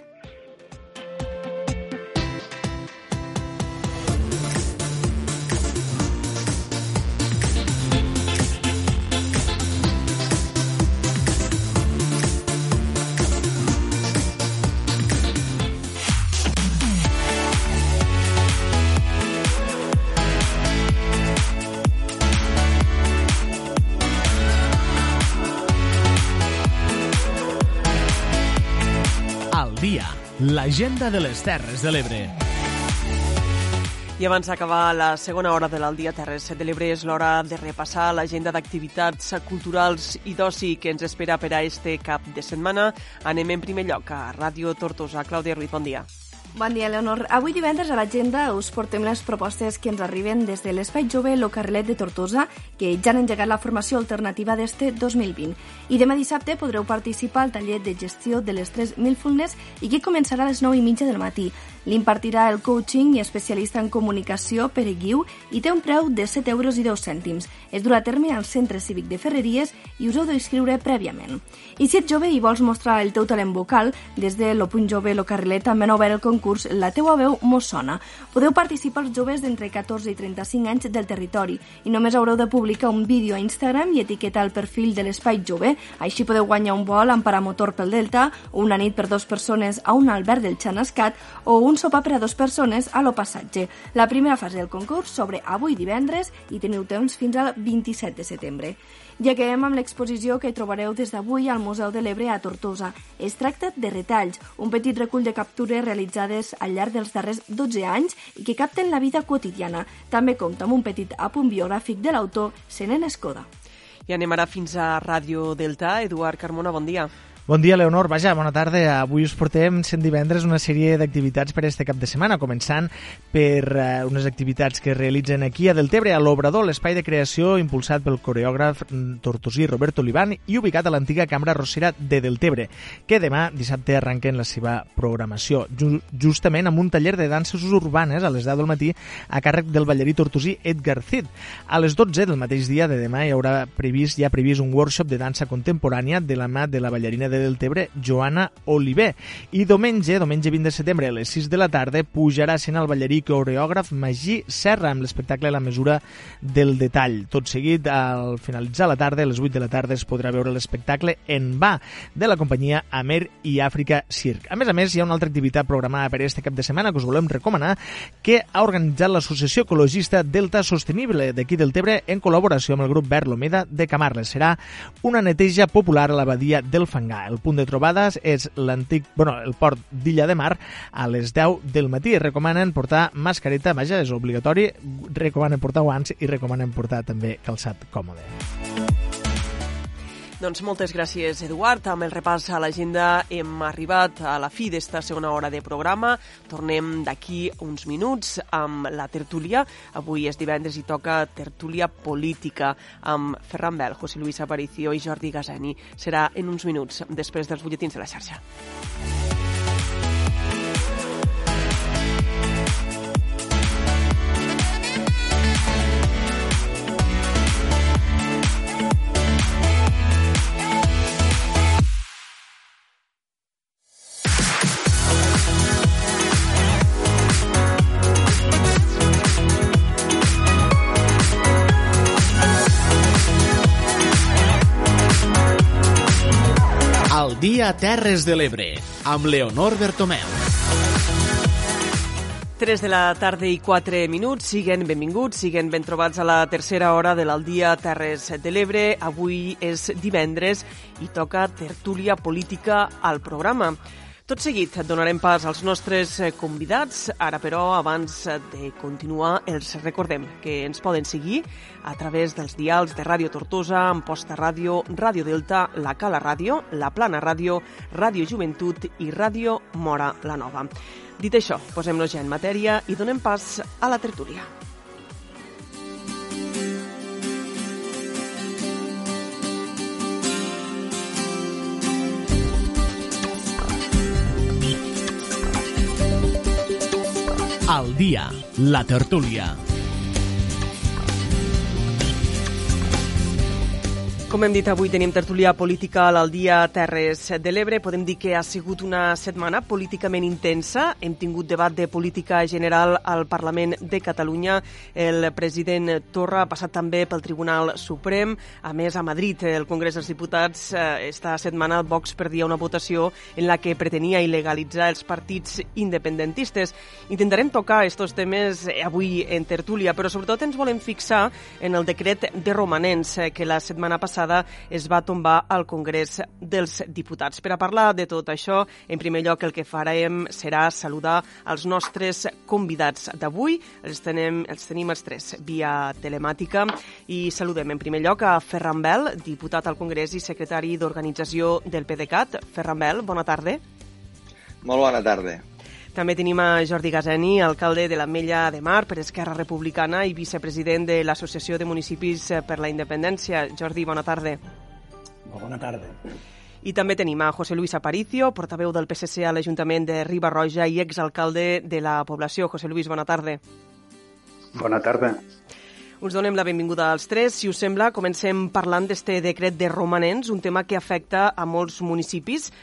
L'agenda de les Terres de l'Ebre. I abans d'acabar la segona hora de l'Aldia Terres de l'Ebre és l'hora de repassar l'agenda d'activitats culturals i d'oci que ens espera per a este cap de setmana. Anem en primer lloc a Ràdio Tortosa. Clàudia Ruiz, bon dia. Bon dia, Leonor. Avui divendres a l'agenda us portem les propostes que ens arriben des de l'Espai Jove Lo Carrilet de Tortosa, que ja han engegat la formació alternativa d'este 2020. I demà dissabte podreu participar al taller de gestió de l'estrès Milfulness i que començarà a les 9 i mitja del matí. L'impartirà el coaching i especialista en comunicació Pere Guiu i té un preu de 7 euros i 10 cèntims. Es durà a terme al Centre Cívic de Ferreries i us heu d'inscriure prèviament. I si ets jove i vols mostrar el teu talent vocal, des de Lo Punt Jove Lo Carrilet també han obert el concurs La teua veu mos sona. Podeu participar els joves d'entre 14 i 35 anys del territori i només haureu de publicar un vídeo a Instagram i etiquetar el perfil de l'Espai Jove. Així podeu guanyar un vol amb paramotor pel Delta, una nit per dos persones a un albert del Xanascat o un sopar per a dos persones a lo passatge. La primera fase del concurs sobre avui divendres i teniu temps fins al 27 de setembre. I acabem amb l'exposició que trobareu des d'avui al Museu de l'Ebre a Tortosa. Es tracta de retalls, un petit recull de captures realitzades al llarg dels darrers 12 anys i que capten la vida quotidiana. També compta amb un petit apunt biogràfic de l'autor, Senen Escoda. I anem ara fins a Ràdio Delta. Eduard Carmona, bon dia. Bon dia, Leonor. Vaja, bona tarda. Avui us portem, sent divendres, una sèrie d'activitats per este cap de setmana, començant per uh, unes activitats que es realitzen aquí a Deltebre, a l'Obrador, l'espai de creació impulsat pel coreògraf tortosí Roberto Olivan i ubicat a l'antiga Cambra Rossera de Deltebre, que demà, dissabte, arrenquen la seva programació, ju justament amb un taller de danses urbanes a les 10 del matí a càrrec del ballarí tortosí Edgar Cid. A les 12 del mateix dia de demà hi haurà previst, ja previst un workshop de dansa contemporània de la mà de la ballarina de de Deltebre, Joana Oliver. I diumenge, diumenge 20 de setembre, a les 6 de la tarda, pujarà sent el ballarí coreògraf Magí Serra amb l'espectacle La mesura del detall. Tot seguit, al finalitzar la tarda, a les 8 de la tarda, es podrà veure l'espectacle En va, de la companyia Amer i Àfrica Circ. A més a més, hi ha una altra activitat programada per este cap de setmana que us volem recomanar, que ha organitzat l'Associació Ecologista Delta Sostenible d'aquí del Tebre en col·laboració amb el grup Verd Lomeda de Camarles. Serà una neteja popular a l'abadia del Fangar. El punt de trobades és l'antic, bueno, el port d'Illa de Mar a les 10 del matí. Recomanen portar mascareta, vaja, és obligatori, recomanen portar guants i recomanen portar també calçat còmode. Doncs moltes gràcies, Eduard. Amb el repàs a l'agenda hem arribat a la fi d'esta segona hora de programa. Tornem d'aquí uns minuts amb la tertúlia. Avui és divendres i toca tertúlia política amb Ferran Bel, José Luis Aparicio i Jordi Gazani. Serà en uns minuts després dels butlletins de la xarxa. Al dia Terres de l'Ebre, amb Leonor Bertomeu. 3 de la tarda i 4 minuts. Siguen benvinguts, siguen ben trobats a la tercera hora de l'Aldia Terres de l'Ebre. Avui és divendres i toca tertúlia política al programa. Tot seguit donarem pas als nostres eh, convidats. Ara, però, abans de continuar, els recordem que ens poden seguir a través dels dials de Ràdio Tortosa, Amposta Ràdio, Ràdio Delta, La Cala Ràdio, La Plana Ràdio, Ràdio Joventut i Ràdio Mora la Nova. Dit això, posem-nos ja en matèria i donem pas a la tertúlia. Al dia, la tertúlia. Com hem dit, avui tenim tertúlia política a l'Aldia Terres de l'Ebre. Podem dir que ha sigut una setmana políticament intensa. Hem tingut debat de política general al Parlament de Catalunya. El president Torra ha passat també pel Tribunal Suprem. A més, a Madrid, el Congrés dels Diputats, eh, esta setmana Vox perdia una votació en la que pretenia il·legalitzar els partits independentistes. Intentarem tocar estos temes avui en tertúlia, però sobretot ens volem fixar en el decret de romanents eh, que la setmana passada passada es va tombar al Congrés dels Diputats. Per a parlar de tot això, en primer lloc el que farem serà saludar els nostres convidats d'avui. Els tenim, els tenim els tres via telemàtica i saludem en primer lloc a Ferran Bel, diputat al Congrés i secretari d'Organització del PDeCAT. Ferran Bel, bona tarda. Molt bona tarda. També tenim a Jordi Gazeni, alcalde de l'Ametlla de Mar per Esquerra Republicana i vicepresident de l'Associació de Municipis per la Independència. Jordi, bona tarda. Bona tarda. I també tenim a José Luis Aparicio, portaveu del PSC a l'Ajuntament de Riba Roja i exalcalde de la població. José Luis, bona tarda. Bona tarda. Us donem la benvinguda als tres. Si us sembla, comencem parlant d'este decret de romanents, un tema que afecta a molts municipis eh,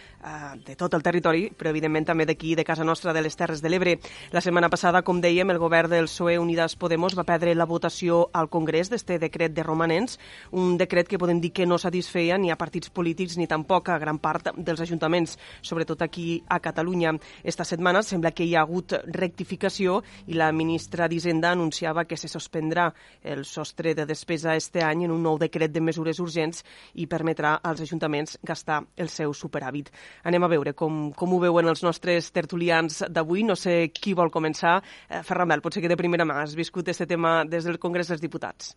de tot el territori, però evidentment també d'aquí, de casa nostra, de les Terres de l'Ebre. La setmana passada, com dèiem, el govern del PSOE Unidas Podemos va perdre la votació al Congrés d'este decret de romanents, un decret que podem dir que no satisfeia ni a partits polítics ni tampoc a gran part dels ajuntaments, sobretot aquí a Catalunya. Esta setmana sembla que hi ha hagut rectificació i la ministra d'Hisenda anunciava que se suspendrà el sostre de despesa este any en un nou decret de mesures urgents i permetrà als ajuntaments gastar el seu superàvit. Anem a veure com, com ho veuen els nostres tertulians d'avui. No sé qui vol començar. Eh, Ferran Bel, potser que de primera mà has viscut aquest tema des del Congrés dels Diputats.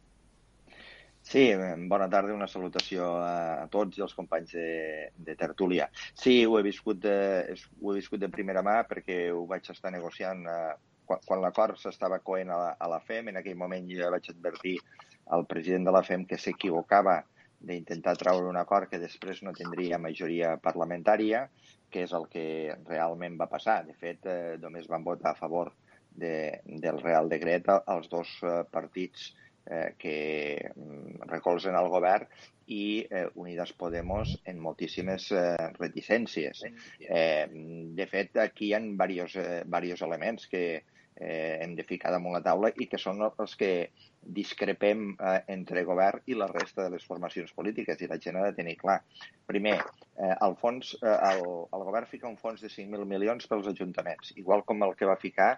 Sí, bona tarda, una salutació a tots i als companys de, de Tertúlia. Sí, ho he, viscut de, ho he viscut de primera mà perquè ho vaig estar negociant eh, quan, quan l'acord s'estava coent a la, a la FEM. En aquell moment jo ja vaig advertir al president de la FEM que s'equivocava d'intentar treure un acord que després no tindria majoria parlamentària, que és el que realment va passar. De fet, eh, només van votar a favor de, del Real Decret els dos eh, partits eh, que mm, recolzen el govern i eh, Unidas Podemos en moltíssimes eh, reticències. Eh, de fet, aquí hi ha diversos, eh, diversos elements que, eh, hem de ficar damunt la taula i que són els que discrepem eh, entre govern i la resta de les formacions polítiques i la gent ha de tenir clar. Primer, eh, el, fons, eh, el, el govern fica un fons de 5.000 milions pels ajuntaments, igual com el que va ficar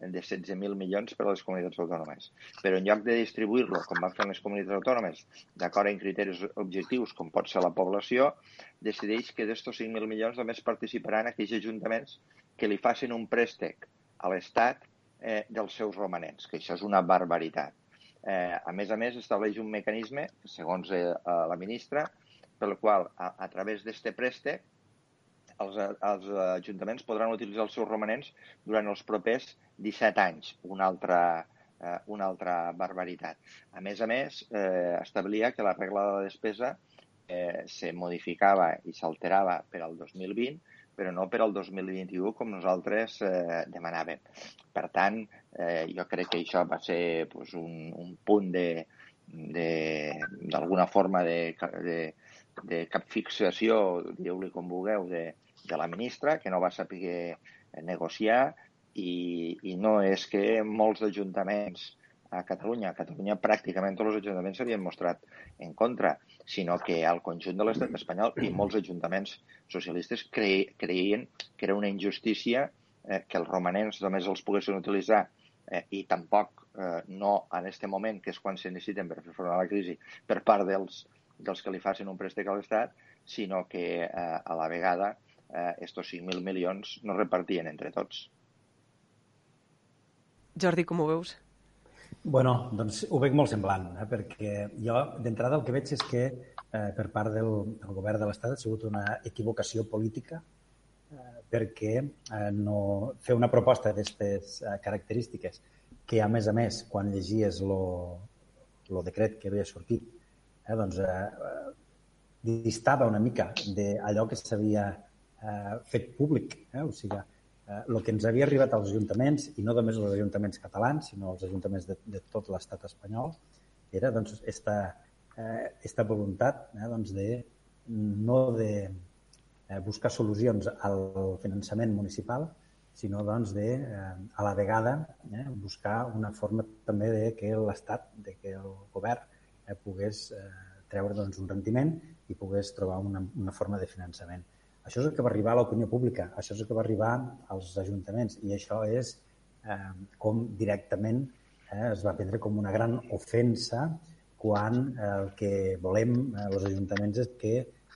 de 16.000 milions per a les comunitats autònomes. Però en lloc de distribuir-lo, com van fer les comunitats autònomes, d'acord amb criteris objectius, com pot ser la població, decideix que d'estos 5.000 milions només participaran aquells ajuntaments que li facin un préstec a l'Estat eh, dels seus romanents, que això és una barbaritat. Eh, a més a més, estableix un mecanisme, segons eh, la ministra, pel qual, a, a través d'aquest préstec, els, els ajuntaments podran utilitzar els seus romanents durant els propers 17 anys, una altra, eh, una altra barbaritat. A més a més, eh, establia que la regla de la despesa eh, se modificava i s'alterava per al 2020 però no per al 2021 com nosaltres eh, demanàvem. Per tant, eh, jo crec que això va ser pues, un, un punt de d'alguna forma de, de, de cap fixació, dieu-li com vulgueu, de, de la ministra, que no va saber negociar i, i no és que molts ajuntaments a Catalunya. A Catalunya pràcticament tots els ajuntaments s'havien mostrat en contra, sinó que al conjunt de l'estat espanyol i molts ajuntaments socialistes cre creien que era una injustícia eh, que els romanents només els poguessin utilitzar eh, i tampoc eh, no en aquest moment, que és quan se necessiten per fer front a la crisi, per part dels, dels que li facin un préstec a l'Estat, sinó que eh, a la vegada eh, estos 5.000 milions no repartien entre tots. Jordi, com ho veus? Bueno, doncs ho veig molt semblant, eh? perquè jo d'entrada el que veig és que eh, per part del, del govern de l'Estat ha sigut una equivocació política eh, perquè eh, no fer una proposta d'aquestes eh, característiques que, a més a més, quan llegies el decret que havia sortit, eh, doncs eh, distava una mica d'allò que s'havia eh, fet públic. Eh? O sigui, el eh, que ens havia arribat als ajuntaments, i no només als ajuntaments catalans, sinó als ajuntaments de, de tot l'estat espanyol, era doncs, esta, eh, esta voluntat eh, doncs, de no de eh, buscar solucions al finançament municipal, sinó doncs, de, eh, a la vegada eh, buscar una forma també de que l'Estat, de que el govern eh, pogués eh, treure doncs, un rendiment i pogués trobar una, una forma de finançament. Això és el que va arribar a l'opinió pública, això és el que va arribar als ajuntaments i això és eh, com directament eh, es va prendre com una gran ofensa quan eh, el que volem eh, ajuntaments és que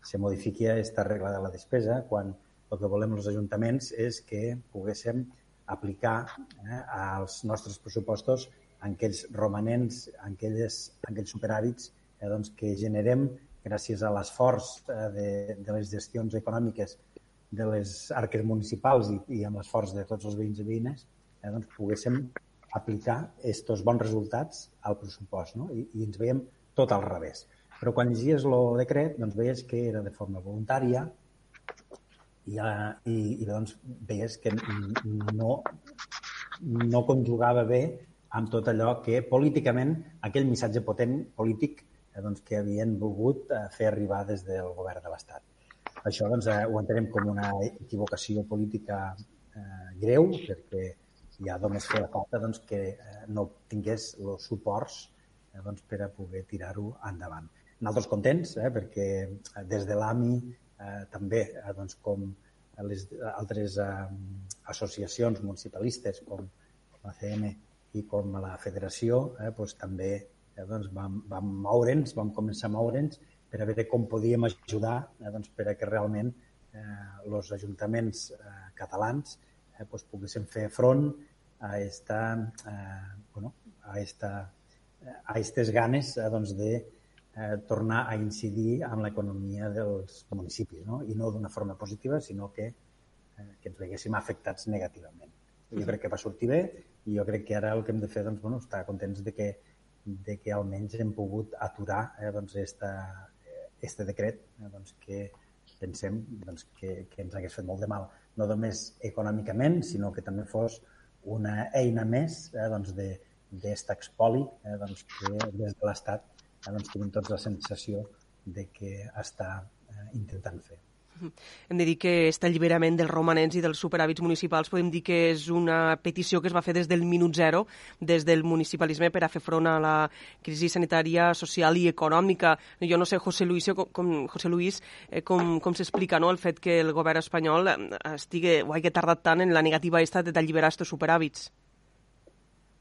se modifiqui aquesta regla de la despesa, quan el que volem els ajuntaments és que poguéssim aplicar eh, als nostres pressupostos aquells romanents, en aquelles, aquells superàvits eh, doncs, que generem gràcies a l'esforç eh, de, de les gestions econòmiques de les arques municipals i, i amb l'esforç de tots els veïns i veïnes eh, doncs poguéssim aplicar aquests bons resultats al pressupost. No? I, I ens veiem tot al revés. Però quan llegies el decret, doncs veies que era de forma voluntària i, i, i doncs veies que no, no conjugava bé amb tot allò que políticament, aquell missatge potent polític eh, doncs, que havien volgut eh, fer arribar des del govern de l'Estat. Això doncs, eh, ho entenem com una equivocació política eh, greu, perquè ja només feia falta doncs, que eh, no tingués els suports eh, doncs, per a poder tirar-ho endavant. Nosaltres contents, eh, perquè eh, des de l'AMI eh, també, eh, doncs, com les altres eh, associacions municipalistes com la CM i com la Federació, eh, doncs, també eh, doncs, vam, vam moure'ns, vam començar a moure'ns per a veure com podíem ajudar eh, doncs, per a que realment els eh, ajuntaments eh, catalans eh, doncs, poguessin fer front a esta, eh, bueno, a esta, a estes ganes eh, doncs, de eh, tornar a incidir en l'economia dels municipis, no? i no d'una forma positiva, sinó que, eh, que ens veguéssim afectats negativament. Jo crec que va sortir bé i jo crec que ara el que hem de fer, doncs, bueno, estar contents de que, de que almenys hem pogut aturar eh, doncs, esta, este decret eh, doncs, que pensem doncs, que, que ens hagués fet molt de mal, no només econòmicament, sinó que també fos una eina més eh, doncs, d'est expoli eh, doncs, que des de l'Estat doncs tenim tots la sensació de que està eh, intentant fer. Hem de dir que aquest alliberament dels romanents i dels superàvits municipals podem dir que és una petició que es va fer des del minut zero, des del municipalisme per a fer front a la crisi sanitària, social i econòmica. Jo no sé, José Luis, com, José Luis, eh, com, com s'explica no, el fet que el govern espanyol eh, estigui, o hagi tardat tant en la negativa esta d'alliberar aquests superàvits?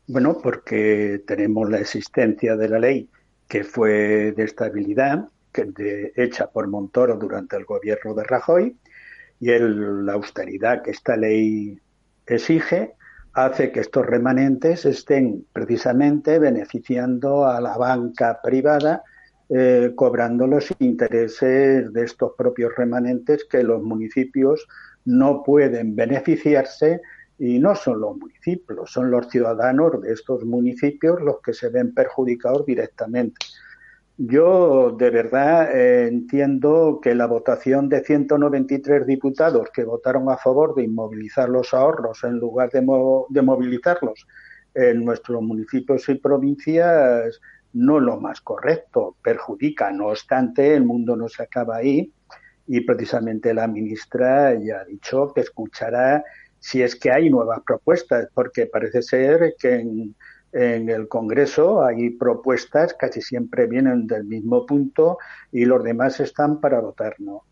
Bueno, porque tenemos la existencia de la ley que fue de estabilidad, hecha por Montoro durante el gobierno de Rajoy, y el, la austeridad que esta ley exige hace que estos remanentes estén precisamente beneficiando a la banca privada, eh, cobrando los intereses de estos propios remanentes que los municipios no pueden beneficiarse y no son los municipios, son los ciudadanos de estos municipios los que se ven perjudicados directamente. Yo de verdad eh, entiendo que la votación de 193 diputados que votaron a favor de inmovilizar los ahorros en lugar de, mo de movilizarlos en nuestros municipios y provincias no es lo más correcto, perjudica. No obstante, el mundo no se acaba ahí y precisamente la ministra ya ha dicho que escuchará si es que hay nuevas propuestas, porque parece ser que en, en el Congreso hay propuestas, casi siempre vienen del mismo punto y los demás están para votar no.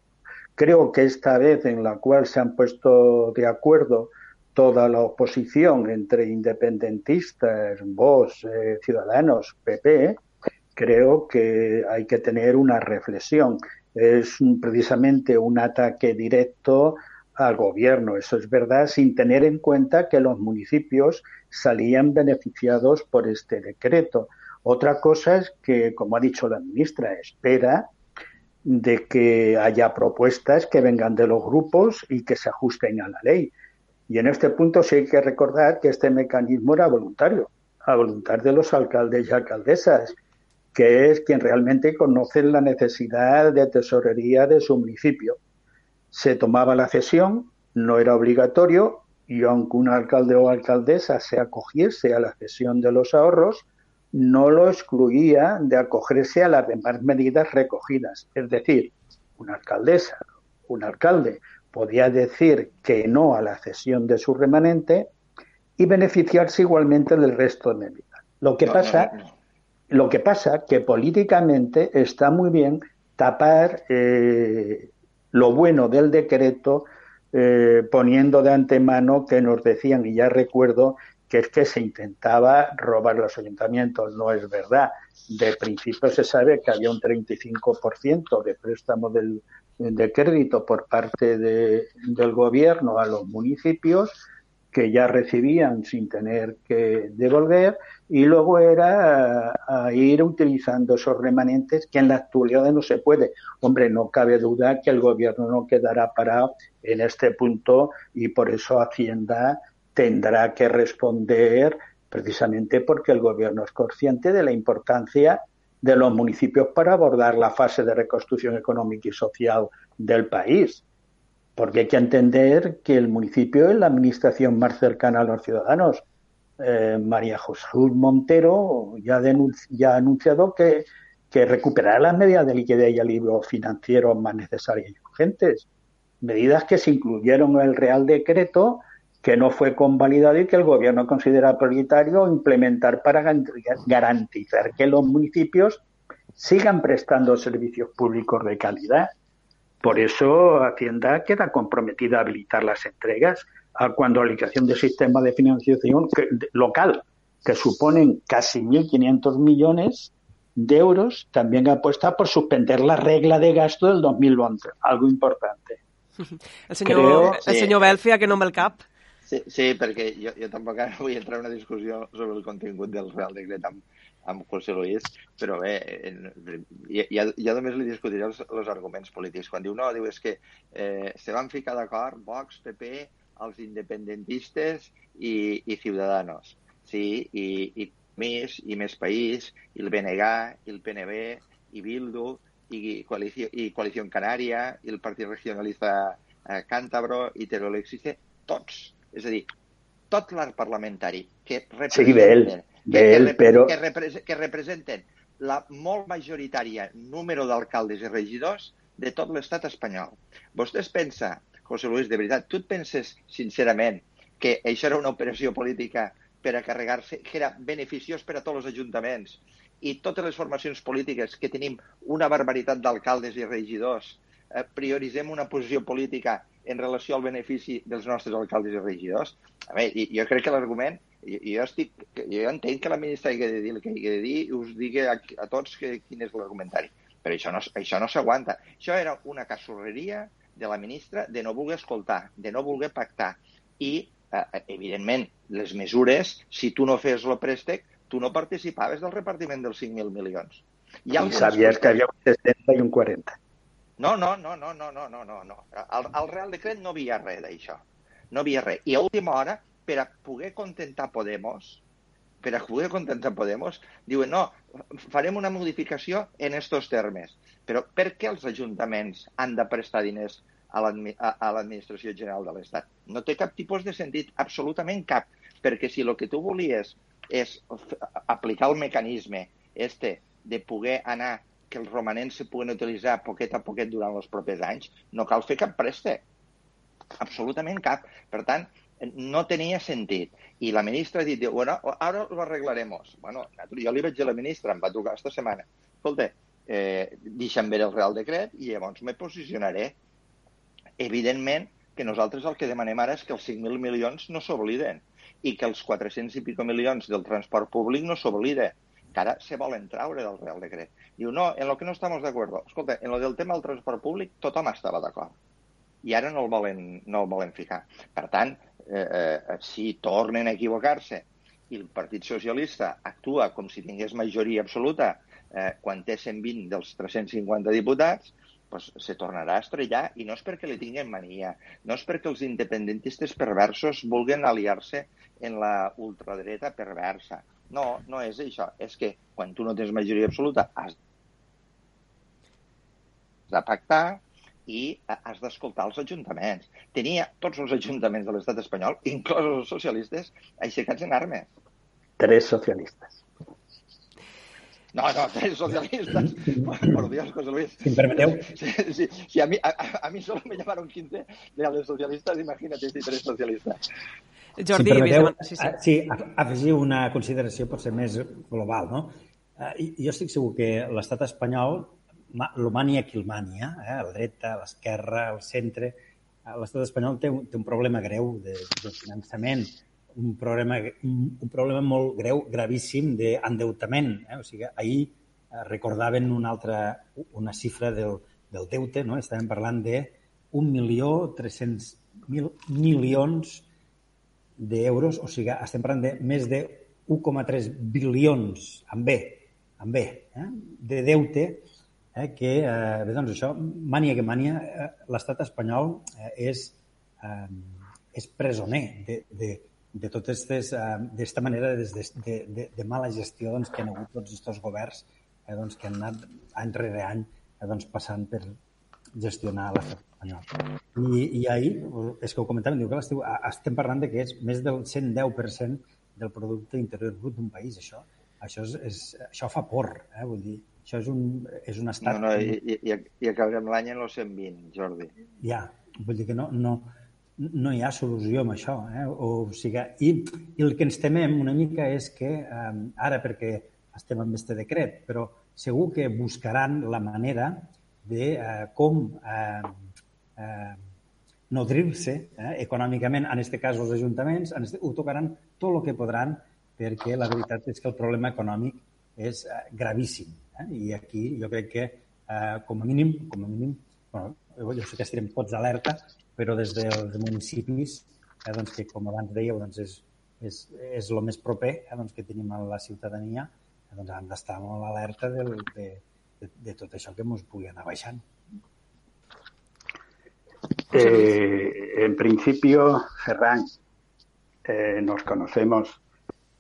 Creo que esta vez en la cual se han puesto de acuerdo toda la oposición entre independentistas, vos, eh, ciudadanos, PP, creo que hay que tener una reflexión. Es precisamente un ataque directo al gobierno. Eso es verdad, sin tener en cuenta que los municipios salían beneficiados por este decreto. Otra cosa es que, como ha dicho la ministra, espera de que haya propuestas que vengan de los grupos y que se ajusten a la ley. Y en este punto sí hay que recordar que este mecanismo era voluntario, a voluntad de los alcaldes y alcaldesas, que es quien realmente conoce la necesidad de tesorería de su municipio se tomaba la cesión, no era obligatorio, y aunque un alcalde o alcaldesa se acogiese a la cesión de los ahorros, no lo excluía de acogerse a las demás medidas recogidas. Es decir, una alcaldesa, un alcalde podía decir que no a la cesión de su remanente y beneficiarse igualmente del resto de medidas. Lo que pasa, lo que pasa que políticamente está muy bien tapar eh, lo bueno del decreto eh, poniendo de antemano que nos decían, y ya recuerdo, que es que se intentaba robar los ayuntamientos. No es verdad. De principio se sabe que había un 35% de préstamo del, de crédito por parte de, del gobierno a los municipios que ya recibían sin tener que devolver y luego era ir utilizando esos remanentes que en la actualidad no se puede. Hombre, no cabe duda que el gobierno no quedará parado en este punto y por eso Hacienda tendrá que responder precisamente porque el gobierno es consciente de la importancia de los municipios para abordar la fase de reconstrucción económica y social del país. Porque hay que entender que el municipio es la administración más cercana a los ciudadanos. Eh, María José Montero ya, ha anunciado que, que recuperará las medidas de liquidez y alivio financiero más necesarias y urgentes. Medidas que se incluyeron en el Real Decreto que no fue convalidado y que el gobierno considera prioritario implementar para garantizar que los municipios sigan prestando servicios públicos de calidad. Por eso Hacienda queda comprometida a habilitar las entregas a cuando la aplicación de sistemas de financiación local, que suponen casi 1.500 millones de euros, también apuesta por suspender la regla de gasto del 2011, algo importante. El senyor, Creo, el senyor Belfia, que no amb el cap. Sí, sí perquè jo, jo tampoc ara vull entrar en una discussió sobre el contingut del Real Decret amb, amb José Luis, però bé, ja, ja, ja només li discutiré els, els arguments polítics. Quan diu, no, diu, és que eh, se van ficar d'acord Vox, PP, els independentistes i, i Ciudadanos. Sí, i, i més, i Més País, i el BNG, i el PNB, i Bildu, i Coalició, i Coalició Canària, i el Partit Regionalista eh, Cántabro, i Teruel Existe, tots és a dir, tot l'arc parlamentari que representen, sí, Bel, Bel, que, però... que, repre que representen la molt majoritària número d'alcaldes i regidors de tot l'estat espanyol. Vostè es pensa, José Luis, de veritat, tu et penses sincerament que això era una operació política per a carregar-se, que era beneficiós per a tots els ajuntaments i totes les formacions polítiques que tenim una barbaritat d'alcaldes i regidors, eh, prioritzem una posició política en relació al benefici dels nostres alcaldes i regidors. A veure, jo crec que l'argument, jo, estic, jo entenc que la ministra hagi de dir el que hagi de dir i us digui a, a tots que, quin és l'argumentari. Però això no, això no s'aguanta. Això era una casorreria de la ministra de no voler escoltar, de no voler pactar. I, eh, evidentment, les mesures, si tu no fes el préstec, tu no participaves del repartiment dels 5.000 milions. Hi ha I sabies que hi havia un 60 i un 40. No, no, no, no, no, no, no, no. no. Al, al Real Decret no havia res d'això. No havia res. I a última hora, per a poder contentar Podemos, per a poder contentar Podemos, diuen, no, farem una modificació en estos termes. Però per què els ajuntaments han de prestar diners a l'Administració General de l'Estat? No té cap tipus de sentit, absolutament cap, perquè si el que tu volies és aplicar el mecanisme este de poder anar que els romanents se puguen utilitzar poquet a poquet durant els propers anys, no cal fer cap préstec. Absolutament cap. Per tant, no tenia sentit. I la ministra ha dit, bueno, ara ho arreglarem. Bueno, jo li vaig dir a la ministra, em va trucar aquesta setmana. Escolta, eh, deixa'm veure el Real Decret i llavors me posicionaré. Evidentment que nosaltres el que demanem ara és que els 5.000 milions no s'obliden i que els 400 i pico milions del transport públic no s'obliden que ara se volen traure del Real Decret. Diu, no, en lo que no estamos de acuerdo. Escolta, en lo del tema del transport públic tothom estava d'acord. I ara no el volen, no el volen ficar. Per tant, eh, eh, si tornen a equivocar-se i el Partit Socialista actua com si tingués majoria absoluta eh, quan té 120 dels 350 diputats, pues, se tornarà a estrellar i no és perquè li tinguin mania, no és perquè els independentistes perversos vulguen aliar-se en la ultradreta perversa. No, no és això. És que quan tu no tens majoria absoluta has de pactar i has d'escoltar els ajuntaments. Tenia tots els ajuntaments de l'estat espanyol, inclosos els socialistes, aixecats en armes. Tres socialistes. No, no, tres socialistas. Por Dios, José Luis. Si me permeteu. Si, si, si a, mí, a, a mí solo me llamaron 15 de los socialistas, imagínate si tres socialistas. Jordi, si permeteu, sí, sí. sí, afegir una consideració potser més global. No? Jo estic segur que l'estat espanyol l'Humania Quilmania, eh, la dreta, l'esquerra, el centre, eh, l'estat espanyol té, té un problema greu de, de finançament, un problema, un, un problema molt greu, gravíssim d'endeutament. Eh? O sigui, ahir eh, recordaven una altra, una xifra del, del deute, no? estàvem parlant de 1.300.000 milions d'euros, o sigui, estem parlant de més de 1,3 bilions, amb B, amb B, eh, de deute, eh, que, eh, bé, doncs això, mania que mania, eh, l'estat espanyol eh, és, eh, és presoner de, de, de d'aquesta eh, manera de, de, de, de mala gestió doncs, que han hagut tots aquests governs eh, doncs, que han anat any rere any eh, doncs, passant per gestionar l'estat espanyol. I, I ahir, és que ho comentàvem, diu que estiu, estem parlant de que és més del 110% del producte interior brut d'un país. Això, això, és, és, això fa por, eh? vull dir, això és un, és un estat... No, no, i, i, i acabarem l'any en els 120, Jordi. Ja, vull dir que no, no, no hi ha solució amb això. Eh? O, o sigui, i, I el que ens temem una mica és que, eh, ara perquè estem amb este decret, però segur que buscaran la manera de eh, com eh, eh, nodrir-se eh, econòmicament, en aquest cas els ajuntaments, en este, ho tocaran tot el que podran perquè la veritat és que el problema econòmic és eh, gravíssim. Eh? I aquí jo crec que, eh, com a mínim, com a mínim bueno, jo sé que estarem tots alerta, però des dels municipis, eh, doncs, que com abans dèieu, doncs és, és, és el més proper eh, doncs, que tenim a la ciutadania, eh, doncs han d'estar molt alerta del, de, de, de tot això que ens pugui anar baixant. Eh, en principio, Ferran, eh, nos conocemos.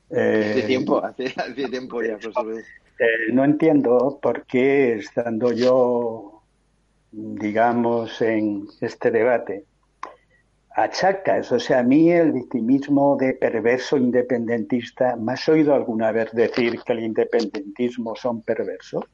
Eh, hace tiempo, hace, hace tiempo ya. Eh, no entiendo por qué, estando yo digamos, en este debate, achacas, o sea, a mí el victimismo de perverso independentista, ¿me has oído alguna vez decir que el independentismo son perversos?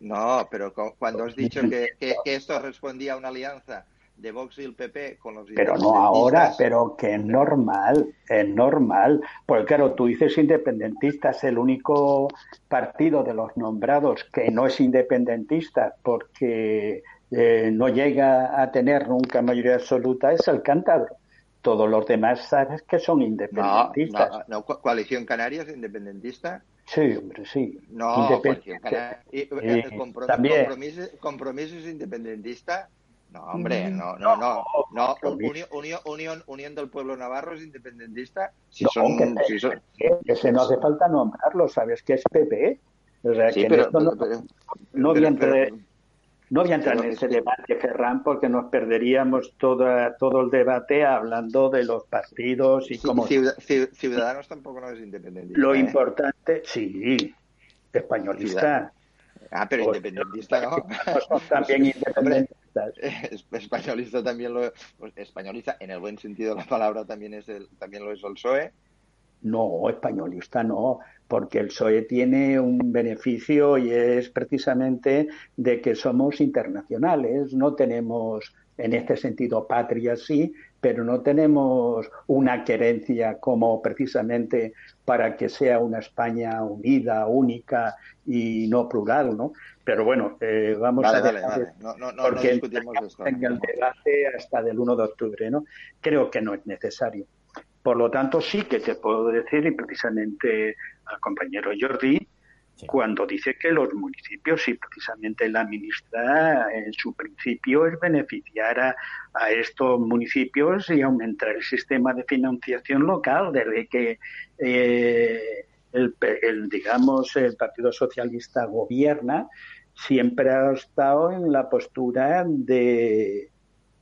No, pero cuando has dicho que, que, esto respondía a una alianza de Vox y el PP con los Pero no ahora, pero que es normal, es normal. Porque claro, tú dices independentistas, el único partido de los nombrados que no es independentista porque eh, no llega a tener nunca mayoría absoluta es el cántabro. Todos los demás sabes que son independentistas. No, no, no. ¿Coalición Canaria es independentista? Sí, hombre, sí. No, Coalición Canaria. Eh, eh. Compromiso, es independentista? No, hombre, mm, no, no, no. no. Unión, Unión, Unión, del Pueblo Navarro es independentista. Si no, son, que, si son... ese no hace falta nombrarlo, ¿sabes? Que es PP. O sea, sí, que pero, no, pero, no pero, entre, no voy a entrar en ese debate, Ferran, porque nos perderíamos toda, todo el debate hablando de los partidos y cómo... Ciudadanos tampoco no es independientista. Lo ¿eh? importante, sí, españolista. Ah, pero independentista no. Son también Españolista también lo españolista, en el buen sentido de la palabra también es el, también lo es el PSOE. No, españolista no, porque el PSOE tiene un beneficio y es precisamente de que somos internacionales, no tenemos en este sentido patria sí, pero no tenemos una querencia como precisamente para que sea una España unida, única y no plural, ¿no? Pero bueno, eh, vamos vale, a vale, vale. No, no, no, porque no discutimos esto. en el debate hasta del 1 de octubre, ¿no? Creo que no es necesario. Por lo tanto, sí que te puedo decir, y precisamente al compañero Jordi, cuando dice que los municipios, y precisamente la ministra en su principio es beneficiar a, a, estos municipios y aumentar el sistema de financiación local, desde que eh, el, el, digamos, el Partido Socialista gobierna, siempre ha estado en la postura de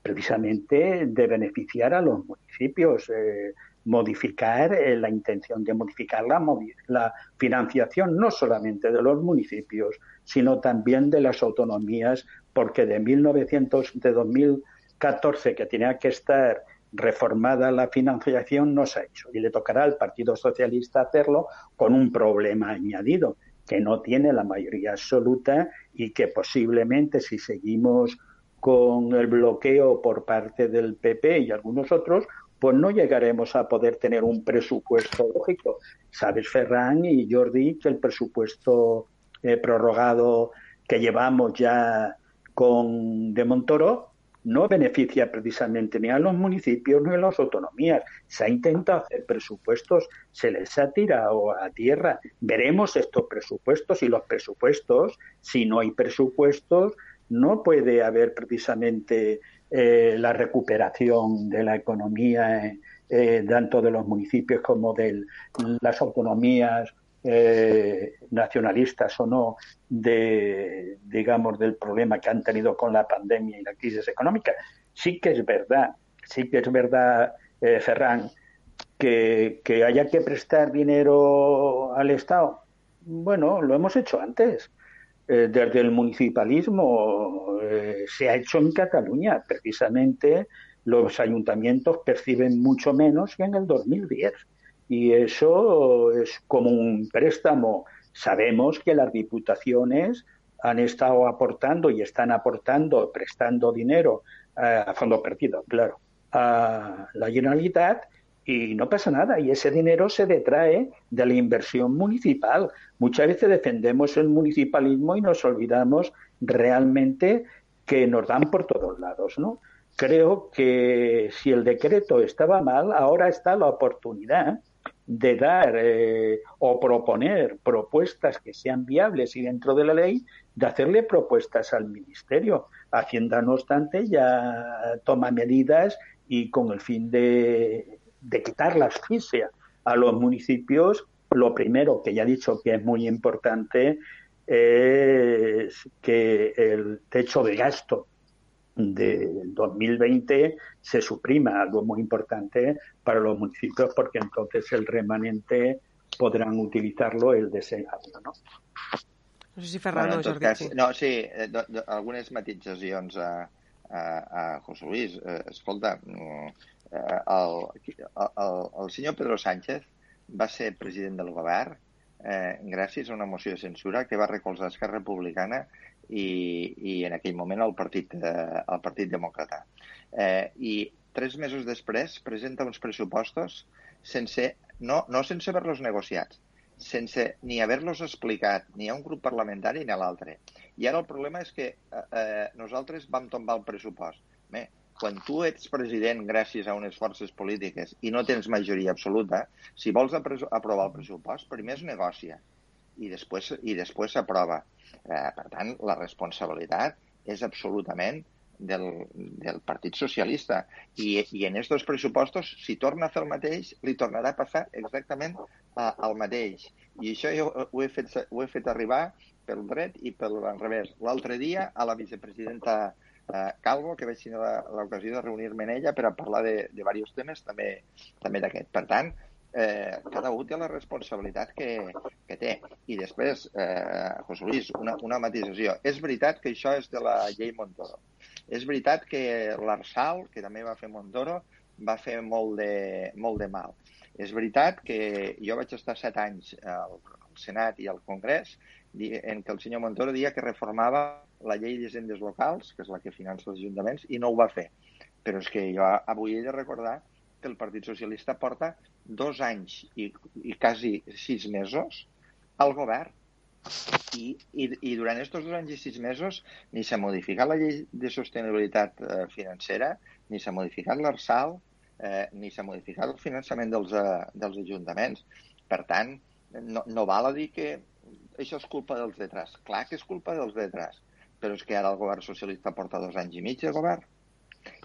precisamente de beneficiar a los municipios. Eh, modificar eh, la intención de modificar la, la, financiación no solamente de los municipios, sino también de las autonomías, porque de 1900, de 2014 que tenía que estar reformada la financiación no se ha hecho. Y le tocará al Partido Socialista hacerlo con un problema añadido que no tiene la mayoría absoluta y que posiblemente si seguimos con el bloqueo por parte del PP y algunos otros, pues no llegaremos a poder tener un presupuesto lógico. Sabes, Ferran y Jordi, que el presupuesto eh, prorrogado que llevamos ya con de Montoro no beneficia precisamente ni a los municipios ni a las autonomías. Se ha intentado hacer presupuestos, se les ha tirado a tierra. Veremos estos presupuestos y los presupuestos, si no hay presupuestos, no puede haber precisamente eh, la recuperación de la economía eh, tanto de los municipios como de las autonomías eh, nacionalistas o no de, digamos, del problema que han tenido con la pandemia y la crisis económica. Sí que es verdad, sí que es verdad, eh, Ferran, que, que haya que prestar dinero al Estado. Bueno, lo hemos hecho antes. Eh, desde el municipalismo eh, se ha hecho en Cataluña. Precisamente los ayuntamientos perciben mucho menos que en el 2010 y eso es como un préstamo. Sabemos que las diputaciones han estado aportando y están aportando, prestando dinero eh, a fondo perdido, claro, a la Generalitat y no pasa nada. Y ese dinero se detrae de la inversión municipal. Muchas veces defendemos el municipalismo y nos olvidamos realmente que nos dan por todos lados, ¿no? Creo que si el decreto estaba mal, ahora está la oportunidad de dar eh, o proponer propuestas que sean viables y dentro de la ley de hacerle propuestas al Ministerio. Hacienda, no obstante, ya toma medidas y con el fin de, de quitar la asfixia a los municipios, lo primero que ya he dicho que es muy importante es que el techo de gasto de 2020 se suprima, algo muy importante para los municipios porque entonces el remanente podrán utilizarlo el deseado, no? No sé si Ferran bueno, o Jordi. Cas, sí. no, sí, eh, do, do, algunes matitzacions a, a, a José Luis. Eh, escolta, eh, el, el, el senyor Pedro Sánchez va ser president del govern eh, gràcies a una moció de censura que va recolzar Esquerra Republicana i, i en aquell moment el Partit, eh, el partit Demòcrata. Eh, I tres mesos després presenta uns pressupostos sense, no, no sense haver-los negociats, sense ni haver-los explicat ni a un grup parlamentari ni a l'altre. I ara el problema és que eh, eh, nosaltres vam tombar el pressupost. Bé, quan tu ets president gràcies a unes forces polítiques i no tens majoria absoluta, si vols aprovar el pressupost, primer es negocia i després i després s'aprova. Eh, per tant, la responsabilitat és absolutament del, del Partit Socialista. I, i en aquests pressupostos, si torna a fer el mateix, li tornarà a passar exactament eh, el mateix. I això jo ho he fet, ho he fet arribar pel dret i pel revés. L'altre dia, a la vicepresidenta eh, Calvo, que vaig tenir l'ocasió de reunir-me en ella per a parlar de, de diversos temes, també, també d'aquest. Per tant, eh, cada un té la responsabilitat que, que té. I després, eh, José Luis, una, una matisació. És veritat que això és de la llei Montoro. És veritat que l'Arsal, que també va fer Montoro, va fer molt de, molt de mal. És veritat que jo vaig estar set anys al, al Senat i al Congrés en què el senyor Montoro dia que reformava la llei d'hisendes locals, que és la que finança els ajuntaments, i no ho va fer. Però és que jo avui he de recordar que el Partit Socialista porta dos anys i, i quasi sis mesos al govern. I, i, i durant aquests dos anys i sis mesos ni s'ha modificat la llei de sostenibilitat eh, financera, ni s'ha modificat l'ARSAL, eh, ni s'ha modificat el finançament dels, eh, dels ajuntaments. Per tant, no, no val a dir que això és culpa dels detrás. Clar que és culpa dels detrás, però és que ara el govern socialista porta dos anys i mig de govern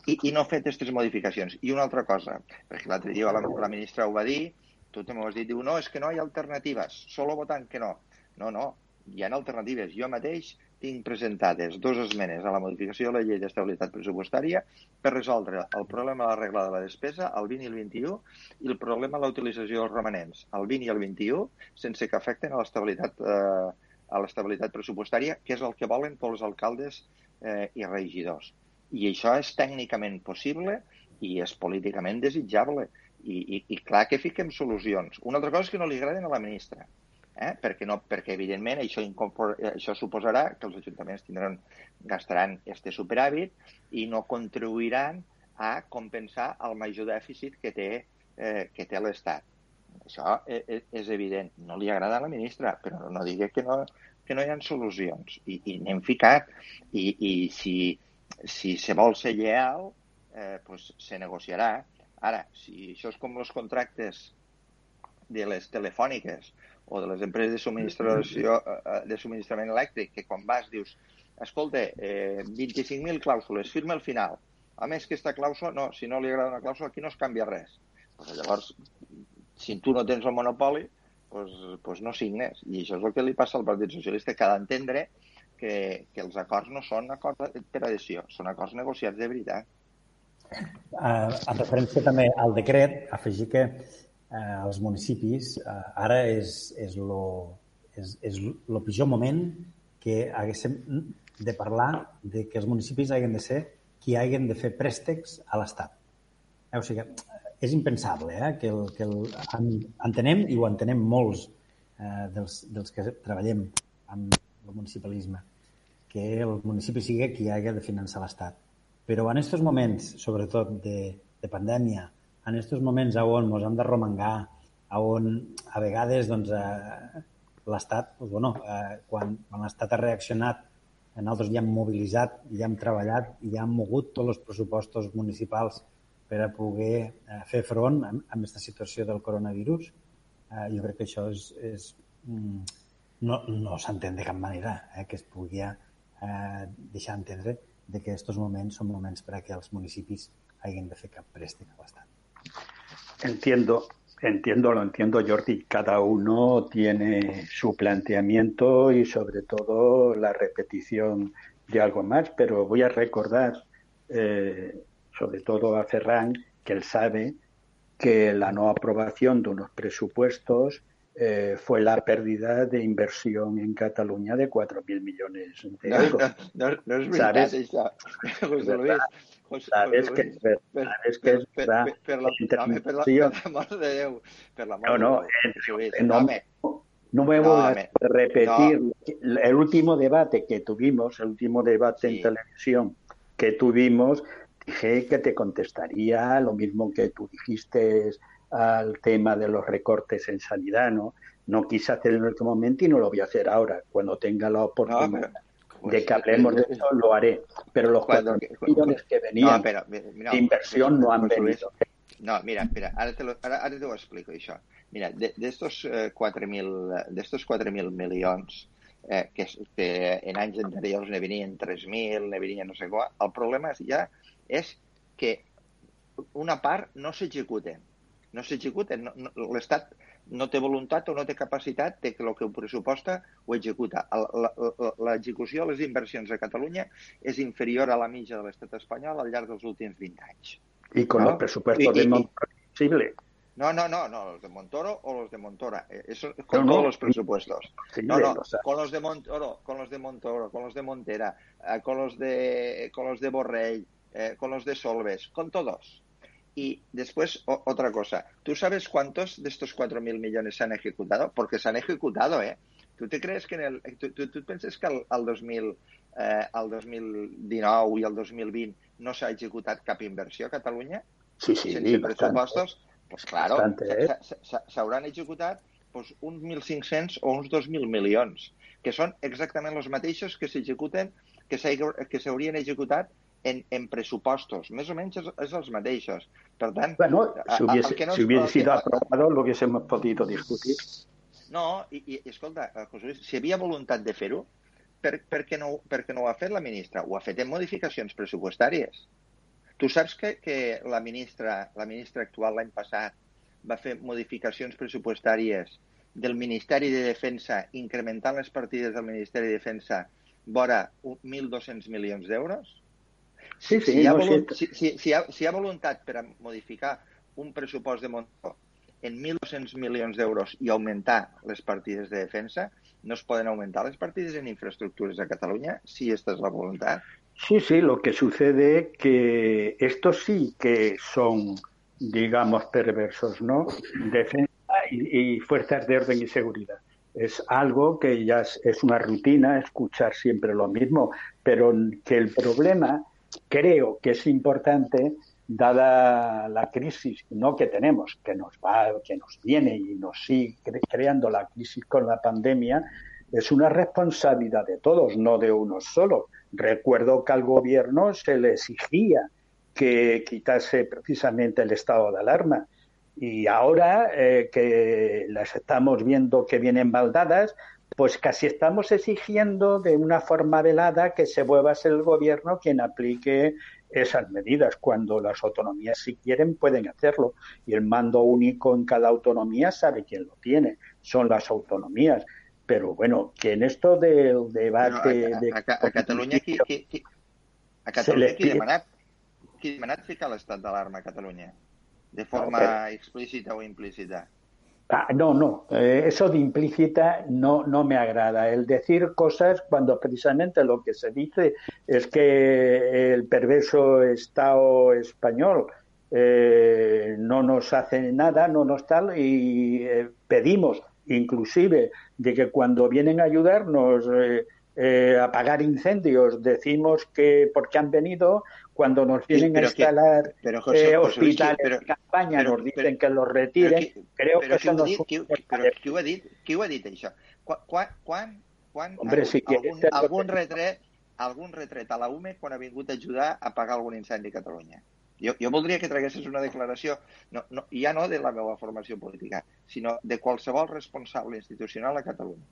i, i no ha fet aquestes modificacions. I una altra cosa, perquè l'altre dia la, la ministra ho va dir, tu també ho has dit, diu, no, és que no hi ha alternatives, solo votant que no. No, no, hi ha alternatives. Jo mateix tinc presentades dues esmenes a la modificació de la llei d'estabilitat pressupostària per resoldre el problema de la regla de la despesa, el 20 i el 21, i el problema de la utilització dels romanents, el 20 i el 21, sense que afecten a l'estabilitat eh, a l'estabilitat pressupostària, que és el que volen tots els alcaldes eh, i regidors. I això és tècnicament possible i és políticament desitjable. I, i, i clar que fiquem solucions. Una altra cosa és que no li agraden a la ministra, eh? perquè, no, perquè evidentment això, això suposarà que els ajuntaments tindran, gastaran este superàvit i no contribuiran a compensar el major dèficit que té, eh, que té l'Estat. Això és, e, és evident. No li agrada a la ministra, però no digui que no, que no hi ha solucions. I, i n'hem ficat. I, i si, si se vol ser lleal, eh, pues se negociarà. Ara, si això és com els contractes de les telefòniques o de les empreses de subministració de subministrament elèctric, que quan vas dius escolta, eh, 25.000 clàusules, firma al final. a més que aquesta clàusula, no, si no li agrada una clàusula, aquí no es canvia res. Pues llavors, si tu no tens el monopoli, pues, pues no signes. I això és el que li passa al Partit Socialista, que ha d'entendre que, que els acords no són acords per adhesió, són acords negociats de veritat. Uh, en referència també al decret, afegir que uh, els municipis uh, ara és, és, lo, és, és lo pitjor moment que haguéssim de parlar de que els municipis hagin de ser qui hagin de fer préstecs a l'Estat. Eh, o sigui, és impensable eh, que, el, que el, en, entenem, i ho entenem molts eh, dels, dels que treballem amb el municipalisme, que el municipi sigui qui hagi de finançar l'Estat. Però en aquests moments, sobretot de, de pandèmia, en aquests moments on ens hem de romangar, on a vegades doncs, eh, l'Estat, doncs, bueno, eh, quan, quan l'Estat ha reaccionat, nosaltres ja hem mobilitzat, ja hem treballat, ja hem mogut tots els pressupostos municipals per a poder eh, fer front a, a aquesta situació del coronavirus. Eh, jo crec que això és, és mm, no, no s'entén de cap manera eh, que es pugui eh, deixar entendre de que aquests moments són moments per a que els municipis hagin de fer cap préstec a l'Estat. Entiendo, entiendo, lo entiendo, Jordi. Cada uno tiene su planteamiento y sobre todo la repetición de algo más, pero voy a recordar eh, sobre todo a Ferran, que él sabe que la no aprobación de unos presupuestos eh, fue la pérdida de inversión en Cataluña de 4.000 millones de euros. No, ¿Sabes? això. José Luis, José, Sabes José que es verdad, que es verdad. per, No, no, José Luis, no, no me voy a repetir el último debate que tuvimos, el último debate en televisión que tuvimos, dije que te contestaría lo mismo que tú dijiste al tema de los recortes en sanidad, ¿no? No quise hacer en este momento y no lo voy a hacer ahora. Cuando tenga la oportunidad de que hablemos de eso, lo haré. Pero los 4 millones que venían No, però, mira, de inversión no han venido. No, mira, espera, ara te, lo, ara, ara te ho explico, això. Mira, d'estos eh, 4.000 d'estos 4.000 milions eh, que, que en anys anteriors ne venien 3.000, ne venien no sé què, el problema és ja és que una part no s'executen. No s'executen. No, no, L'Estat no té voluntat o no té capacitat de que el que ho pressuposta ho executa. El- L'execució de les inversions a Catalunya és inferior a la mitja de l'estat espanyol al llarg dels últims 20 anys. Y con ¿no? Y- y- de Montoro no, no, no, no, los de Montoro o los de Montora. Eh, Eso con No, no. todos los presupuestos. No, no, con los de Montoro, con los de Montoro, con los de Montera, eh, con los de con los de Borrell, eh, con los de Solves, con todos. Y después, o- otra cosa. ¿Tú sabes cuántos de estos 4.000 millones se han ejecutado? Porque se han ejecutado, ¿eh? ¿Tú te crees que en el... ¿Tú, tú, tú penses que al, al 2000, eh, al 2019 i al 2020 no s'ha executat cap inversió a Catalunya? Sí, sí, sense bastante. pressupostos? Pues claro, eh? s'hauran executat pues, uns 1.500 o uns 2.000 milions, que són exactament els mateixos que s'executen que s'haurien executat en, en pressupostos. Més o menys és, és els mateixos. Per tant, Bueno, si hubiese, que no si es- hubiese sido aprobado, lo hubiésemos podido discutir. No, i, i escolta, eh, José Luis, si havia voluntat de fer-ho, per, per, què no, per què no ho ha fet la ministra? Ho ha fet en modificacions pressupostàries. Tu saps que, que la, ministra, la ministra actual l'any passat va fer modificacions pressupostàries del Ministeri de Defensa, incrementant les partides del Ministeri de Defensa vora un- 1.200 milions d'euros? Sí, sí, si, hi ha si, si, si, hi ha, si hi ha voluntat per a modificar un pressupost de Montoro en 1.200 milions d'euros i augmentar les partides de defensa, no es poden augmentar les partides en infraestructures a Catalunya si esta és la voluntat? Sí, sí, lo que sucede que estos sí que son, digamos, perversos, ¿no? Defensa y, y fuerzas de orden y seguridad. Es algo que ya es, es una rutina escuchar siempre lo mismo, pero que el problema creo que es importante dada la crisis no que tenemos, que nos va, que nos viene y nos sigue cre- creando la crisis con la pandemia, es una responsabilidad de todos, no de uno solo. Recuerdo que al gobierno se le exigía que quitase precisamente el estado de alarma. Y ahora eh, que las estamos viendo que vienen baldadas, pues casi estamos exigiendo de una forma velada que se vuelva a ser el gobierno quien aplique esas medidas. Cuando las autonomías, si quieren, pueden hacerlo. Y el mando único en cada autonomía sabe quién lo tiene. Son las autonomías. Pero bueno, que en esto del debate... a, a, de, a, a Catalunya, qui, qui, qui, a Catalunya qui demanat, qui ha demanat ficar l'estat d'alarma a Catalunya? De forma No, explícita o implícita? Ah, no, no, eh, eso de implícita no, no me agrada. El decir cosas cuando precisamente lo que se dice es que el perverso Estado español eh, no nos hace nada, no nos tal, y eh, pedimos inclusive de que cuando vienen a ayudarnos eh, a apagar incendios, decimos que porque han venido, cuando nos vienen pero a que- instalar pero, José- eh, José Luis, hospitales pero- de campaña, pero- nos dicen pero- que los retiren. Creo però que eso no es però qui ho ha dit? Qui ho ha dit, això? Quan, quan, quan, si algun, retret, algun retret a la UME quan ha vingut a ajudar a apagar algun incendi a Catalunya? Jo, jo voldria que traguessis una declaració, no, no, ja no de la meva formació política, sinó de qualsevol responsable institucional a Catalunya.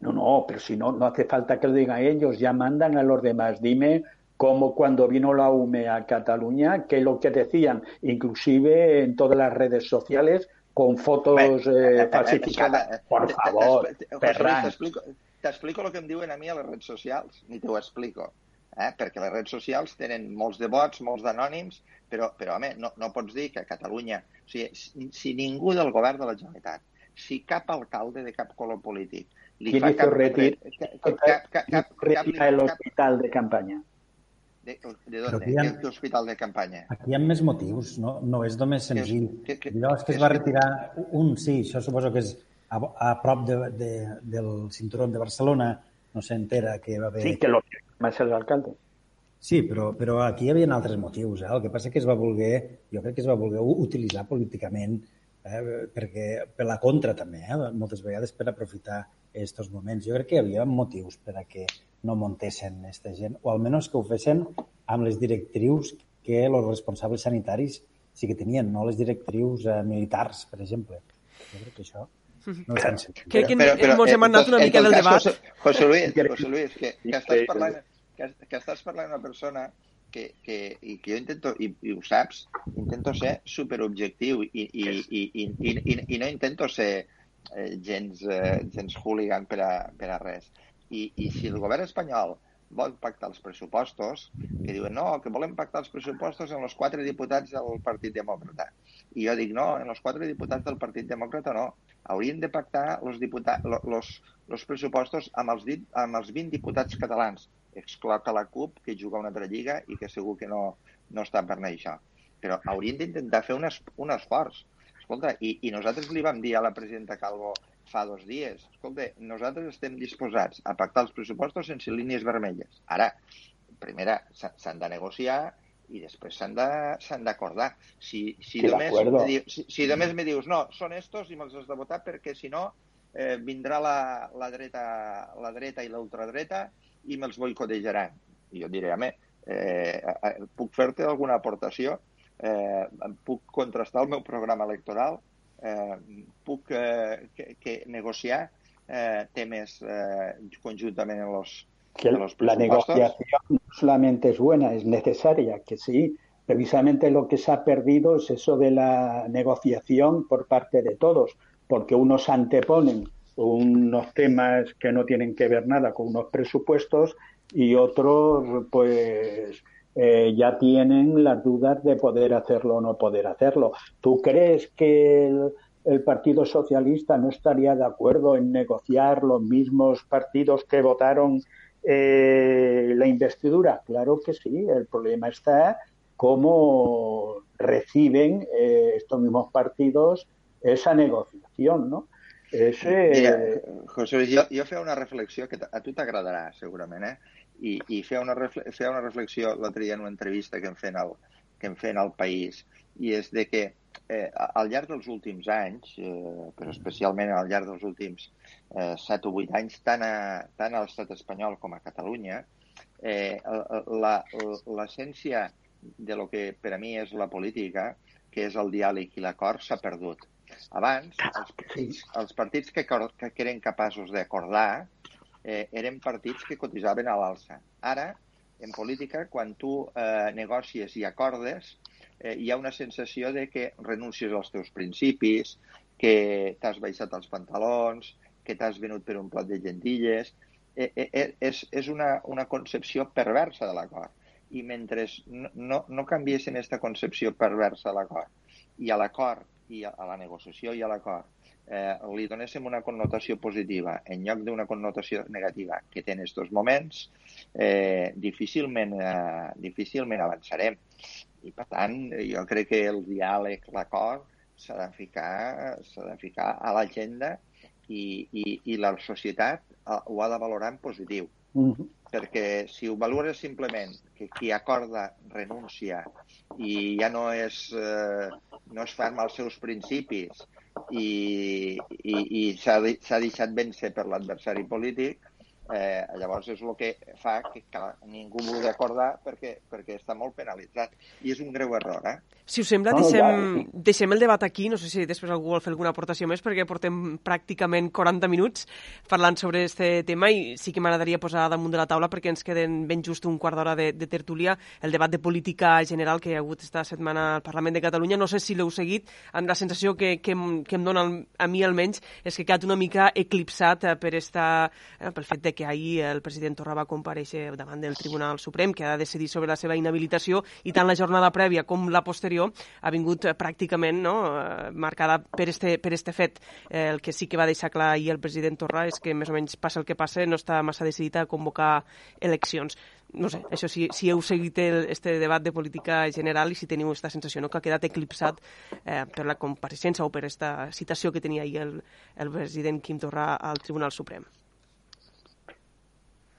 No, no, pero si no, no hace falta que lo digan ellos, ya mandan a los demás. Dime cómo cuando vino la UME a Cataluña, que lo que decían, inclusive en todas las redes sociales, con fotos eh, falsificadas. Por Te- te- favor, t'expli- José Luis, Ferran. T'explico, t'explico el que em diuen a mi a les redes socials, ni t'ho explico. Eh? Perquè les redes socials tenen molts de bots, molts d'anònims, però, però home, no, no pots dir que a Catalunya, o sigui, si, si ningú del govern de la Generalitat, si cap alcalde de cap color polític li ¿Quién fa hizo cap, retir- cap, cap, cap, cap, cap, retira el cap, hospital de campaña? de, de Però dónde? aquí hi ha- ¿Qué, qué hospital de campaña? Aquí hi ha més motius, no, no és només senzill. Que- que- Allò és que es va retirar un, sí, això suposo que és a, a prop de, de, del cinturó de Barcelona, no s'entera que va haver... Sí, que lo más el alcalde. Sí, però, però aquí hi havia altres motius. Eh? El que passa que es va voler, jo crec que es va voler utilitzar políticament eh? perquè per la contra també, eh? moltes vegades per aprofitar aquests moments. Jo crec que hi havia motius per a que no muntessin aquesta gent, o almenys que ho fessin amb les directrius que els responsables sanitaris sí que tenien, no les directrius eh, militars, per exemple. Jo crec que això no és tan senzill. Crec que ens hem anat una en mica del debat. José, José Luis, José Luis, que, que estàs parlant, que, que estàs parlant d'una persona que, que, i que jo intento, i, i ho saps, intento ser superobjectiu i, i, i, i, i, i, i no intento ser eh, gens, eh, gens hooligan per a, per a res. I, I si el govern espanyol vol pactar els pressupostos, que diuen no, que volem pactar els pressupostos amb els quatre diputats del Partit Demòcrata. I jo dic, no, en els quatre diputats del Partit Demòcrata no. Haurien de pactar diputats, los, los pressupostos amb els, dit, amb els 20 diputats catalans. Excloca la CUP, que juga una altra lliga i que segur que no, no està per anar això. Però haurien d'intentar fer un, es, un esforç. Escolta, i, i nosaltres li vam dir a la presidenta Calvo fa dos dies, escolta, nosaltres estem disposats a pactar els pressupostos sense línies vermelles. Ara, primera, s'ha- s'han de negociar i després s'han d'acordar. Si, si, Sí, només acuerdo. me diu, si, si només me dius, no, són estos i me'ls has de votar perquè si no eh, vindrà la, la, dreta, la dreta i l'ultradreta i me'ls boicotejaran. I jo diré, home, eh, eh, puc fer-te alguna aportació? Eh, puc contrastar el meu programa electoral? Eh, puc eh, que, que negociar eh, temes eh, conjuntament en los, que los la negociación no solamente es buena, es necesaria, que sí. Precisamente lo que se ha perdido es eso de la negociación por parte de todos, porque unos anteponen unos temas que no tienen que ver nada con unos presupuestos y otros, pues, eh, ya tienen las dudas de poder hacerlo o no poder hacerlo. ¿Tú crees que el, Partido Socialista no estaría de acuerdo en negociar los mismos partidos que votaron eh, la investidura? Claro que sí. El problema está cómo reciben eh, estos mismos partidos esa negociación, ¿no? Ese, Mira, José jo, jo feia una reflexió que a tu t'agradarà, segurament, eh? I, i feia, una refle feia una reflexió l'altre dia en una entrevista que em feien al, que em feien al País, i és de que eh, al llarg dels últims anys, eh, però especialment al llarg dels últims eh, 7 o 8 anys, tant a, tant a l'estat espanyol com a Catalunya, eh, la- l'essència de lo que per a mi és la política, que és el diàleg i l'acord, s'ha perdut. Abans, els partits, els partits que, que eren capaços d'acordar eh, eren partits que cotitzaven a l'alça. Ara, en política, quan tu eh, negocies i acordes, eh, hi ha una sensació de que renuncies als teus principis, que t'has baixat els pantalons, que t'has venut per un plat de gentilles. Eh, eh, eh, és, és una, una concepció perversa de l'acord. I mentre no, no, no canviessin aquesta concepció perversa a l'acord i a l'acord i a, a la negociació i a l'acord eh, li donéssim una connotació positiva en lloc d'una connotació negativa que té en aquests moments, eh, difícilment, eh, difícilment avançarem. I, per tant, jo crec que el diàleg, l'acord, s'ha de ficar, de ficar a l'agenda i, i, i la societat ho ha de valorar en positiu. Uh -huh. Perquè si ho valores simplement que qui acorda renuncia i ja no és, eh, no és ferm als seus principis i, i, i s'ha deixat vèncer per l'adversari polític, eh, llavors és el que fa que, que ningú vulgui acordar perquè, perquè està molt penalitzat. I és un greu error, eh? Si us sembla, deixem, deixem el debat aquí. No sé si després algú vol fer alguna aportació més, perquè portem pràcticament 40 minuts parlant sobre aquest tema i sí que m'agradaria posar damunt de la taula perquè ens queden ben just un quart d'hora de, de tertúlia el debat de política general que hi ha hagut esta setmana al Parlament de Catalunya. No sé si l'heu seguit, amb la sensació que, que, que em dona a mi almenys és que ha quedat una mica eclipsat eh, per esta, eh, pel fet de que ahir el president Torra va compareixer davant del Tribunal Suprem, que ha de decidir sobre la seva inhabilitació, i tant la jornada prèvia com la posterior ha vingut eh, pràcticament no, eh, marcada per este, per este fet. Eh, el que sí que va deixar clar ahir el president Torra és que més o menys passa el que passa, no està massa decidit a convocar eleccions. No sé, això si, si heu seguit el, este debat de política general i si teniu aquesta sensació no, que ha quedat eclipsat eh, per la compareixença o per aquesta citació que tenia ahir el, el president Quim Torra al Tribunal Suprem.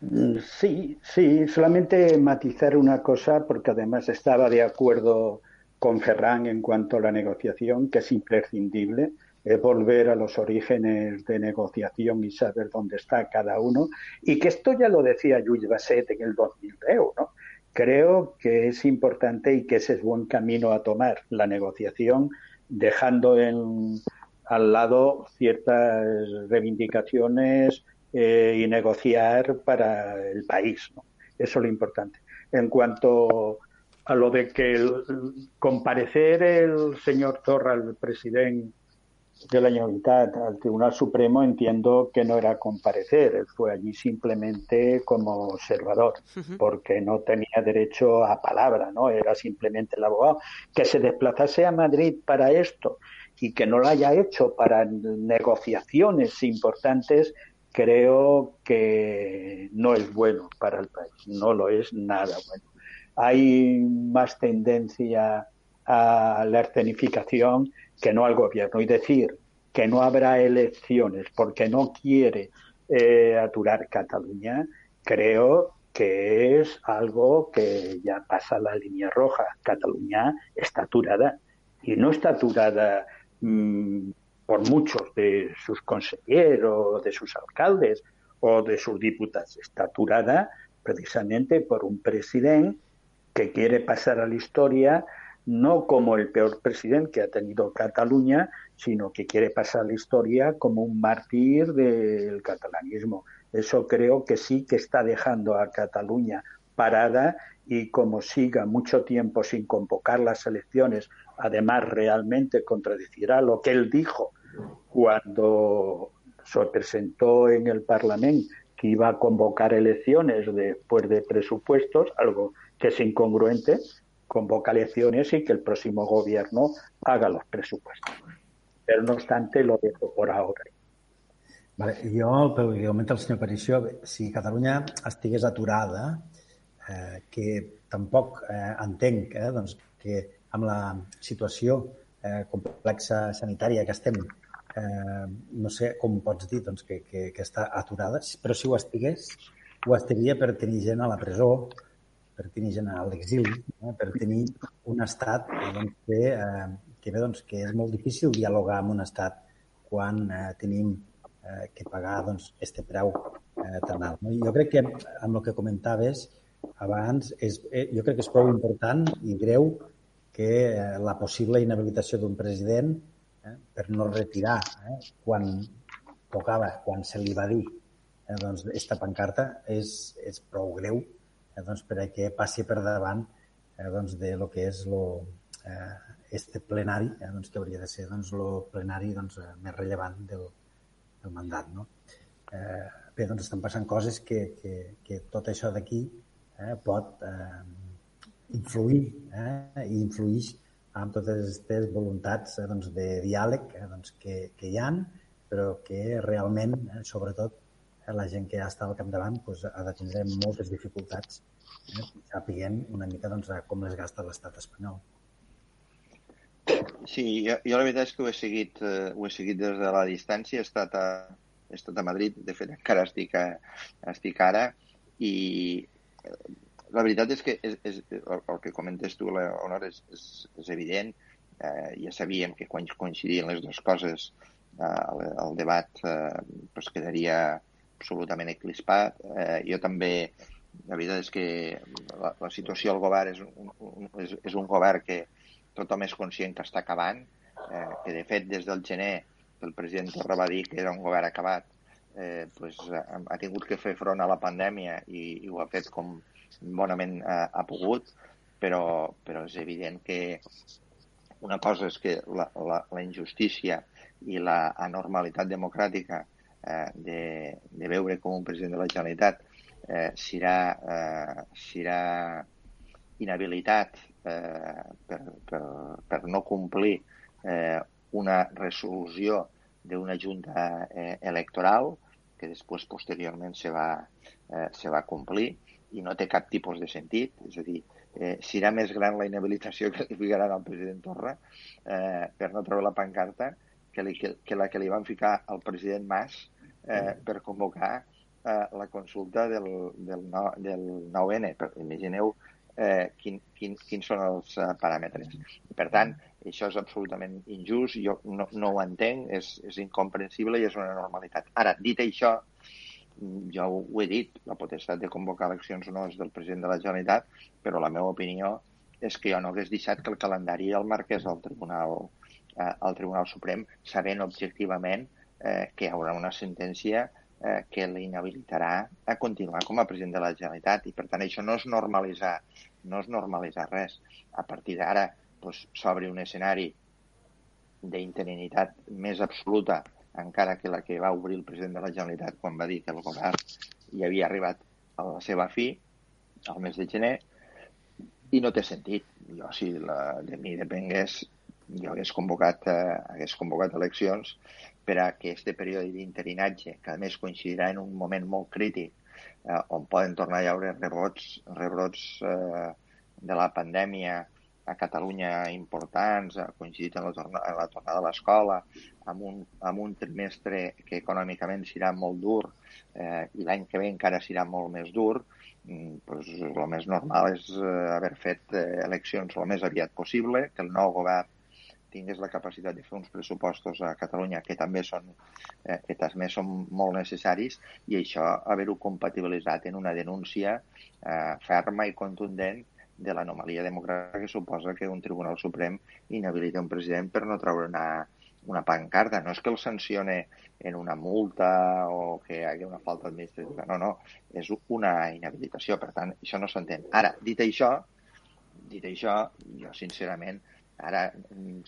Mm, sí, sí, solamente matizar una cosa, porque además estaba de acuerdo con Ferran en cuanto a la negociación, que es imprescindible, es volver a los orígenes de negociación y saber dónde está cada uno, y que esto ya lo decía Lluís Basset en el 2010, ¿no? Creo que es importante y que ese es buen camino a tomar, la negociación, dejando en, al lado ciertas reivindicaciones eh, y negociar para el país. ¿no? Eso es lo importante. En cuanto a lo de que el, comparecer el señor Torra, el presidente de la Generalitat, al Tribunal Supremo, entiendo que no era comparecer, él fue allí simplemente como observador, porque no tenía derecho a palabra, ¿no? Era simplemente el abogado. Que se desplazase a Madrid para esto y que no lo haya hecho para negociaciones importantes, creo que no es bueno para el país, no lo es nada bueno hay más tendencia a la escenificación que no al gobierno. Y decir que no habrá elecciones porque no quiere eh, aturar Cataluña, creo que es algo que ya pasa la línea roja. Cataluña está aturada y no está aturada mmm, por muchos de sus consejeros, de sus alcaldes o de sus diputados. Está aturada precisamente por un presidente que quiere pasar a la historia no como el peor presidente que ha tenido Cataluña, sino que quiere pasar a la historia como un mártir del catalanismo. Eso creo que sí que está dejando a Cataluña parada y como siga mucho tiempo sin convocar las elecciones, además realmente contradecirá lo que él dijo cuando se presentó en el Parlamento que iba a convocar elecciones después de presupuestos, algo que es incongruente, convoca elecciones y que el próximo gobierno haga los presupuestos. Pero no obstante, lo dejo por ahora. Vale, jo, pel que comenta el senyor Aparicio, si Catalunya estigués aturada, eh, que tampoc eh, entenc eh, doncs, que amb la situació eh, complexa sanitària que estem, eh, no sé com pots dir doncs, que, que, que està aturada, però si ho estigués, ho estaria per tenir gent a la presó, per tenir gent a l'exili, eh, per tenir un estat doncs, que, eh, que, bé, doncs, que és molt difícil dialogar amb un estat quan eh, tenim eh, que pagar doncs, este preu eh, tan alt. No? Jo crec que amb el que comentaves abans, és, eh, jo crec que és prou important i greu que eh, la possible inhabilitació d'un president eh, per no retirar eh, quan tocava, quan se li va dir eh, doncs, esta pancarta és, és prou greu eh, doncs, per a que passi per davant eh, doncs, de lo que és lo, eh, este plenari, eh, doncs, que hauria de ser doncs, lo plenari doncs, eh, més rellevant del, del mandat. No? Eh, bé, doncs estan passant coses que, que, que tot això d'aquí eh, pot eh, influir eh, i influeix amb totes aquestes voluntats eh, doncs, de diàleg eh, doncs, que, que hi han, però que realment, eh, sobretot, eh, la gent que ja està al capdavant doncs, ha de tindre moltes dificultats eh, sapiguent una mica doncs, com les gasta l'estat espanyol. Sí, jo, jo la veritat és que ho he seguit, eh, ho he seguit des de la distància, he estat a, he estat a Madrid, de fet encara estic, a, estic ara, i la veritat és que és, és, el, el que comentes tu, Leonor, és, és, és evident. Eh, ja sabíem que quan coincidien les dues coses eh, el, el debat eh, pues quedaria absolutament eclispat. Eh, jo també, la veritat és que la, la situació al govern és un, un, és, és un govern que tothom és conscient que està acabant, eh, que de fet des del gener el president Torra va dir que era un govern acabat, eh, pues, ha, ha tingut que fer front a la pandèmia i, i ho ha fet com, bonament eh, ha pogut, però, però és evident que una cosa és que la, la, la injustícia i la anormalitat democràtica eh, de, de veure com un president de la Generalitat eh, serà, eh, serà inhabilitat eh, per, per, per no complir eh, una resolució d'una junta eh, electoral que després posteriorment se va, eh, se va complir i no té cap tipus de sentit. És a dir, eh, serà més gran la inhabilitació que li ficaran al president Torra eh, per no treure la pancarta que, li, que, que la que li van ficar al president Mas eh, per convocar eh, la consulta del, del, no, del 9N. Per, imagineu eh, quin, quin, quins són els eh, paràmetres. Per tant, això és absolutament injust, jo no, no ho entenc, és, és incomprensible i és una normalitat. Ara, dit això, jo ho he dit, la potestat de convocar eleccions no és del president de la Generalitat, però la meva opinió és que jo no hagués deixat que el calendari el marqués al Tribunal, eh, al Tribunal Suprem, sabent objectivament eh, que hi haurà una sentència eh, que l'inhabilitarà a continuar com a president de la Generalitat. I, per tant, això no és normalitzar, no és normalitzar res. A partir d'ara doncs, s'obre un escenari d'interinitat més absoluta encara que la que va obrir el president de la Generalitat quan va dir que el govern hi havia arribat a la seva fi, al mes de gener, i no té sentit. Jo, si la, de mi depengués, jo hagués convocat, eh, hagués convocat eleccions per a que aquest període d'interinatge, que a més coincidirà en un moment molt crític, eh, on poden tornar a haure rebrots, rebrots eh, de la pandèmia a Catalunya importants, coincidit en la, torna, en la tornada a l'escola, amb, un, amb un trimestre que econòmicament serà molt dur eh, i l'any que ve encara serà molt més dur, mm, pues, el més normal és eh, haver fet eh, eleccions el més aviat possible, que el nou govern tingués la capacitat de fer uns pressupostos a Catalunya que també són, eh, que també són molt necessaris i això haver-ho compatibilitzat en una denúncia eh, ferma i contundent de l'anomalia democràtica que suposa que un Tribunal Suprem inhabilita un president per no treure una, una pancarta. No és que el sancione en una multa o que hi hagi una falta administrativa. No, no, és una inhabilitació. Per tant, això no s'entén. Ara, dit això, dit això, jo sincerament, ara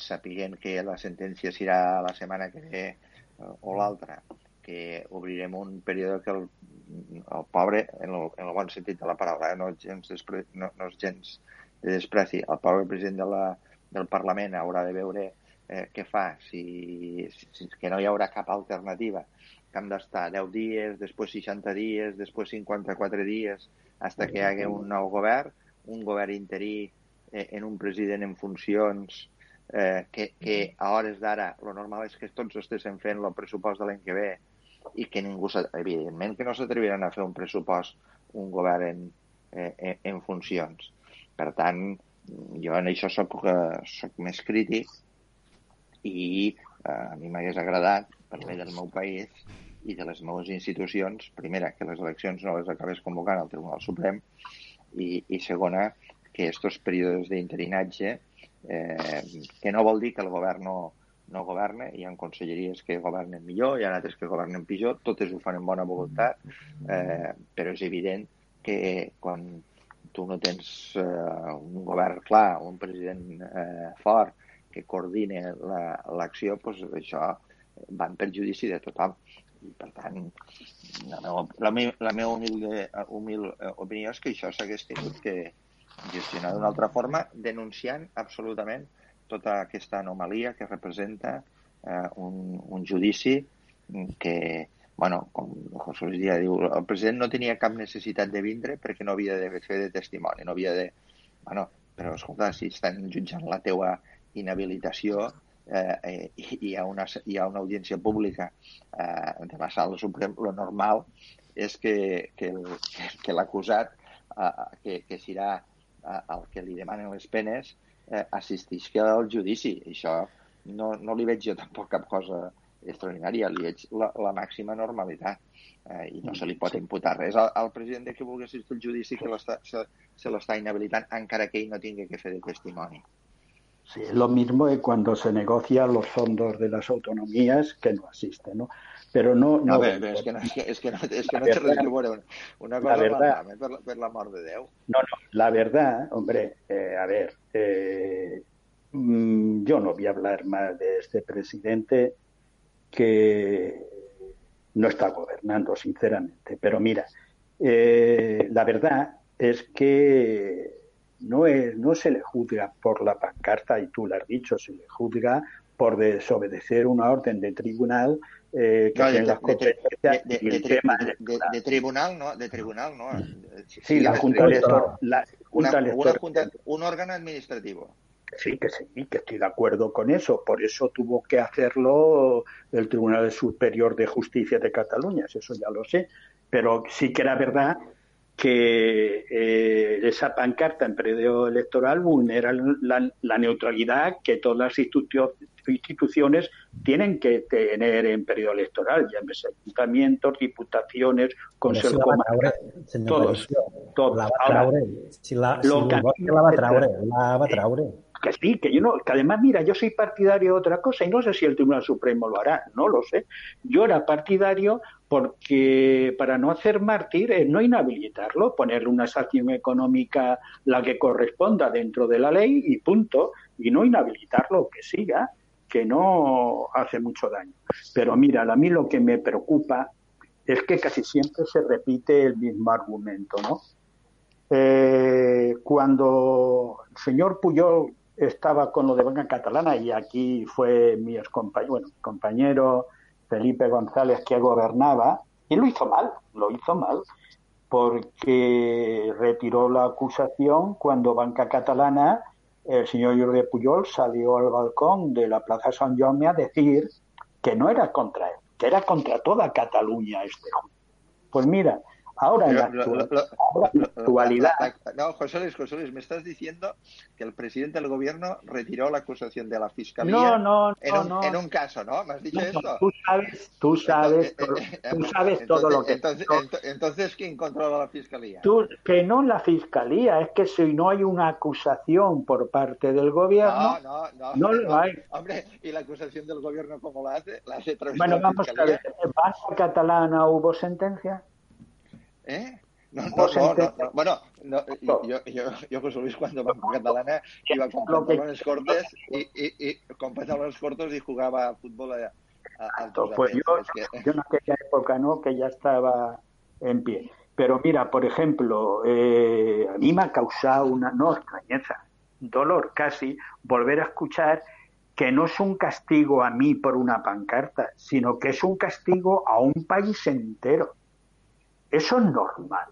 sapiguem que la sentència serà la setmana que ve o l'altra, que obrirem un període que el, el pobre, en el, en el bon sentit de la paraula, eh? no, gens despre, no, no és gens de despreci, el pobre president de la, del Parlament haurà de veure eh, què fa, si, si, que no hi haurà cap alternativa, que hem d'estar 10 dies, després 60 dies, després 54 dies, fins que hi hagi un nou govern, un govern interí eh, en un president en funcions eh, que, que a hores d'ara, lo normal és que tots estiguessin fent el pressupost de l'any que ve i que ningú, evidentment, que no s'atreviran a fer un pressupost, un govern en, eh, en funcions. Per tant, jo en això soc, eh, soc més crític i eh, a mi m'hagués agradat, per bé del meu país i de les meves institucions, primera, que les eleccions no les acabés convocant al Tribunal Suprem i, i segona, que aquests períodes d'interinatge, eh, que no vol dir que el govern no, no governa, hi ha conselleries que governen millor, hi ha altres que governen pitjor, totes ho fan amb bona voluntat, eh, però és evident que quan, tu no tens eh, un govern clar, un president eh, fort que coordine l'acció, la, doncs això va en perjudici de tothom. I, per tant, la meva, la meva, la meva humil, humil opinió és que això s'hagués tingut que gestionar d'una altra forma, denunciant absolutament tota aquesta anomalia que representa eh, un, un judici que, bueno, com José Luis Díaz diu, el president no tenia cap necessitat de vindre perquè no havia de fer de testimoni, no havia de... Bueno, però escolta, si estan jutjant la teua inhabilitació eh, eh, hi, ha una, hi ha una audiència pública eh, de la sala suprem, lo normal és que, que, que l'acusat, eh, que, que serà eh, el que li demanen les penes, eh, assistisca al judici. Això no, no li veig jo tampoc cap cosa extraordinària, li veig la, la màxima normalitat eh, i no se li pot imputar res al, al president de que vulgui assistir al judici que se, se l'està inhabilitant encara que ell no tingui que fer de testimoni. Sí, es lo mismo cuando se negocian los fondos de las autonomías que no asisten, ¿no? Pero no... no, no bé, bé, és que no, és que, que no, és que no que veure una cosa la verdad, per, la, per l'amor de Déu. No, no, la verdad, hombre, eh, a ver, eh, mm, yo no voy a hablar más de este presidente que no está gobernando, sinceramente. Pero mira, eh, la verdad es que no, es, no se le juzga por la pancarta, y tú lo has dicho, se le juzga por desobedecer una orden de tribunal eh, que no, de, las de, de, de, de, tema de, de, tribunal no de tribunal no sí, sí la junta electoral la junta junta, un órgano administrativo Sí, que sí, que estoy de acuerdo con eso. Por eso tuvo que hacerlo el Tribunal Superior de Justicia de Cataluña, eso ya lo sé. Pero sí que era verdad que eh, esa pancarta en periodo electoral vulnera la, la neutralidad que todas las institu instituciones tienen que tener en periodo electoral, llámese ayuntamientos, diputaciones, consejos si todos, todos. La va va traure que sí, que yo no, que además, mira, yo soy partidario de otra cosa y no sé si el Tribunal Supremo lo hará, no lo sé. Yo era partidario porque para no hacer mártir, no inhabilitarlo, ponerle una sanción económica la que corresponda dentro de la ley y punto, y no inhabilitarlo, que siga, que no hace mucho daño. Pero mira, a mí lo que me preocupa es que casi siempre se repite el mismo argumento, ¿no? Eh, cuando el señor Puyol estaba con lo de Banca Catalana y aquí fue mi compañero, bueno, compañero Felipe González que gobernaba y lo hizo mal, lo hizo mal porque retiró la acusación cuando Banca Catalana, el señor Jordi Puyol salió al balcón de la Plaza San Jaume a decir que no era contra él, que era contra toda Cataluña este Pues mira, Ahora, en la, actual, lo, ahora, en la actualidad. No, José Luis, José Luis, me estás diciendo que el presidente del gobierno retiró la acusación de la fiscalía no, no, en, un, no. en un caso, ¿no? ¿Me has dicho esto? Tú sabes, tú sabes, todo, tú sabes entonces, todo lo que. Entonces, entonces, ¿quién controla la fiscalía? Tú, que no la fiscalía, es que si no hay una acusación por parte del gobierno, no, no, no, lo hay. Hombre, ¿y la acusación del gobierno cómo la hace? ¿La hace bueno, vamos a ver, ¿en Banca Catalana hubo sentencia? ¿Eh? No, no, no, no, no. Bueno, no, yo, yo, yo, José Luis, cuando Banco Catalana iba con pantalones cortos y, y, y con pantalones cortos y jugaba fútbol a, Pues yo, que... yo en aquella época no, que ya estaba en pie. Pero mira, por ejemplo, eh, a mí me ha causado una, no extrañeza, dolor casi, volver a escuchar que no es un castigo a mí por una pancarta, sino que es un castigo a un país entero. Eso es normal.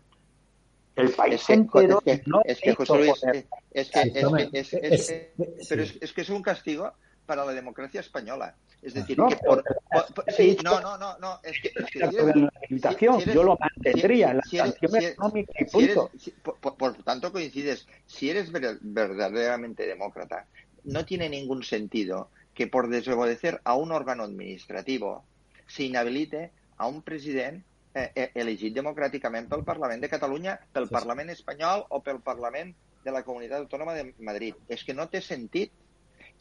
El país es que, entero es que, no es que José Luis, es que, es, que, es, es, pero es, es que es un castigo para la democracia española. Es decir, no, que por, por, por sí, no, no, no, no, es que, es que si eres, la limitación, si eres, yo lo mantendría, la sanción si económica y punto. Si eres, por, por, tanto coincides, si eres verdaderamente demócrata, no tiene ningún sentido que por desobedecer a un órgano administrativo se inhabilite a un president eh, elegit democràticament pel Parlament de Catalunya, pel sí, Parlament espanyol o pel Parlament de la Comunitat Autònoma de Madrid. És que no té sentit.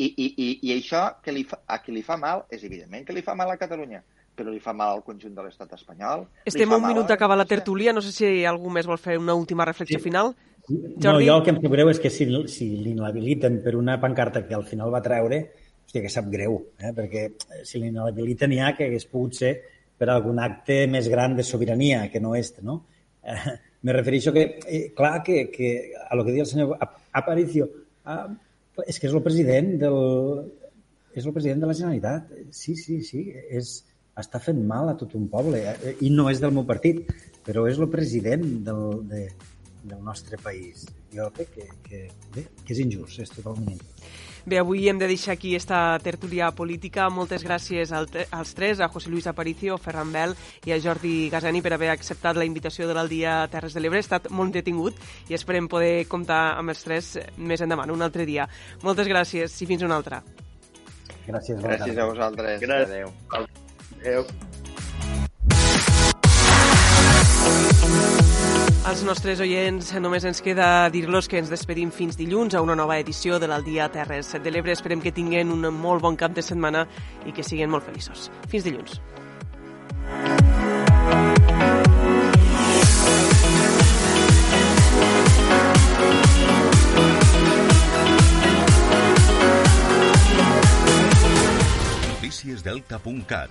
I, i, i, i això que li fa, a qui li fa mal és evidentment que li fa mal a Catalunya, però li fa mal al conjunt de l'estat espanyol. Estem un minut d'acabar la tertúlia, no sé si algú més vol fer una última reflexió sí. final. Jordi? No, jo el que em sap greu és que si, si l'inhabiliten per una pancarta que al final va treure, hòstia, que sap greu, eh? perquè si l'inhabiliten ja que hagués pogut ser per algun acte més gran de sobirania, que no este, no? Eh, me refereixo que, eh, clar, que, que a lo que diu el senyor Aparicio, ah, és que és el president del, és el president de la Generalitat. Sí, sí, sí, és, està fent mal a tot un poble eh, i no és del meu partit, però és el president del, de, del nostre país. Jo crec que, que, bé, que és injust, és totalment injust. Bé, avui hem de deixar aquí esta tertúlia política. Moltes gràcies als tres, a José Luis Aparicio, Ferran Bel i a Jordi Gasani per haver acceptat la invitació de l'Aldia Terres de l'Ebre. Ha estat molt entretingut i esperem poder comptar amb els tres més endavant, un altre dia. Moltes gràcies i fins una altra. Gràcies, gràcies a vosaltres. Gràcies. Adéu. Adéu. Als nostres oients només ens queda dir-los que ens despedim fins dilluns a una nova edició de l'Aldia Terres de l'Ebre. Esperem que tinguin un molt bon cap de setmana i que siguin molt feliços. Fins dilluns. Delta.cat,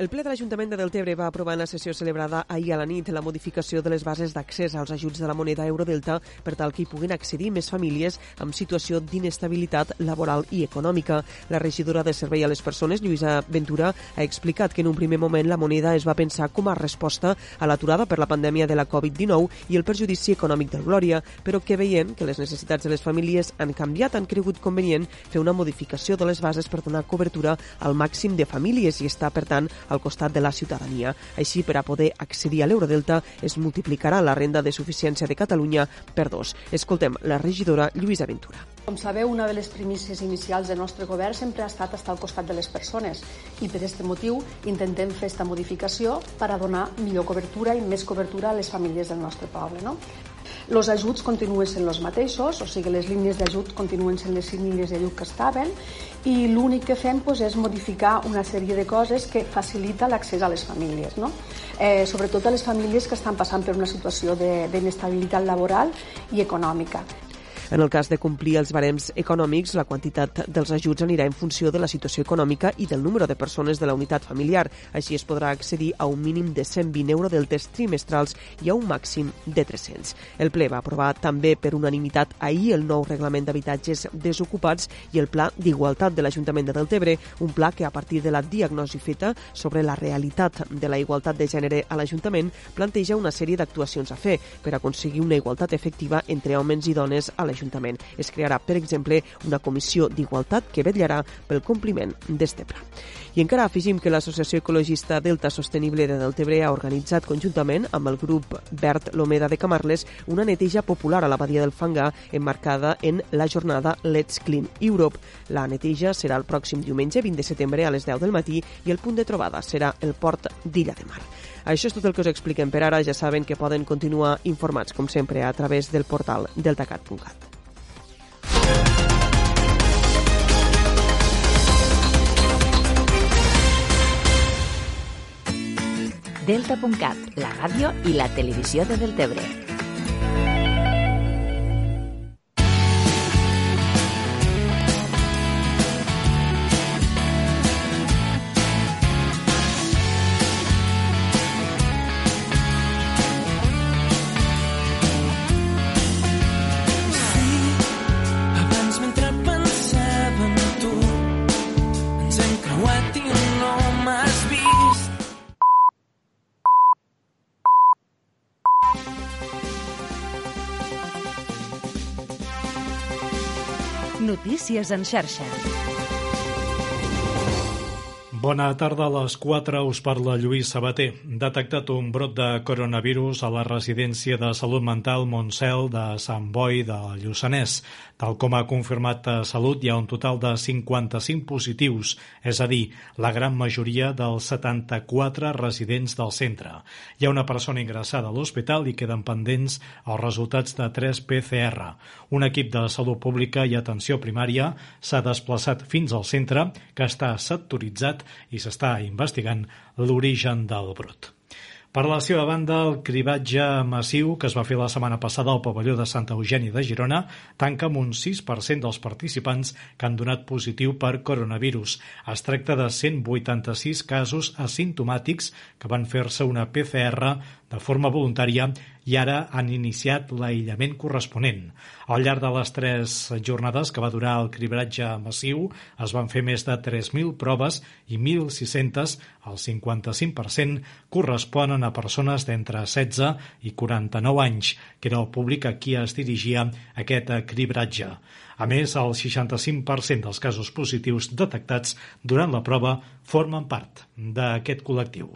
El ple de l'Ajuntament de Deltebre va aprovar en la sessió celebrada ahir a la nit la modificació de les bases d'accés als ajuts de la moneda Eurodelta per tal que hi puguin accedir més famílies amb situació d'inestabilitat laboral i econòmica. La regidora de Servei a les Persones, Lluïsa Ventura, ha explicat que en un primer moment la moneda es va pensar com a resposta a l'aturada per la pandèmia de la Covid-19 i el perjudici econòmic del Glòria, però que veient que les necessitats de les famílies han canviat, han cregut convenient fer una modificació de les bases per donar cobertura al màxim de famílies i està, per tant, al costat de la ciutadania. Així, per a poder accedir a l'Eurodelta, es multiplicarà la renda de suficiència de Catalunya per dos. Escoltem la regidora Lluïsa Ventura. Com sabeu, una de les primícies inicials del nostre govern sempre ha estat estar al costat de les persones i per aquest motiu intentem fer aquesta modificació per a donar millor cobertura i més cobertura a les famílies del nostre poble. No? Els ajuts continuen sent els mateixos, o sigui, les línies d'ajut continuen sent les línies d'ajut que estaven i l'únic que fem doncs, és modificar una sèrie de coses que facilita l'accés a les famílies, no? eh, sobretot a les famílies que estan passant per una situació d'inestabilitat laboral i econòmica. En el cas de complir els barems econòmics, la quantitat dels ajuts anirà en funció de la situació econòmica i del número de persones de la unitat familiar. Així es podrà accedir a un mínim de 120 eurodeltes trimestrals i a un màxim de 300. El ple va aprovar també per unanimitat ahir el nou reglament d'habitatges desocupats i el pla d'igualtat de l'Ajuntament de Deltebre, un pla que a partir de la diagnosi feta sobre la realitat de la igualtat de gènere a l'Ajuntament planteja una sèrie d'actuacions a fer per aconseguir una igualtat efectiva entre homes i dones a l'Ajuntament l'Ajuntament. Es crearà, per exemple, una comissió d'igualtat que vetllarà pel compliment d'este pla. I encara afegim que l'Associació Ecologista Delta Sostenible de Deltebre ha organitzat conjuntament amb el grup Verd Lomeda de Camarles una neteja popular a la badia del Fangar emmarcada en la jornada Let's Clean Europe. La neteja serà el pròxim diumenge 20 de setembre a les 10 del matí i el punt de trobada serà el port d'Illa de Mar. Això és tot el que us expliquem per ara. Ja saben que poden continuar informats, com sempre, a través del portal deltacat.cat. Delta.cat, la ràdio i la televisió de Deltebre. Notícies en xarxa. Bona tarda, a les 4 us parla Lluís Sabater. Detectat un brot de coronavirus a la residència de salut mental Montsel de Sant Boi de Lluçanès. Tal com ha confirmat a Salut, hi ha un total de 55 positius, és a dir, la gran majoria dels 74 residents del centre. Hi ha una persona ingressada a l'hospital i queden pendents els resultats de 3 PCR. Un equip de salut pública i atenció primària s'ha desplaçat fins al centre, que està sectoritzat i s'està investigant l'origen del brot. Per la seva banda, el cribatge massiu que es va fer la setmana passada al pavelló de Santa Eugènia de Girona tanca amb un 6% dels participants que han donat positiu per coronavirus. Es tracta de 186 casos asimptomàtics que van fer-se una PCR de forma voluntària i ara han iniciat l'aïllament corresponent. Al llarg de les tres jornades que va durar el cribratge massiu es van fer més de 3.000 proves i 1.600, el 55%, corresponen a persones d'entre 16 i 49 anys, que era el públic a qui es dirigia aquest cribratge. A més, el 65% dels casos positius detectats durant la prova formen part d'aquest col·lectiu.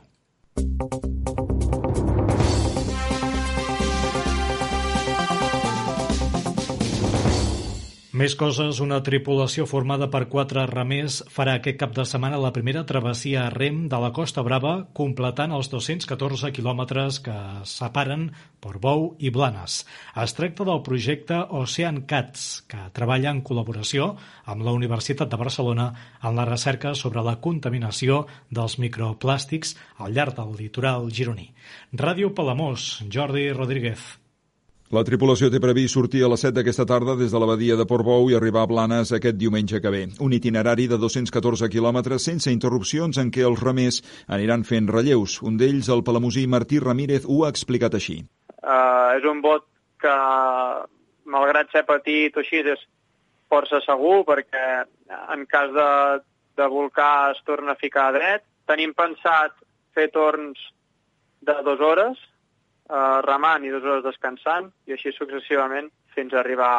Més coses, una tripulació formada per quatre remers farà aquest cap de setmana la primera travessia a rem de la Costa Brava, completant els 214 quilòmetres que separen Portbou i Blanes. Es tracta del projecte Ocean Cats, que treballa en col·laboració amb la Universitat de Barcelona en la recerca sobre la contaminació dels microplàstics al llarg del litoral gironí. Ràdio Palamós, Jordi Rodríguez. La tripulació té previst sortir a les 7 d'aquesta tarda des de l'abadia de Portbou i arribar a Blanes aquest diumenge que ve. Un itinerari de 214 quilòmetres sense interrupcions en què els remers aniran fent relleus. Un d'ells, el palamosí Martí Ramírez, ho ha explicat així. Uh, és un bot que, malgrat ser petit o així, és força segur perquè en cas de, de volcar es torna a ficar dret. Tenim pensat fer torns de dues hores, eh, remant i dues hores descansant, i així successivament fins a arribar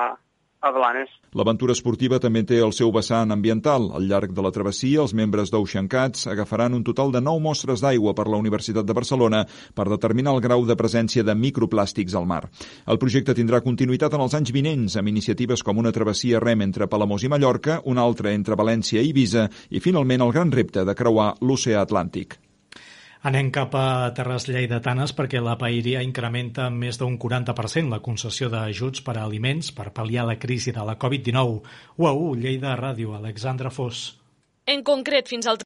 a Blanes. L'aventura esportiva també té el seu vessant ambiental. Al llarg de la travessia, els membres d'Ocean Cats agafaran un total de 9 mostres d'aigua per la Universitat de Barcelona per determinar el grau de presència de microplàstics al mar. El projecte tindrà continuïtat en els anys vinents, amb iniciatives com una travessia rem entre Palamós i Mallorca, una altra entre València i Ibiza i, finalment, el gran repte de creuar l'oceà Atlàntic. Anem cap a Terres Lleidatanes perquè la Paeria incrementa més d'un 40% la concessió d'ajuts per a aliments per pal·liar la crisi de la Covid-19. UAU, Lleida Ràdio, Alexandra Fos. En concret, fins al